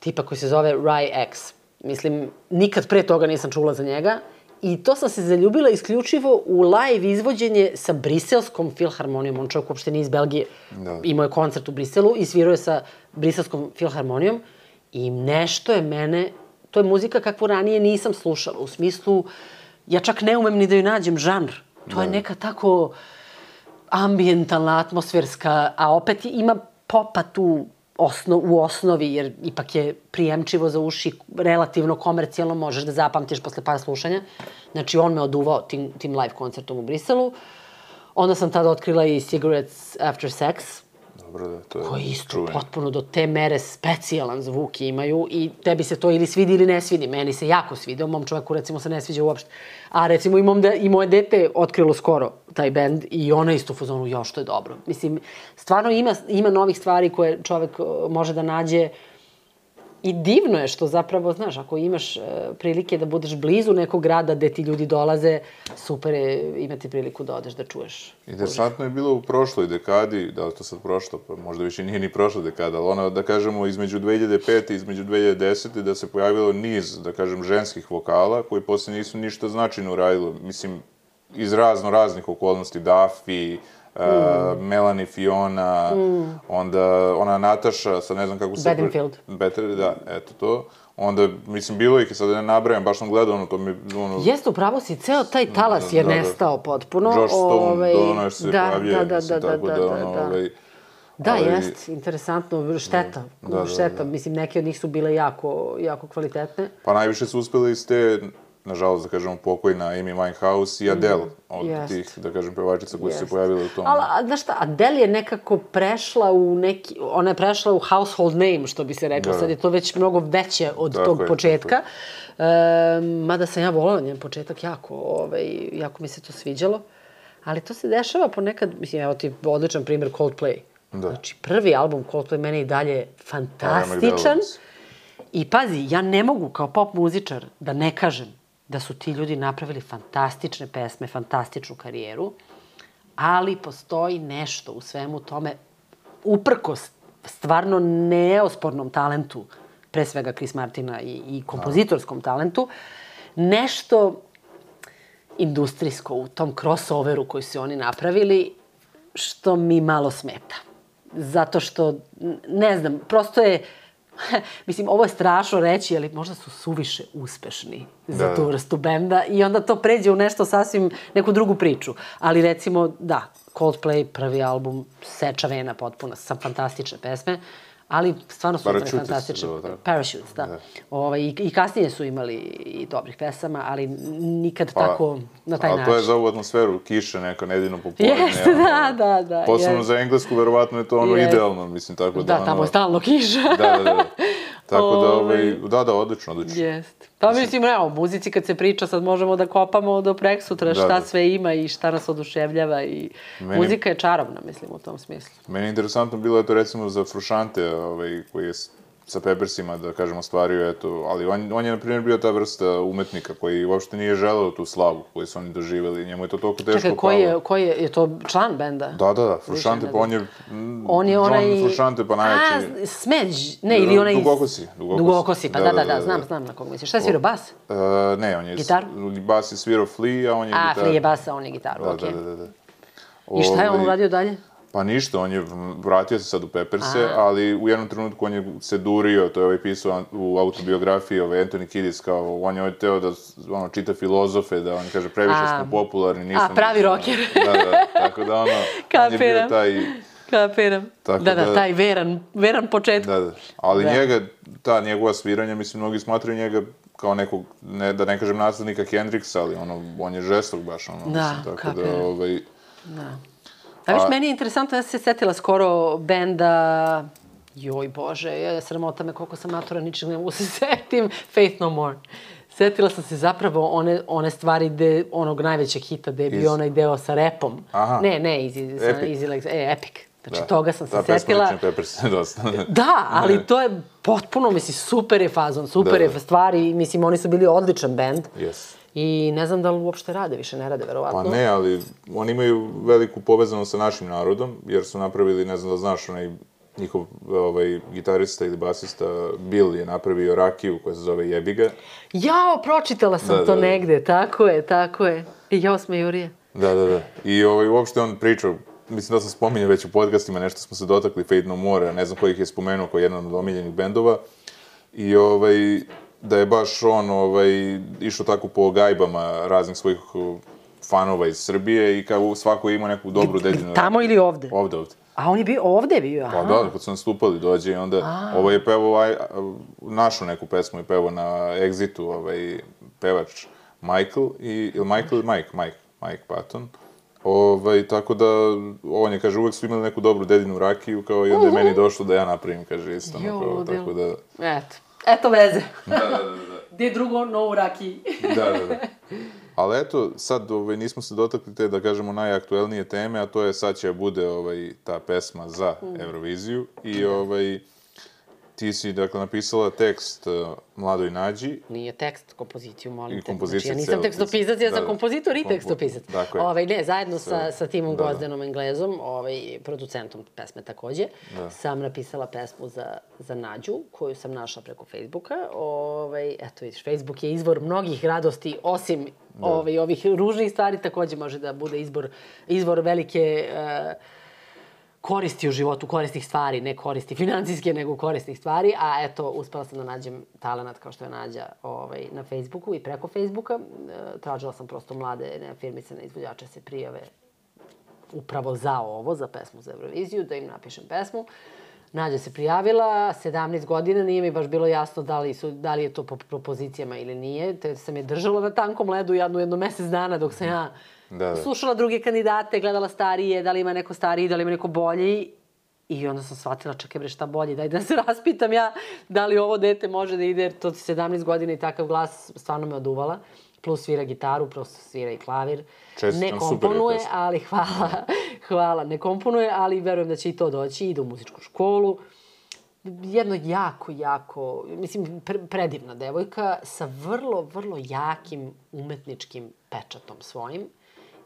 tipa koji se zove Rai X. Mislim, nikad pre toga nisam čula za njega I to sam se zaljubila isključivo u live izvođenje sa briselskom filharmonijom. On čovjek uopšte nije iz Belgije. Da. Imao je koncert u Briselu i svirao je sa briselskom filharmonijom. I nešto je mene... To je muzika kakvu ranije nisam slušala. U smislu, ja čak ne umem ni da ju nađem žanr. To da. je neka tako ambijentalna, atmosferska, a opet ima popa tu osno, u osnovi, jer ipak je prijemčivo za uši, relativno komercijalno, možeš da zapamtiš posle par slušanja. Znači, on me oduvao tim, tim live koncertom u Briselu. Onda sam tada otkrila i Cigarettes After Sex, Dobro, da, to je koji isto čuveni. potpuno do te mere specijalan zvuk imaju i tebi se to ili svidi ili ne svidi. Meni se jako svidi, mom čoveku recimo se ne sviđa uopšte. A recimo i, mom de, i moje dete otkrilo skoro taj bend i ona isto u fazonu, jo, što je dobro. Mislim, stvarno ima, ima novih stvari koje čovek može da nađe I divno je što zapravo, znaš, ako imaš e, prilike da budeš blizu nekog grada gde ti ljudi dolaze, super je imati priliku da odeš da čuješ. Interesantno je bilo u prošloj dekadi, da li to sad prošlo, pa možda više nije ni prošla dekada, ali ono, da kažemo, između 2005. i između 2010. da se pojavilo niz, da kažem, ženskih vokala, koji posle nisu ništa značajno uradilo. Mislim, iz razno raznih okolnosti, Dafi, Uh, Melanie Fiona, mm. onda ona Nataša, sad ne znam kako se... Bedingfield. Better, da, eto to. Onda, mislim, bilo ih, sad da ne nabrajam, baš sam gledao ono, to mi, ono... Jeste, upravo si, ceo taj talas je da, da. nestao da. potpuno. Josh Stone, ovaj, do ono još se da, pojavio, da, da, mislim, da, tako da, da, da, ono, da. Ovaj, Da, ali... jest, interesantno, šteta, da, da, šteta, da, da. mislim, neke od njih su bile jako, jako kvalitetne. Pa najviše su uspeli iz te nažalost, da kažemo, pokojna Amy Winehouse i Adele, mm, od jest. tih, da kažem, pevačica koje su se pojavile u tom. Ali, znaš šta, Adele je nekako prešla u neki, ona je prešla u household name, što bi se reklo, da. sad je to već mnogo veće od tako tog je, početka. E, mada sam ja volala njen početak jako, ovaj, jako mi se to sviđalo. Ali to se dešava ponekad, mislim, evo ti odličan primjer Coldplay. Da. Znači, prvi album Coldplay mene i dalje fantastičan. I pazi, ja ne mogu kao pop muzičar da ne kažem da su ti ljudi napravili fantastične pesme, fantastičnu karijeru, ali postoji nešto u svemu tome, uprkos stvarno neospornom talentu, pre svega Chris Martina i, i kompozitorskom talentu, nešto industrijsko u tom crossoveru koji su oni napravili, što mi malo smeta. Zato što, ne znam, prosto je mislim, ovo je strašno reći, ali možda su suviše uspešni za da. tu vrstu benda i onda to pređe u nešto sasvim, neku drugu priču. Ali recimo, da, Coldplay, prvi album, seča vena potpuna, sa fantastične pesme ali stvarno su imali fantastične... Da, da. Parachutes, da. da. Ovaj, i, I kasnije su imali i dobrih pesama, ali nikad pa, tako, na taj način. A to je za ovu atmosferu, kiša neka, nedeljno popodne. Jeste, da, da, da. Posebno za englesku, verovatno je to ono yes. idealno, mislim, tako da... Da, ono... tamo je stalno kiša. da, da, da. Tako da, ovaj, da, da, odlično, odlično. Jest. Pa mislim, evo, o muzici kad se priča, sad možemo da kopamo do prek sutra šta da, da. sve ima i šta nas oduševljava i meni, muzika je čarobna, mislim, u tom smislu. Meni je interesantno bilo, eto, recimo, za Frušante, ovaj, koji je sa Peppersima, da kažemo, stvario, eto, ali on, on je, na primjer, bio ta vrsta umetnika koji uopšte nije želeo tu slavu koju su oni doživjeli, njemu je to toliko teško Čekaj, koji je, koji je, je to član benda? Da, da, da, Frušante, pa on je, on je onaj... John Frušante, pa najveći... A, Smeđ, ne, ili onaj... Dugokosi, Dugokosi. Dugokosi, pa da, da, da, da, znam, znam na kog misliš. Šta je svirao, bas? Uh, ne, on je... Gitar? Bas je svirao Flea, a on je gitar. A, Flea je bas, a on je gitaru, da, okej. Da, da, da, da. I šta je on ovaj- uradio dalje? Pa ništa, on je vratio se sad u Pepperse, A. ali u jednom trenutku on je se durio, to je ovaj pisao u autobiografiji ovaj Anthony Kiddis, kao on je ovaj teo da ono, čita filozofe, da on kaže previše A. smo popularni, nismo... A, pravi rocker. Da, da, tako da ono, on je bio taj... Kapiram. Tako da, da, da, taj veran, veran početak. Da, da. Ali da. njega, ta njegova sviranja, mislim, mnogi smatraju njega kao nekog, ne, da ne kažem naslednika Hendrixa, ali ono, on je žestok baš, ono, da, mislim, tako kapiram. da, ovaj... Da. A viš, meni je interesantno, ja sam se setila skoro benda, joj bože, je, sramota me koliko sam matura, ničeg ne mogu se setim, Faith No More. Setila sam se zapravo one, one stvari de, onog najvećeg hita, gde je bio onaj deo sa repom. Aha. Ne, ne, Easy, epic. easy Legs, e, Epic. Znači, da. toga sam se da, setila. Da, dosta. da, ali to je potpuno, mislim, super je fazon, super da, je da. stvari, mislim, oni su bili odličan bend. Yes. I ne znam da li uopšte rade, više ne rade, verovatno. Pa ne, ali oni imaju veliku povezanost sa našim narodom, jer su napravili, ne znam da znaš, onaj njihov ovaj, gitarista ili basista Bill je napravio rakiju koja se zove Jebiga. Jao, pročitala sam da, to da, da. negde, tako je, tako je. I jao sme Jurije. Da, da, da. I ovaj, uopšte on pričao, mislim da sam spominjao već u podcastima, nešto smo se dotakli Fade No More, ne znam kojih je spomenuo kao jedan od omiljenih bendova. I ovaj, da je baš on ovaj, išao tako po gajbama raznih svojih fanova iz Srbije i kao svako ima neku dobru dedinu. Tamo ili ovde? Ovde, ovde. A on je bio ovde bio, aha. Pa da, kad su nastupali dođe i onda, A. ovaj je pevao, ovaj, našu neku pesmu je pevao na Exitu, ovaj, pevač Michael, i, ili Michael ili Mike, Mike, Mike Patton. Ovaj, tako da, on je, kaže, uvek su imali neku dobru dedinu rakiju, kao i onda je meni došlo da ja napravim, kaže, isto, jo, kao, tako da... Eto. Eto veze. Da, da, da. da. Gde drugo, no u rakiji. da, da, da. Ali eto, sad ovaj, nismo se dotakli te, da kažemo, najaktuelnije teme, a to je sad će bude ovaj, ta pesma za mm. Euroviziju. I ovaj, ti si, dakle, napisala tekst uh, Mladoj Nađi. Nije tekst, kompoziciju, molim I te. Znači, ja nisam tekstopisac, ja da, sam da. kompozitor i Kompo- tekstopisac. dakle. Ovaj, ne, zajedno sa, Sve. sa timom Da, da. Gozdenom Englezom, ovaj, producentom pesme takođe, Da. sam napisala pesmu za, za Nađu, koju sam našla preko Facebooka. Ovaj, eto vidiš, Facebook je izvor mnogih radosti, osim Da. ovaj, ovih ružnih stvari, takođe može da bude izbor, izvor velike... Uh, koristi u životu, koristih stvari, ne koristi financijske, nego koristih stvari, a eto, uspela sam da nađem talenat kao što je Nađa ovaj, na Facebooku i preko Facebooka. E, tražila sam prosto mlade ne, firmice na izvođače se prijave upravo za ovo, za pesmu za Euroviziju, da im napišem pesmu. Nađa se prijavila, 17 godina, nije mi baš bilo jasno da li, su, da li je to po propozicijama ili nije, te sam je držala na tankom ledu jedno, jedno mesec dana dok sam ja Da, da. slušala druge kandidate, gledala starije, da li ima neko stariji, da li ima neko bolji. I onda sam shvatila, čekaj bre, šta bolji, daj da se raspitam ja da li ovo dete može da ide, jer to 17 godina i takav glas stvarno me oduvala. Plus svira gitaru, prosto svira i klavir. Čestitam, ne komponuje, ali hvala, hvala, ne komponuje, ali verujem da će i to doći, ide u muzičku školu. Jedno jako, jako, mislim, pre, predivna devojka sa vrlo, vrlo jakim umetničkim pečatom svojim.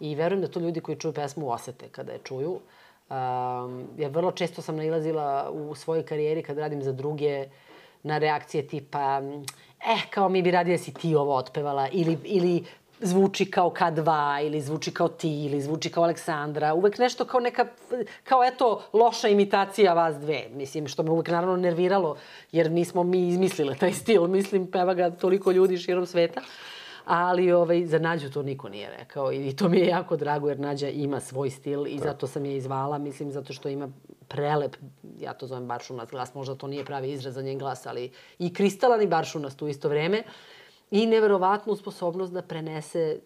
I verujem da to ljudi koji čuju pesmu osete kada je čuju. Um, jer vrlo često sam nailazila u svojoj karijeri kad radim za druge na reakcije tipa eh, kao mi bi radije si ti ovo otpevala ili, ili zvuči kao K2 ili zvuči kao ti ili zvuči kao Aleksandra. Uvek nešto kao neka, kao eto, loša imitacija vas dve. Mislim, što me uvek naravno nerviralo, jer nismo mi izmislile taj stil. Mislim, peva ga toliko ljudi širom sveta. Ali ovaj, za Nađu to niko nije rekao i to mi je jako drago jer Nađa ima svoj stil i zato sam je izvala, mislim, zato što ima prelep, ja to zovem baršunac glas, možda to nije pravi izraz za njen glas, ali i kristalan i baršunast u isto vreme i neverovatnu sposobnost da prenese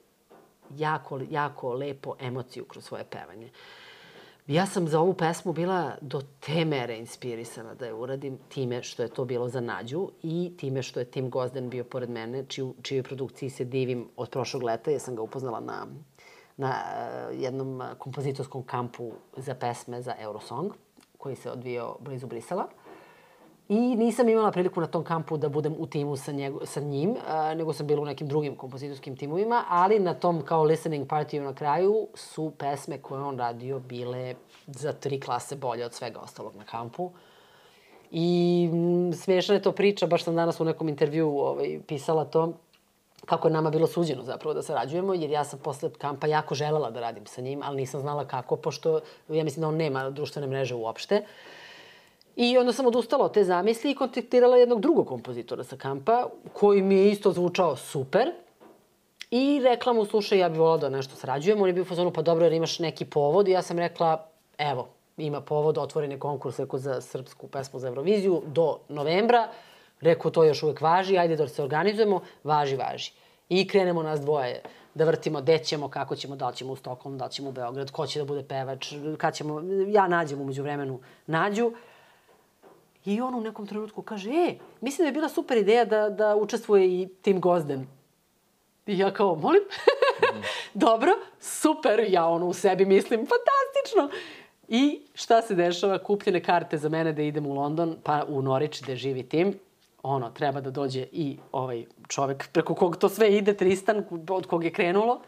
jako, jako lepo emociju kroz svoje pevanje. Ja sam za ovu pesmu bila do te mere inspirisana da je uradim time što je to bilo za Nađu i time što je Tim Gozden bio pored mene, čiju, čijoj produkciji se divim od prošlog leta, jer sam ga upoznala na, na uh, jednom uh, kompozitorskom kampu za pesme za Eurosong, koji se odvijao blizu Brisela. I nisam imala priliku na tom kampu da budem u timu sa, njego, sa njim, uh, nego sam bila u nekim drugim kompozitorskim timovima, ali na tom kao listening partiju na kraju su pesme koje on radio bile za tri klase bolje od svega ostalog na kampu. I mm, smiješna je to priča, baš sam danas u nekom intervju ovaj, pisala to, kako je nama bilo suđeno zapravo da sarađujemo, jer ja sam posle kampa jako želela da radim sa njim, ali nisam znala kako, pošto ja mislim da on nema društvene mreže uopšte. I onda sam odustala od te zamisli i kontaktirala jednog drugog kompozitora sa kampa, koji mi je isto zvučao super. I rekla mu, slušaj, ja bih volala da nešto sarađujemo. On je bio u fazonu, pa dobro, jer imaš neki povod. I ja sam rekla, evo, ima povod, otvoren je konkurs rekao, za srpsku pesmu za Euroviziju do novembra. Rekao, to još uvek važi, ajde da se organizujemo, važi, važi. I krenemo nas dvoje da vrtimo gde ćemo, kako ćemo, da li ćemo u Stokholm, da li ćemo u Beograd, ko će da bude pevač, kad ćemo, ja nađem umeđu vremenu, nađu. I on u nekom trenutku kaže, e, mislim da je bila super ideja da, da učestvuje i Tim Gozden. I ja kao, molim? Dobro, super, ja ono u sebi mislim, fantastično. I šta se dešava? Kupljene karte za mene da idem u London, pa u Norwich gde živi Tim. Ono, treba da dođe i ovaj čovek preko kog to sve ide, Tristan, od kog je krenulo.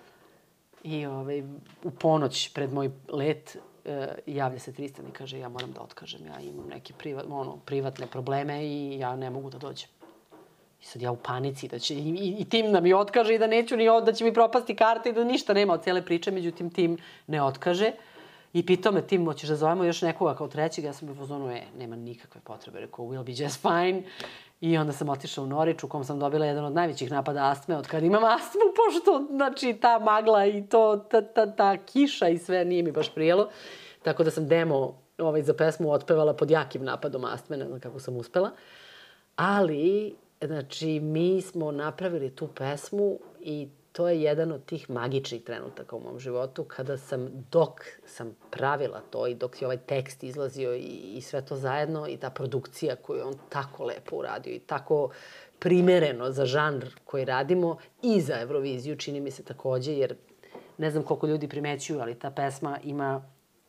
I ovaj, u ponoć pred moj let e, javlja se Tristan i kaže ja moram da otkažem, ja imam neke privat, ono, privatne probleme i ja ne mogu da dođem. I sad ja u panici da će, i, i, i tim da mi otkaže i da neću ni od, da će mi propasti karta i da ništa nema od cijele priče, međutim tim ne otkaže. I pitao me, Tim, hoćeš da zovemo još nekoga kao trećeg? Ja sam u fazonu, e, nema nikakve potrebe, rekao, will be just fine. I onda sam otišla u Norić, u kom sam dobila jedan od najvećih napada astme, od kada imam astmu, pošto, znači, ta magla i to, ta, ta, ta kiša i sve nije mi baš prijelo. Tako da sam demo ovaj, za pesmu otpevala pod jakim napadom astme, ne znam kako sam uspela. Ali, znači, mi smo napravili tu pesmu i to je jedan od tih magičnih trenutaka u mom životu kada sam, dok sam pravila to i dok je ovaj tekst izlazio i, i sve to zajedno i ta produkcija koju on tako lepo uradio i tako primereno za žanr koji radimo i za Euroviziju, čini mi se takođe, jer ne znam koliko ljudi primećuju, ali ta pesma ima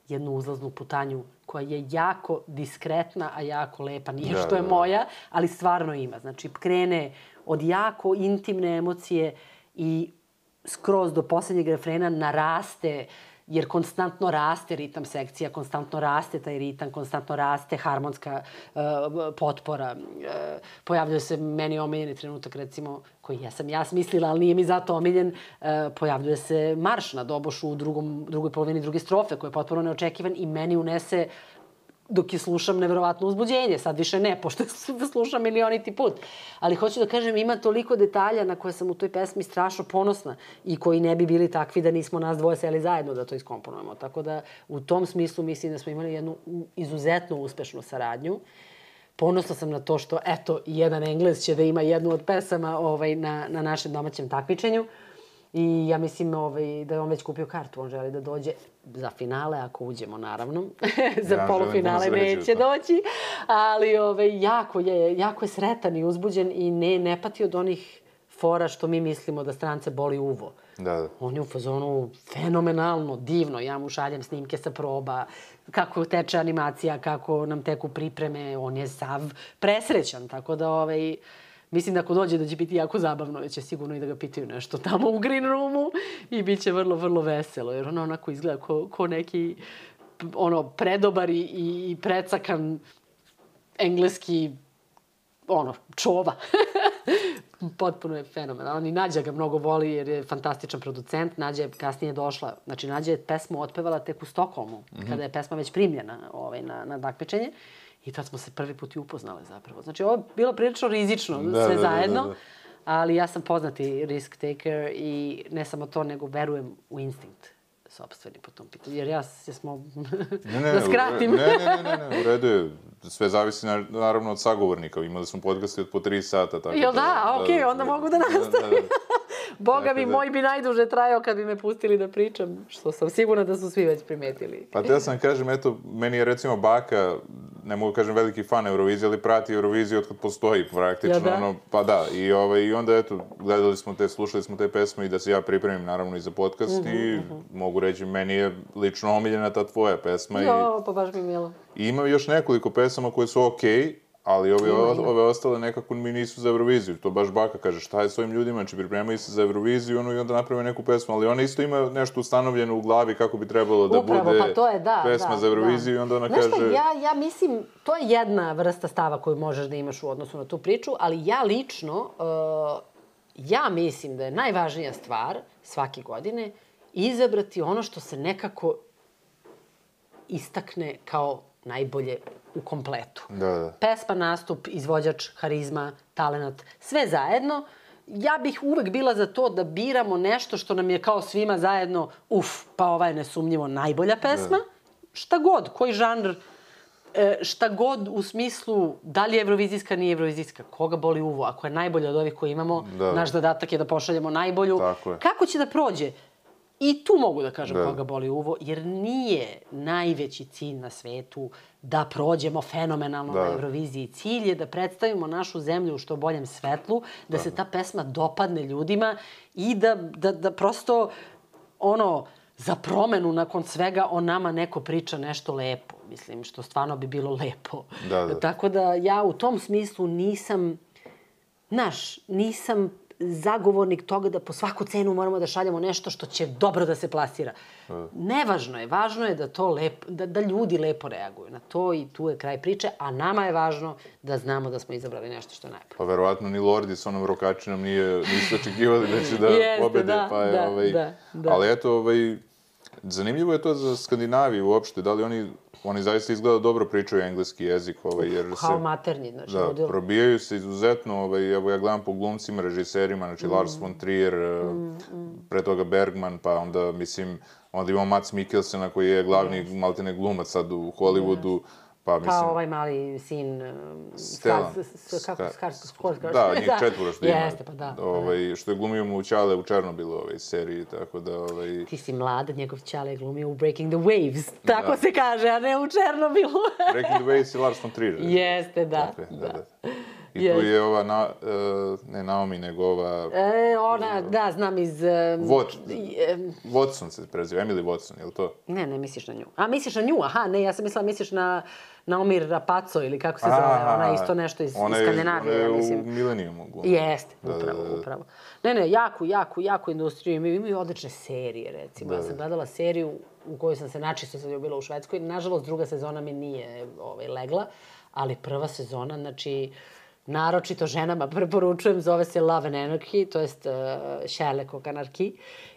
jednu uzlaznu putanju koja je jako diskretna, a jako lepa. Nije Da, što je da, da. moja, ali stvarno ima. Znači, krene od jako intimne emocije i skroz do poslednjeg refrena naraste jer konstantno raste ritam sekcija, konstantno raste taj ritam, konstantno raste harmonska uh, potpora. Uh, pojavljuje se meni omiljeni trenutak, recimo, koji ja sam ja smislila, ali nije mi zato omiljen, uh, pojavljuje se marš na dobošu u drugom, drugoj polovini druge strofe, koji je potpuno neočekivan i meni unese dok je slušam neverovatno uzbuđenje, sad više ne, pošto slušam milioniti put. Ali hoću da kažem, ima toliko detalja na koje sam u toj pesmi strašno ponosna i koji ne bi bili takvi da nismo nas dvoje seli zajedno da to iskomponujemo. Tako da u tom smislu mislim da smo imali jednu izuzetno uspešnu saradnju. Ponosna sam na to što, eto, jedan Englez će da ima jednu od pesama ovaj, na, na našem domaćem takmičenju. I ja mislim ovaj, da je on već kupio kartu, on želi da dođe za finale, ako uđemo naravno. za Ja želim polufinale neće doći, ali ovaj, jako, je, jako je sretan i uzbuđen i ne, ne pati od onih fora što mi mislimo da strance boli uvo. Da, da. On je u fazonu fenomenalno, divno. Ja mu šaljem snimke sa proba, kako teče animacija, kako nam teku pripreme. On je sav presrećan, tako da ovaj, mislim da ako dođe da će biti jako zabavno, da će sigurno i da ga pitaju nešto tamo u green roomu i bit će vrlo, vrlo veselo, jer ono onako izgleda ko, ko neki ono, predobar i, i precakan engleski ono, čova. Potpuno je fenomenalan i Nađa ga mnogo voli jer je fantastičan producent. Nađa je kasnije došla, znači Nađa je pesmu otpevala tek u Stokholmu, mm. -hmm. kada je pesma već primljena ovaj, na, na takmičenje. I tad smo se prvi put i upoznale zapravo. Znači ovo je bilo prilično rizično Da, sve da, da, zajedno, da, da. ali ja sam poznati risk taker i ne samo to, nego verujem u instinkt sobstveni po tom pitanju. Jer ja se smo, Ne, ne, da skratim. Ne, ne, ne, ne, ne, u redu je. Sve zavisi na, naravno od sagovornika. Imali smo podcasti od po tri sata. Tako Jel da? Okej, onda mogu da nastavim. Boga Tako mi, da- moj bi najduže trajao kad bi me pustili da pričam, što sam sigurna da su svi već primetili. Pa te sam kažem, eto, meni je recimo baka, ne mogu kažem veliki fan Eurovizije, ali prati Euroviziju od kad postoji praktično. Ja da? Ono, pa da, i, ovaj, i onda eto, gledali smo te, slušali smo te pesme i da se ja pripremim naravno i za podcast Mhm, i mogu reći, meni je lično omiljena ta tvoja pesma i, Jo, pa baš mi je milo. i ima još nekoliko pesama koje su okej, ali ove, ove ostale nekako mi nisu za Euroviziju. To baš baka kaže, šta je s ovim ljudima, znači pripremaju se za Euroviziju ono, i onda naprave neku pesmu, ali ona isto ima nešto ustanovljeno u glavi kako bi trebalo da Upravo, bude pa to je, da, pesma da, za Euroviziju da. i onda ona Znaš kaže... šta, ja, ja mislim, to je jedna vrsta stava koju možeš da imaš u odnosu na tu priču, ali ja lično, uh, ja mislim da je najvažnija stvar svake godine izabrati ono što se nekako istakne kao najbolje u kompletu. Da, da. Pesma, nastup, izvođač, harizma, talenat, sve zajedno. Ja bih uvek bila za to da biramo nešto što nam je kao svima zajedno, uf, pa ova je nesumnjivo najbolja pesma. Šta god, koji žanr, e, šta god u smislu da li je evrovizijska, nije evrovizijska, koga boli uvo, ako je najbolja od ovih koje imamo, Da. naš zadatak je da pošaljemo najbolju. Tako je. Kako će da prođe? I tu mogu da kažem Da. koga boli uvo, jer nije najveći cilj na svetu da prođemo fenomenalno Da. na Euroviziji. Cilj je da predstavimo našu zemlju u što boljem svetlu, da se ta pesma dopadne ljudima i da, da, da prosto ono, za promenu nakon svega o nama neko priča nešto lepo. Mislim, što stvarno bi bilo lepo. Da, da. Tako da ja u tom smislu nisam, znaš, nisam zagovornik toga da po svaku cenu moramo da šaljemo nešto što će dobro da se plasira. Nevažno je, važno je da to lepo, da, da ljudi lepo reaguju na to i tu je kraj priče, a nama je važno da znamo da smo izabrali nešto što je najbolje. Pa verovatno ni Lordi s onom rokačinom nije, nisu očekivali da će da Jeste, pobede, da, pa je, da, ovaj, da, da. Ali eto, ovaj, zanimljivo je to za Skandinaviju uopšte, da li oni, oni zaista izgleda dobro pričaju engleski jezik, ovaj, jer se... Kao maternji, znači, Da, ludilo. probijaju se izuzetno, ovaj, evo ja gledam po glumcima, režiserima, znači Mm. Lars von Trier, mm, pre toga Bergman, pa onda, mislim, onda imamo Mats Mikkelsena koji je glavni yes. maltene glumac sad u Hollywoodu, pa mislim... Pa ovaj mali sin... um, Stellan. Skars- Kako? Da, njih četvoro što ima. Jeste, pa da. pa da. Ovaj, što je glumio mu Ćale u Černobilu ovaj, seriji, tako da... Ovaj, Ti si mlad, njegov ćale je glumio u Breaking the Waves. Tako Da. se kaže, a ne u Černobilu. Breaking the Waves i Lars von Trier. Jeste, da. Tako je, da, da. I yes. tu je ova, na, uh, ne Naomi, nego ova... E, ona, da, znam iz... Um, Wat, Watson se preziva, Emily Watson, je li to? Ne, ne misliš na nju. A, misliš na nju, aha, ne, ja sam mislila misliš na Naomi Rapaco ili kako se zove, aha, ona je isto nešto iz, iz Skandinavije, ja mislim. Ona je u Millenniumu glumi. Jeste, da, upravo, da, da, upravo. Ne, ne, jako, jako, jako industriju imaju, imaju odlične serije, recimo. Da, ja sam gledala seriju u kojoj sam se načisto bila u Švedskoj. Nažalost, druga sezona mi nije ovaj, legla, ali prva sezona, znači, naročito ženama preporučujem, zove se Love and Anarchy, to jest uh, Sherlock of Anarchy.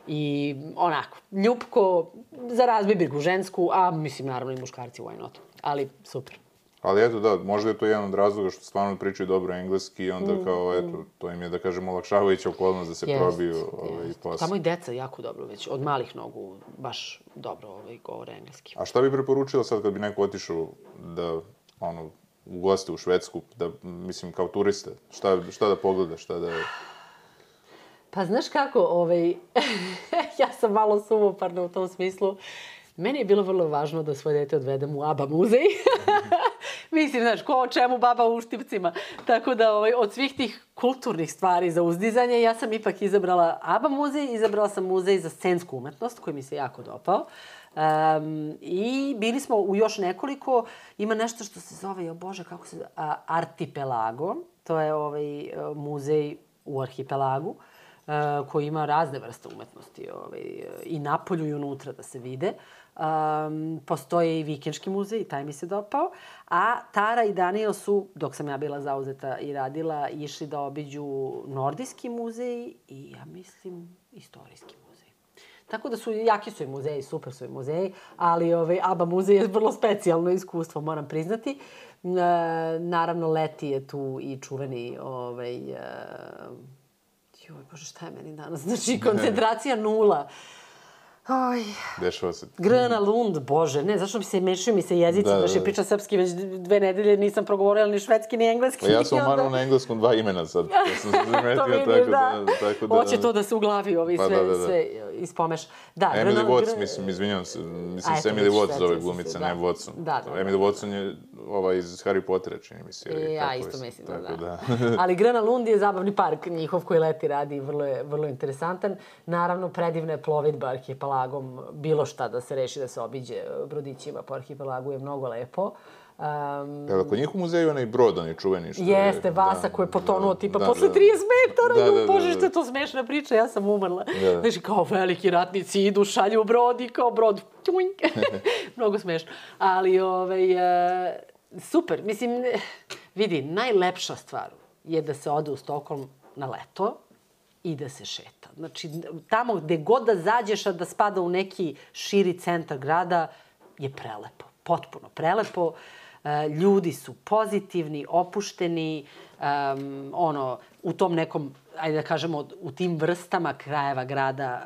I onako, ljupko za razbibigu žensku, a mislim naravno i muškarci, why not. Ali super. Ali eto da, možda je to jedan od razloga što stvarno pričaju dobro engleski i onda mm, kao, eto, mm. to im je, da kažemo, olakšavajuća okolnost da se yes, probiju ovaj, yes. posao. Tamo i deca jako dobro već, od malih nogu, baš dobro ovaj, govore engleski. A šta bi preporučila sad kad bi neko otišao da, ono, u goste u Švedsku, da, mislim, kao turiste, šta, šta da pogleda, šta da... Pa znaš kako, ovaj, ja sam malo suvoparna u tom smislu. Meni je bilo vrlo važno da svoje dete odvedem u ABA muzej. Mislim, znaš, ko o čemu baba u štipcima. Tako da, ovaj, od svih tih kulturnih stvari za uzdizanje, ja sam ipak izabrala ABA muzej, izabrala sam muzej za scensku umetnost, koji mi se jako dopao. Um, I bili smo u još nekoliko, ima nešto što se zove, jo bože, kako se zove, Artipelago, to je ovaj muzej u arhipelagu, uh, koji ima razne vrste umetnosti ovaj, i napolju i unutra da se vide. Um, postoje i Vikenški muzej, taj mi se dopao. A Tara i Daniel su, dok sam ja bila zauzeta i radila, išli da obiđu Nordijski muzej i, ja mislim, istorijski. Tako da su, jaki su i muzeji, super su i muzeji, ali ovaj, ABA muzej je vrlo specijalno iskustvo, moram priznati. E, naravno, leti je tu i čuveni ovaj, e, joj, bože, šta je meni danas? Znači, koncentracija nula. Oj. Dešava se. Grana Lund, bože, ne, zašto mi se mešaju mi se jezici, da, da, da. pričam srpski već dve nedelje, nisam progovorila ni švedski, ni engleski. Pa ja sam onda... na engleskom dva imena sad, ja sam se zametio, tako da, da, tako da... Hoće to da se u glavi ovi pa, sve, da, da, da. sve ispomeš. Da, Emily Grana, Watts, mislim, izvinjam se, mislim se Emily Watts zove glumica, da. ne Watson. Da, da, da. Emily Watson je ova iz Harry Pottera, čini mi se. E, ja isto mislim, da, da. da. Ali Grana Lund je zabavni park njihov koji leti radi, vrlo je, vrlo interesantan. Naravno, predivna je plovidba arhipelagom, bilo šta da se reši da se obiđe brodićima po arhipelagu je mnogo lepo. Um, Evo, kod njih u muzeju onaj brod, onaj čuveni što Jeste, je, Vasa da, koji je potonuo da, tipa da, posle da, 30 metara, da, da, da, bože da, što je to smešna priča, ja sam umrla. Da. Znači, kao veliki ratnici idu, šalju brod i kao brod, tjuink, mnogo smešno. Ali, ovaj, uh, super, mislim, vidi, najlepša stvar je da se ode u Stokholm na leto, i da se šeta. Znači, tamo gde god da zađeš, a da spada u neki širi centar grada, je prelepo. Potpuno prelepo. E, ljudi su pozitivni, opušteni, um, ono, u tom nekom, ajde da kažemo, u tim vrstama krajeva grada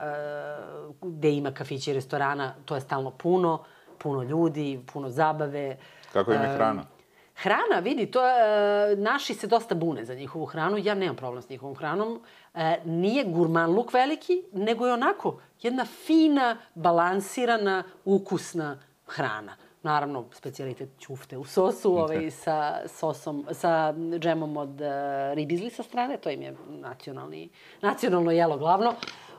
uh, gde ima kafića i restorana, to je stalno puno, puno ljudi, puno zabave. Kako im je hrana? Hrana, vidi, to je, naši se dosta bune za njihovu hranu, ja nemam problem s njihovom hranom. E, nije gurman luk veliki, nego je onako jedna fina, balansirana, ukusna hrana. Naravno, specialitet ćufte u sosu, ovaj, sa sosom, sa džemom od uh, ribizli sa strane, to im je nacionalni, nacionalno jelo glavno.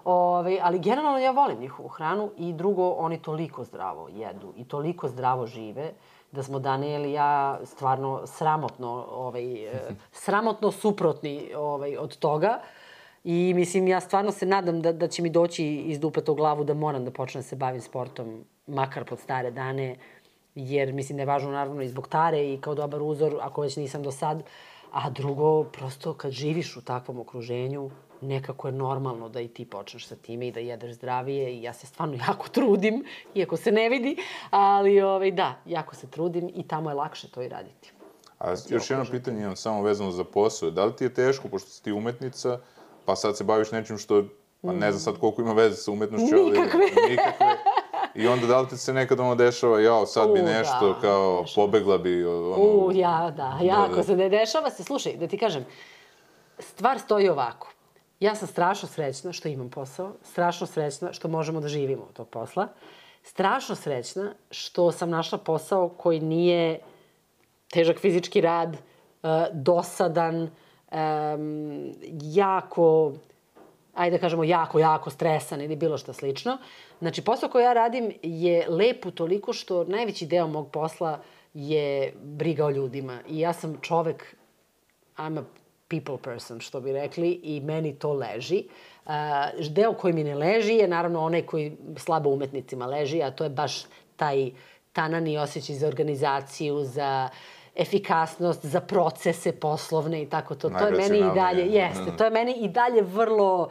Ove, ali generalno ja volim njihovu hranu i drugo, oni toliko zdravo jedu i toliko zdravo žive da smo Daniel i ja stvarno sramotno, ovaj, e, sramotno suprotni ovaj, od toga. I mislim, ja stvarno se nadam da, da će mi doći iz dupeta u glavu da moram da počnem da se bavim sportom, makar pod stare dane, jer mislim da je važno naravno i zbog tare i kao dobar uzor, ako već nisam do sad, a drugo, prosto kad živiš u takvom okruženju, nekako je normalno da i ti počneš sa time i da jedeš zdravije i ja se stvarno jako trudim, iako se ne vidi, ali ovaj, da, jako se trudim i tamo je lakše to i raditi. A još jedno pitanje imam samo vezano za posao. Da li ti je teško, pošto si ti umetnica, pa sad se baviš nečim što, pa ne znam sad koliko ima veze sa umetnošću, ali... Nikakve. Nikakve. I onda da li ti se nekad ono dešava, jao, sad bi nešto, da, kao, dešava. pobegla bi, ono... U, ja, da, jako da, da. se ne dešava se. Slušaj, da ti kažem, stvar stoji ovako. Ja sam strašno srećna što imam posao, strašno srećna što možemo da živimo od tog posla, strašno srećna što sam našla posao koji nije težak fizički rad, dosadan, um, jako, ajde da kažemo, jako, jako stresan ili bilo šta slično. Znači, posao koji ja radim je lep u toliko što najveći deo mog posla je briga o ljudima. I ja sam čovek, I'm a people person, što bi rekli, i meni to leži. Uh, deo koji mi ne leži je naravno onaj koji slabo umetnicima leži, a to je baš taj tanani osjećaj za organizaciju, za efikasnost, za procese poslovne i tako to. To je meni i dalje, jeste, to je meni i dalje vrlo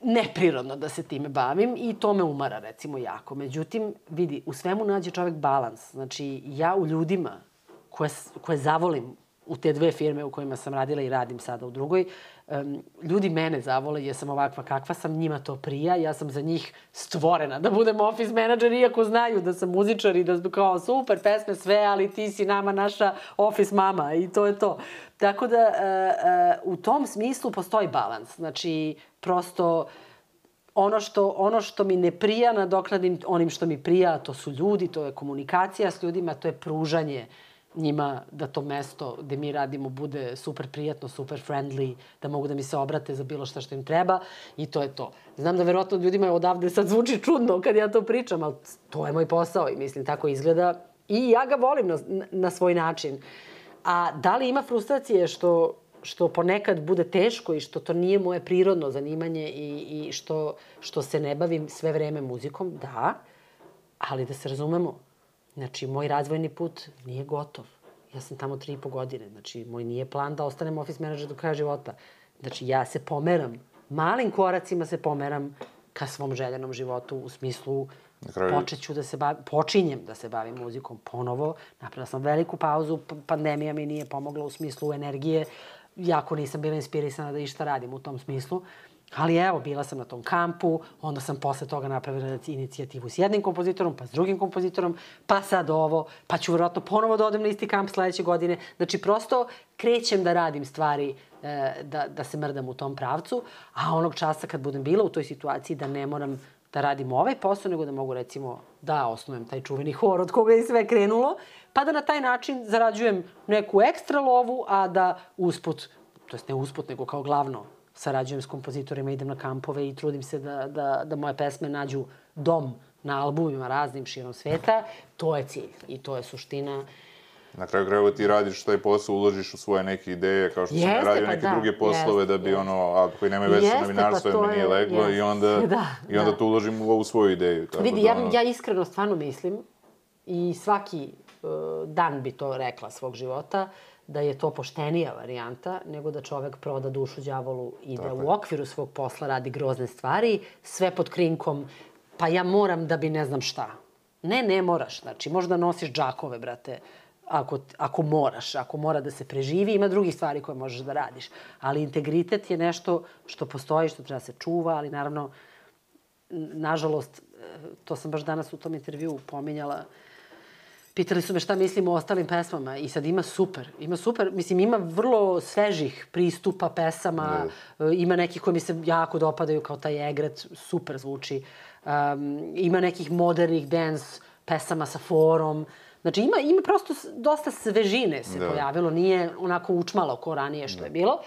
neprirodno da se time bavim i to me umara recimo jako. Međutim, vidi, u svemu nađe čovek balans. Znači, ja u ljudima koje, koje zavolim u te dve firme u kojima sam radila i radim sada u drugoj, um, ljudi mene zavole jer sam ovakva kakva sam, njima to prija, ja sam za njih stvorena da budem office menadžer, iako znaju da sam muzičar i da kao super pesme sve, ali ti si nama naša office mama i to je to. Tako da uh, uh, u tom smislu postoji balans. Znači, prosto ono što, ono što mi ne prija nadoknadim onim što mi prija, to su ljudi, to je komunikacija s ljudima, to je pružanje uh, njima da to mesto gde mi radimo bude super prijatno, super friendly, da mogu da mi se obrate za bilo šta što im treba i to je to. Znam da verovatno ljudima odavde sad zvuči čudno kad ja to pričam, ali to je moj posao i mislim tako izgleda i ja ga volim na, na svoj način. A da li ima frustracije što, što ponekad bude teško i što to nije moje prirodno zanimanje i, i što, što se ne bavim sve vreme muzikom? Da, ali da se razumemo, Znači, moj razvojni put nije gotov. Ja sam tamo tri i po godine. Znači, moj nije plan da ostanem office manager do kraja života. Znači, ja se pomeram. Malim koracima se pomeram ka svom željenom životu u smislu kraju... počeću da se bavim, počinjem da se bavim muzikom ponovo. Napravila sam veliku pauzu, pandemija mi nije pomogla u smislu energije, jako nisam bila inspirisana da išta radim u tom smislu. Ali evo, bila sam na tom kampu, onda sam posle toga napravila inicijativu s jednim kompozitorom, pa s drugim kompozitorom, pa sad ovo, pa ću verovatno ponovo da odem na isti kamp sledeće godine. Znači, prosto krećem da radim stvari, e, da, da se mrdam u tom pravcu, a onog časa kad budem bila u toj situaciji da ne moram da radim ovaj posao, nego da mogu recimo da osnujem taj čuveni hor od koga je sve krenulo, pa da na taj način zarađujem neku ekstra lovu, a da usput, to jest ne usput, nego kao glavno sarađujem s kompozitorima, idem na kampove i trudim se da, da, da moje pesme nađu dom na albumima raznim širom sveta, to je cilj i to je suština. Na kraju krajeva ti radiš taj posao, uložiš u svoje neke ideje, kao što jeste, sam radio pa neke da, druge poslove jeste, da bi jeste. ono, a koji nemaju veze sa novinarstvom, pa mi nije leglo jeste, i onda, da, i onda da. tu uložim u ovu svoju ideju. Tako Vidi, da, ono... ja, ja iskreno stvarno mislim i svaki uh, dan bi to rekla svog života, da je to poštenija varijanta nego da čovek proda dušu đavolu i da Tako da u okviru svog posla radi grozne stvari, sve pod krinkom, pa ja moram da bi ne znam šta. Ne, ne moraš. Znači, možda nosiš džakove, brate, ako, ako moraš, ako mora da se preživi, ima drugih stvari koje možeš da radiš. Ali integritet je nešto što postoji, što treba se čuva, ali naravno, nažalost, to sam baš danas u tom intervju pominjala, uh, Pitali su me šta mislim o ostalim pesmama i sad ima super, ima super, mislim ima vrlo svežih pristupa pesama, ne. ima nekih koji mi se jako dopadaju kao taj Egret, super zvuči, um, ima nekih modernih dance pesama sa forom, znači ima, ima prosto dosta svežine se da. pojavilo, nije onako učmalo ko ranije što da. je bilo.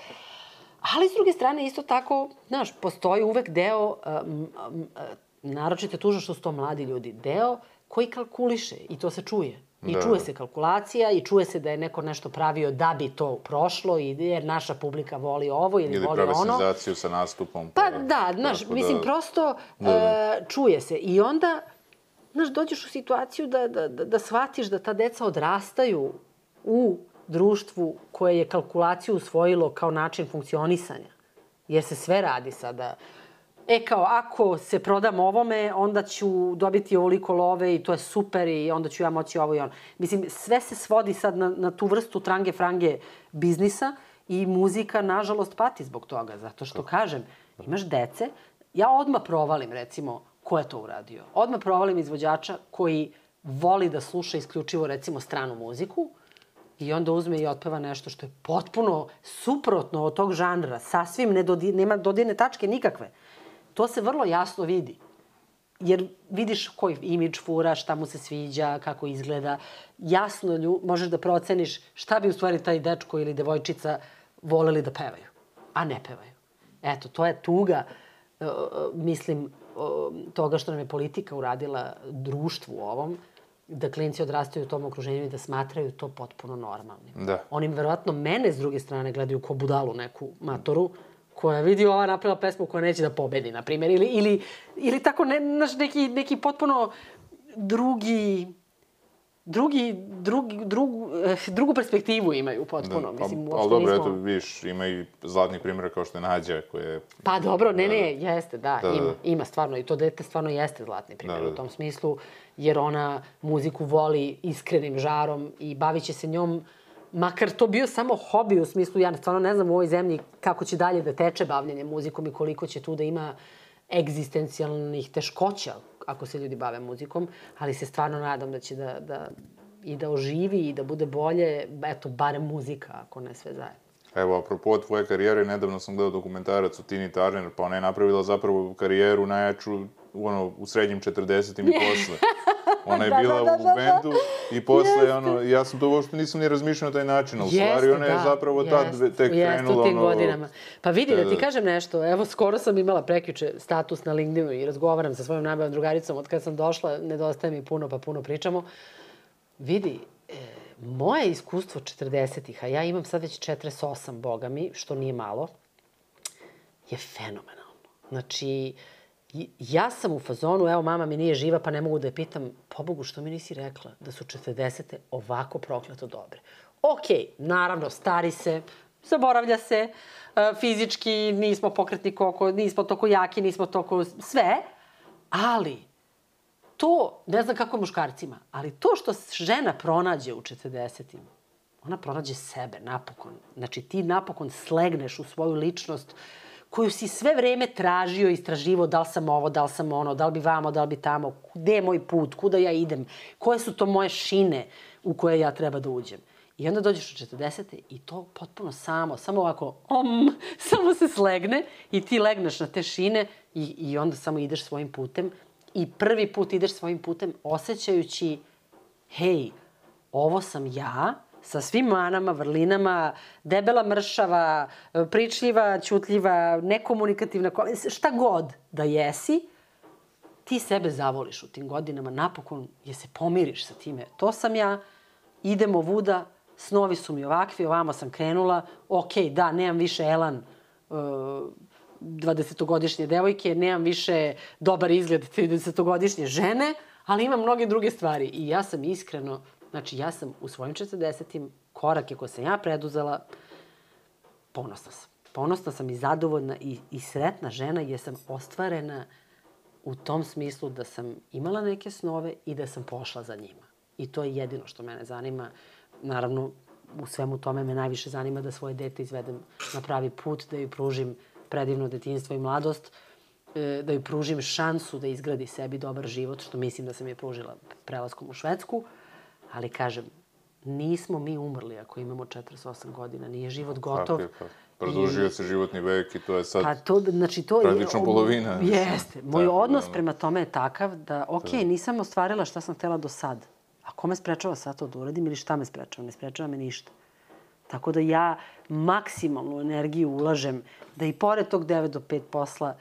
Ali s druge strane isto tako, znaš, postoji uvek deo, um, um, naročito tužno što su to mladi ljudi, deo koji kalkuliše i to se čuje. I da. čuje se kalkulacija i čuje se da je neko nešto pravio da bi to prošlo i jer naša publika voli ovo ili, ili voli ono. Ili senzaciju sa nastupom. Pa, pa da, znaš, da, mislim, prosto da, da. Uh, čuje se. I onda, znaš, dođeš u situaciju da, da, da, da shvatiš da ta deca odrastaju u društvu koje je kalkulaciju usvojilo kao način funkcionisanja. Jer se sve radi sada e kao, ako se prodam ovome, onda ću dobiti ovoliko love i to je super i onda ću ja moći ovo i ono. Mislim, sve se svodi sad na, na tu vrstu trange-frange biznisa i muzika, nažalost, pati zbog toga, zato što, kažem, imaš dece, ja odmah provalim, recimo, ko je to uradio. Odmah provalim izvođača koji voli da sluša isključivo, recimo, stranu muziku, i onda uzme i otpeva nešto što je potpuno suprotno od tog žanra, sasvim ne dodi, nema dodirne tačke nikakve. To se vrlo jasno vidi. jer vidiš koji imidž fura, šta mu se sviđa, kako izgleda. Jasno lju, možeš da proceniš šta bi u stvari taj dečko ili devojčica voleli da pevaju, a ne pevaju. Eto, to je tuga, uh, mislim, toga što nam je politika uradila društvu ovom, da klinci odrastaju u tom okruženju i da smatraju to potpuno normalnim. Da. Oni verovatno mene s druge strane gledaju kao budalu neku matoru, koja vidi ova napravila pesmu koja neće da pobedi, na primjer, ili, ili, ili tako ne, naš, neki, neki potpuno drugi drugi, drugi, drugu, eh, drugu perspektivu imaju potpuno. Da, Mislim, pa, uopšte ali dobro, nismo... eto, vidiš, ima i zlatni primjer kao što je Nađa, koja je... Pa dobro, ne, ne, jeste, da, Da, da. ima, ima stvarno i to dete stvarno jeste zlatni primjer Da, da. u tom smislu, jer ona muziku voli iskrenim žarom i bavit će se njom, makar to bio samo hobi u smislu, ja stvarno ne znam u ovoj zemlji kako će dalje da teče bavljanje muzikom i koliko će tu da ima egzistencijalnih teškoća ako se ljudi bave muzikom, ali se stvarno nadam da će da, da i da oživi i da bude bolje, eto, barem muzika, ako ne sve zajedno. Evo, apropo tvoje karijere, nedavno sam gledao dokumentarac o Tini Turner, pa ona je napravila zapravo karijeru najjaču ono, u srednjim 40-im i posle. Ona je Da, bila da, da, u da, da. bendu i posle, Jeste. ono, ja sam to uopšte nisam ni razmišljao na taj način, ali u stvari ona je da, zapravo tad jeste, tek jeste, krenula, u tim ono... godinama. Pa vidi, Da, da ti da. kažem nešto, evo, skoro sam imala prekjuče status na LinkedInu i razgovaram sa svojom najboljom drugaricom, od kada sam došla, nedostaje mi puno, pa puno pričamo. Vidi, e, moje iskustvo 40-ih, a ja imam sad već 48, boga mi, što nije malo, je fenomenalno. Znači, i- ja sam u fazonu, evo mama mi nije živa pa ne mogu da je pitam, pobogu što mi nisi rekla da su 40. ovako prokleto dobre. Okej, naravno, stari se, zaboravlja se, e, fizički nismo pokretni koliko, nismo toliko jaki, nismo toliko sve, ali to, ne znam kako je muškarcima, ali to što žena pronađe u 40-im, ona pronađe sebe, napokon. Znači, ti napokon slegneš u svoju ličnost koju si sve vreme tražio, istraživo, da li sam ovo, da li sam ono, da li bi vamo, da li bi tamo, gde je moj put, kuda ja idem, koje su to moje šine u koje ja treba da uđem. I onda dođeš u 40. i to potpuno samo, samo ovako, om, samo se slegne i ti legneš na te šine i, i onda samo ideš svojim putem i prvi put ideš svojim putem osjećajući, hej, ovo sam ja, sa svim manama, vrlinama, debela mršava, pričljiva, ćutljiva, nekomunikativna, ko- šta god da jesi, ti sebe zavoliš u tim godinama, napokon je se pomiriš sa time. To sam ja, idemo vuda, snovi su mi ovakvi, ovamo sam krenula, ok, da, nemam više elan uh, 20-godišnje devojke, nemam više dobar izgled 30-godišnje žene, ali imam mnoge druge stvari. I ja sam iskreno, znači ja sam u svojim 40-im korake koje sam ja preduzela, ponosna sam. Ponosna sam i zadovoljna i, i sretna žena jer sam ostvarena u tom smislu da sam imala neke snove i da sam pošla za njima. I to je jedino što mene zanima. Naravno, u svemu tome me najviše zanima da svoje dete izvedem na pravi put, da joj pružim predivno detinjstvo i mladost, e, da joj pružim šansu da izgradi sebi dobar život, što mislim da sam je pružila prelaskom u Švedsku, ali kažem, nismo mi umrli ako imamo 48 godina, nije život gotov. Tako je, pa. Produžio se životni vek i to je sad... Pa to, znači to je... praktično polovina. Jeste. Moj Tako da, odnos ono. prema tome je takav da, ok, nisam ostvarila šta sam htela do sad. A ko me sprečava sad to da uradim ili šta me sprečava? Ne sprečava me ništa. Tako da ja maksimalnu energiju ulažem da i pored tog 9 do 5 posla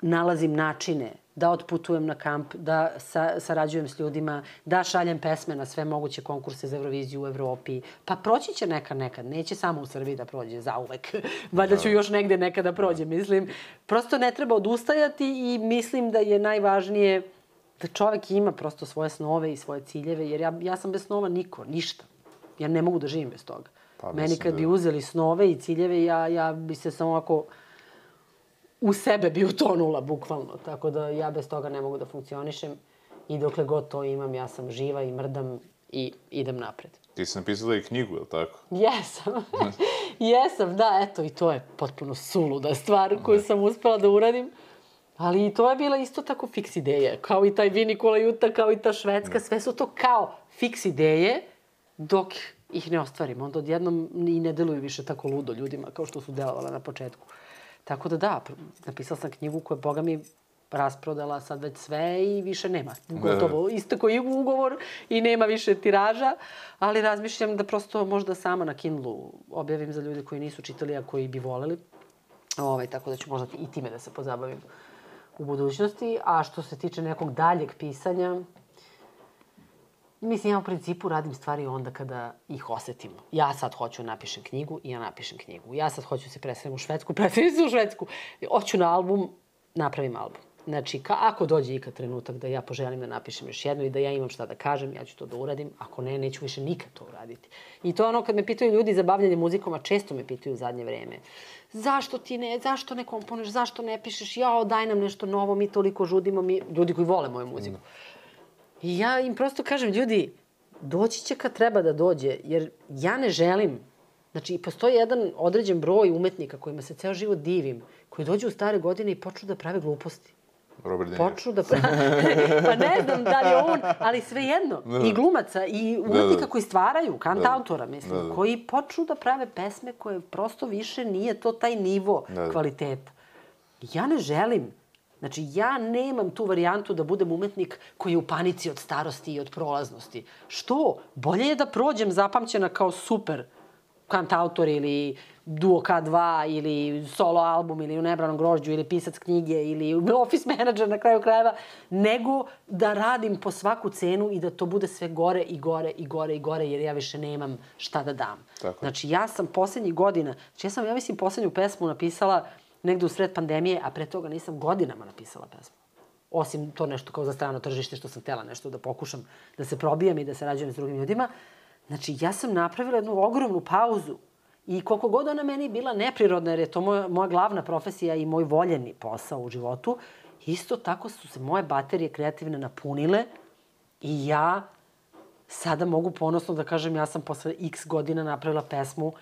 nalazim načine da otputujem na kamp, da sa, sarađujem s ljudima, da šaljem pesme na sve moguće konkurse za Euroviziju u Evropi. Pa proći će neka nekad, neće samo u Srbiji da prođe zauvek. Valjda ću još negde nekada da prođe, mislim. Prosto ne treba odustajati i mislim da je najvažnije da čovek ima prosto svoje snove i svoje ciljeve, jer ja, ja sam bez snova niko, ništa. Ja ne mogu da živim bez toga. Pa, Meni kad da- bi uzeli snove i ciljeve, ja, ja bi se samo ovako u sebe bi utonula, bukvalno. Tako da ja bez toga ne mogu da funkcionišem i dokle god to imam, ja sam živa i mrdam i idem napred. Ti si napisala i knjigu, je li tako? Jesam. Jesam, da, eto, i to je potpuno suluda stvar koju sam uspela da uradim. Ali i to je bila isto tako fiks ideja. Kao i taj Vinikola Juta, kao i ta Švedska, sve su to kao fiks ideje dok ih ne ostvarim. Onda odjednom i ne deluju više tako ludo ljudima kao što su delovala na početku. Tako da da, napisala sam knjigu koja, boga mi, rasprodala sad već sve i više nema. Gotovo, istako i ugovor i nema više tiraža, ali razmišljam da prosto možda sama na Kindlu objavim za ljude koji nisu čitali, a koji bi voleli. Ovaj, tako da ću možda i time da se pozabavim u budućnosti. A što se tiče nekog daljeg pisanja, Mislim, ja u principu radim stvari onda kada ih osetim. Ja sad hoću da napišem knjigu i ja napišem knjigu. Ja sad hoću da se preselim u Švedsku, preselim se u Švedsku. Hoću na album, napravim album. Znači, ka, ako dođe ikad trenutak da ja poželim da napišem još jednu i da ja imam šta da kažem, ja ću to da uradim. Ako ne, neću više nikad to uraditi. I to je ono kad me pitaju ljudi za bavljanje muzikom, a često me pitaju u zadnje vreme. Zašto ti ne, zašto ne komponuješ, zašto ne pišeš, jao, daj nam nešto novo, mi toliko žudimo, mi, ljudi koji vole moju muziku. Mm I ja im prosto kažem, ljudi, doći će kad treba da dođe, jer ja ne želim, znači postoji jedan određen broj umetnika kojima se ceo život divim, koji dođu u stare godine i počnu da prave gluposti. Robert. Počnu da prave, pa ne znam da li on, ali svejedno, da, da. i glumaca, i umetnika da, da. koji stvaraju, kant da. autora, mislim, da, da. koji počnu da prave pesme koje prosto više nije to taj nivo da, da. kvaliteta. Ja ne želim Znači, ja nemam tu varijantu da budem umetnik koji je u panici od starosti i od prolaznosti. Što? Bolje je da prođem zapamćena kao super kantautor ili duo K2 ili solo album ili u nebranom grožđu ili pisac knjige ili office manager na kraju krajeva, nego da radim po svaku cenu i da to bude sve gore i gore i gore i gore jer ja više nemam šta da dam. Tako. Znači ja sam poslednjih godina, znači ja sam, ja mislim, poslednju pesmu napisala negde u sred pandemije, a pre toga nisam godinama napisala pesmu. Osim to nešto kao za strano tržište što sam htela nešto da pokušam da se probijam i da se rađujem s drugim ljudima. Znači, ja sam napravila jednu ogromnu pauzu i koliko god ona meni bila neprirodna, jer je to moja, moja glavna profesija i moj voljeni posao u životu, isto tako su se moje baterije kreativne napunile i ja sada mogu ponosno da kažem ja sam posle x godina napravila pesmu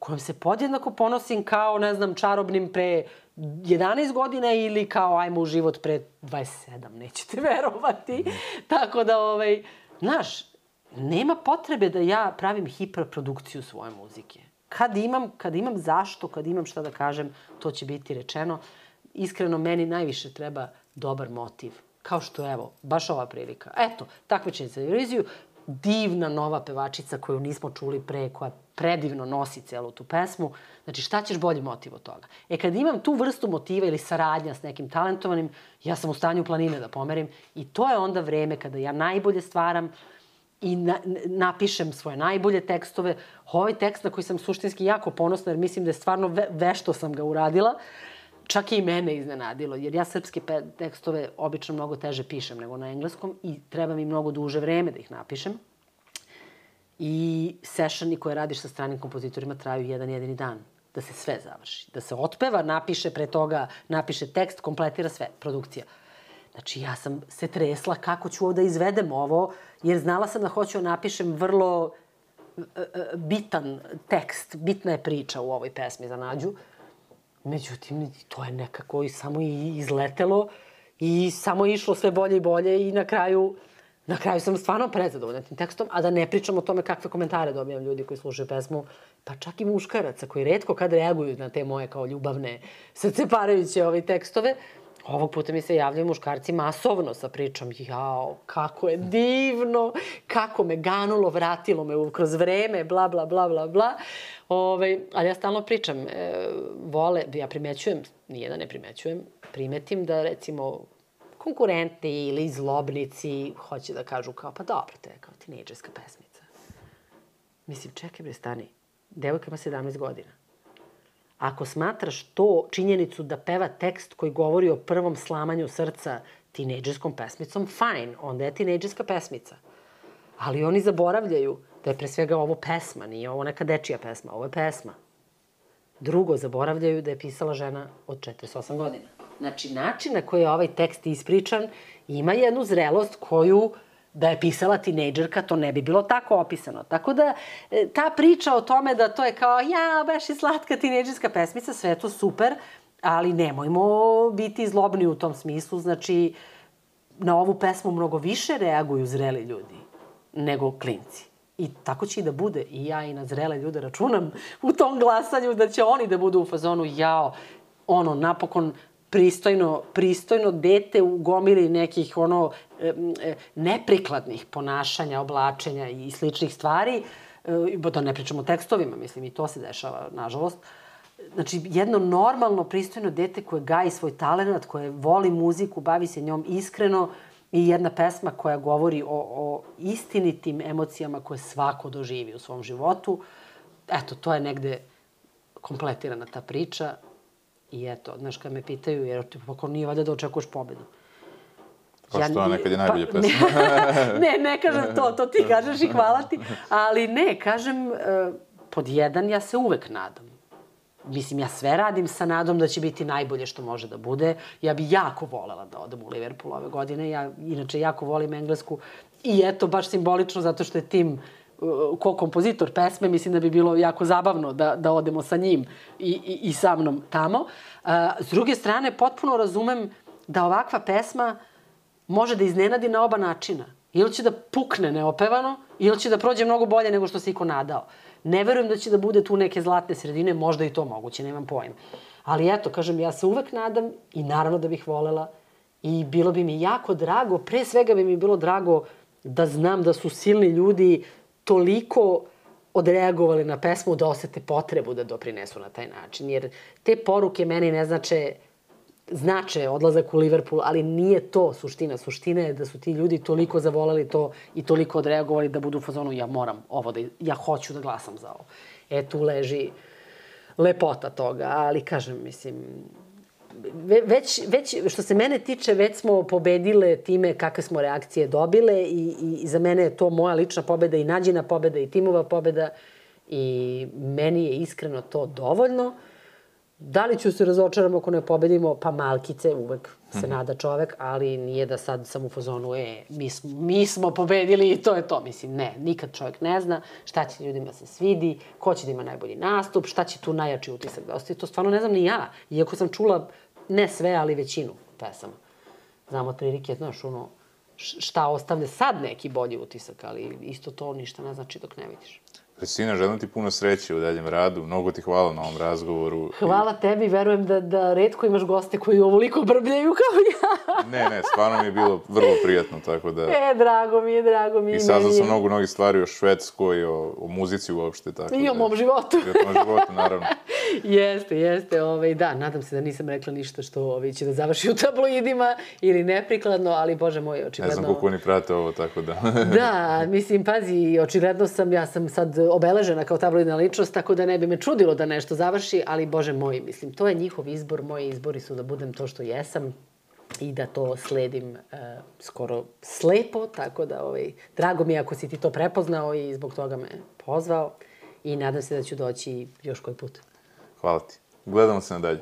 kojom se podjednako ponosim kao, ne znam, čarobnim pre 11 godina ili kao ajmo u život pre 27, nećete verovati. Tako da, ovaj, znaš, nema potrebe da ja pravim hiperprodukciju svoje muzike. Kad imam, kad imam zašto, kad imam šta da kažem, to će biti rečeno. Iskreno, meni najviše treba dobar motiv. Kao što, evo, baš ova prilika. Eto, takmičenje za Euroviziju, divna nova pevačica koju nismo čuli pre, koja predivno nosi celu tu pesmu. Znači, šta ćeš bolji motiv od toga? E, kad imam tu vrstu motiva ili saradnja s nekim talentovanim, ja sam u stanju planine da pomerim i to je onda vreme kada ja najbolje stvaram i na, napišem svoje najbolje tekstove. Ovaj tekst na koji sam suštinski jako ponosna, jer mislim da je stvarno ve, vešto sam ga uradila, čak i mene iznenadilo, jer ja srpske tekstove obično mnogo teže pišem nego na engleskom i treba mi mnogo duže vreme da ih napišem. I sessioni koje radiš sa stranim kompozitorima traju jedan jedini dan da se sve završi. Da se otpeva, napiše pre toga, napiše tekst, kompletira sve, produkcija. Znači, ja sam se tresla kako ću ovde izvedem ovo, jer znala sam da hoću da napišem vrlo e, e, bitan tekst, bitna je priča u ovoj pesmi za Nađu. Međutim, to je nekako i samo izletelo i samo išlo sve bolje i bolje i na kraju Na kraju sam stvarno prezadovoljna tim tekstom, a da ne pričam o tome kakve komentare dobijam ljudi koji slušaju pesmu, pa čak i muškaraca koji redko kad reaguju na te moje kao ljubavne, srceparajuće ove tekstove, Ovog puta mi se javljaju muškarci masovno sa pričom, jao, kako je divno, kako me ganulo, vratilo me kroz vreme, bla, bla, bla, bla, bla. Ove, ali ja stalno pričam, e, vole, ja primećujem, nije da ne primećujem, primetim da recimo konkurentni ili zlobnici hoće da kažu kao, pa dobro, to je kao tinejdžerska pesmica. Mislim, čekaj bre, stani. Devojka ima 17 godina. Ako smatraš to činjenicu da peva tekst koji govori o prvom slamanju srca tinejdžerskom pesmicom, fajn, onda je tinejdžerska pesmica. Ali oni zaboravljaju da je pre svega ovo pesma, nije ovo neka dečija pesma, ovo je pesma. Drugo, zaboravljaju da je pisala žena od 48 godina. Znači, način na koji je ovaj tekst ispričan ima jednu zrelost koju da je pisala tinejdžerka, to ne bi bilo tako opisano. Tako da, e, ta priča o tome da to je kao, ja, baš je slatka tinejdžerska pesmica, sve to super, ali nemojmo biti zlobni u tom smislu, znači, na ovu pesmu mnogo više reaguju zreli ljudi nego klinci. I tako će i da bude. I ja i na zrele ljude računam u tom glasanju da će oni da budu u fazonu, jao, ono, napokon pristojno, pristojno dete u gomili nekih ono neprikladnih ponašanja, oblačenja i sličnih stvari, e, da ne pričamo o tekstovima, mislim, i to se dešava, nažalost. Znači, jedno normalno, pristojno dete koje gaji svoj talent, koje voli muziku, bavi se njom iskreno, i jedna pesma koja govori o, o istinitim emocijama koje svako doživi u svom životu. Eto, to je negde kompletirana ta priča I eto, znaš, kad me pitaju, jer ti pa nije valjda da očekuješ pobedu. Pa ja, što, nekad je najbolje pa, pesma. Ne, ne, ne kažem to, to ti kažeš i hvala ti, ali ne, kažem, uh, pod jedan ja se uvek nadam. Mislim, ja sve radim sa nadom da će biti najbolje što može da bude. Ja bi jako volela da odem u Liverpool ove godine. Ja inače jako volim englesku. I eto, baš simbolično, zato što je tim ko kompozitor pesme, mislim da bi bilo jako zabavno da, da odemo sa njim i, i, i sa mnom tamo. S druge strane, potpuno razumem da ovakva pesma može da iznenadi na oba načina. Ili će da pukne neopevano, ili će da prođe mnogo bolje nego što se iko nadao. Ne verujem da će da bude tu neke zlatne sredine, možda i to moguće, nemam pojma. Ali eto, kažem, ja se uvek nadam i naravno da bih volela i bilo bi mi jako drago, pre svega bi mi bilo drago da znam da su silni ljudi toliko odreagovali na pesmu da osete potrebu da doprinesu na taj način. Jer te poruke meni ne znače znače odlazak u Liverpool, ali nije to suština. Suština je da su ti ljudi toliko zavolali to i toliko odreagovali da budu u fazonu ja moram ovo da, ja hoću da glasam za ovo. E, tu leži lepota toga, ali kažem, mislim, već, već, što se mene tiče, već smo pobedile time kakve smo reakcije dobile i, i, i za mene je to moja lična pobeda i nađena pobeda i timova pobeda i meni je iskreno to dovoljno. Da li ću se razočaram ako ne pobedimo? Pa malkice, uvek se mm -hmm. nada čovek, ali nije da sad sam u fazonu, e, mi smo, mi smo pobedili i to je to. Mislim, ne, nikad čovek ne zna šta će ljudima se svidi, ko će da ima najbolji nastup, šta će tu najjači utisak da ostaje. To stvarno ne znam ni ja, iako sam čula ne sve, ali većinu pesama. Znam otprilike, znaš, ono, šta ostavlja sad neki bolji utisak, ali isto to ništa ne znači dok ne vidiš. Kristina, želim ti puno sreće u daljem radu. Mnogo ti hvala na ovom razgovoru. Hvala I... tebi, verujem da, da redko imaš goste koji ovoliko brbljaju kao ja. ne, ne, stvarno mi je bilo vrlo prijatno, tako da... E, drago mi je, drago mi je. I saznao sam mnogo, mnogi stvari o Švedskoj, o, o muzici uopšte, tako I da... o mom životu. I o mom životu, naravno. jeste, jeste, ovaj, da, nadam se da nisam rekla ništa što ovaj, će da završi u tabloidima ili neprikladno, ali, bože moj, očigledno... Ne znam koliko oni prate ovo, tako da... da, mislim, pazi, očigledno sam, ja sam sad obeležena kao tabloidna ličnost, tako da ne bi me čudilo da nešto završi, ali bože moj, mislim, to je njihov izbor, moji izbori su da budem to što jesam i da to sledim uh, skoro slepo, tako da ovaj, drago mi je ako si ti to prepoznao i zbog toga me pozvao i nadam se da ću doći još koji put. Hvala ti. Gledamo se nadalje.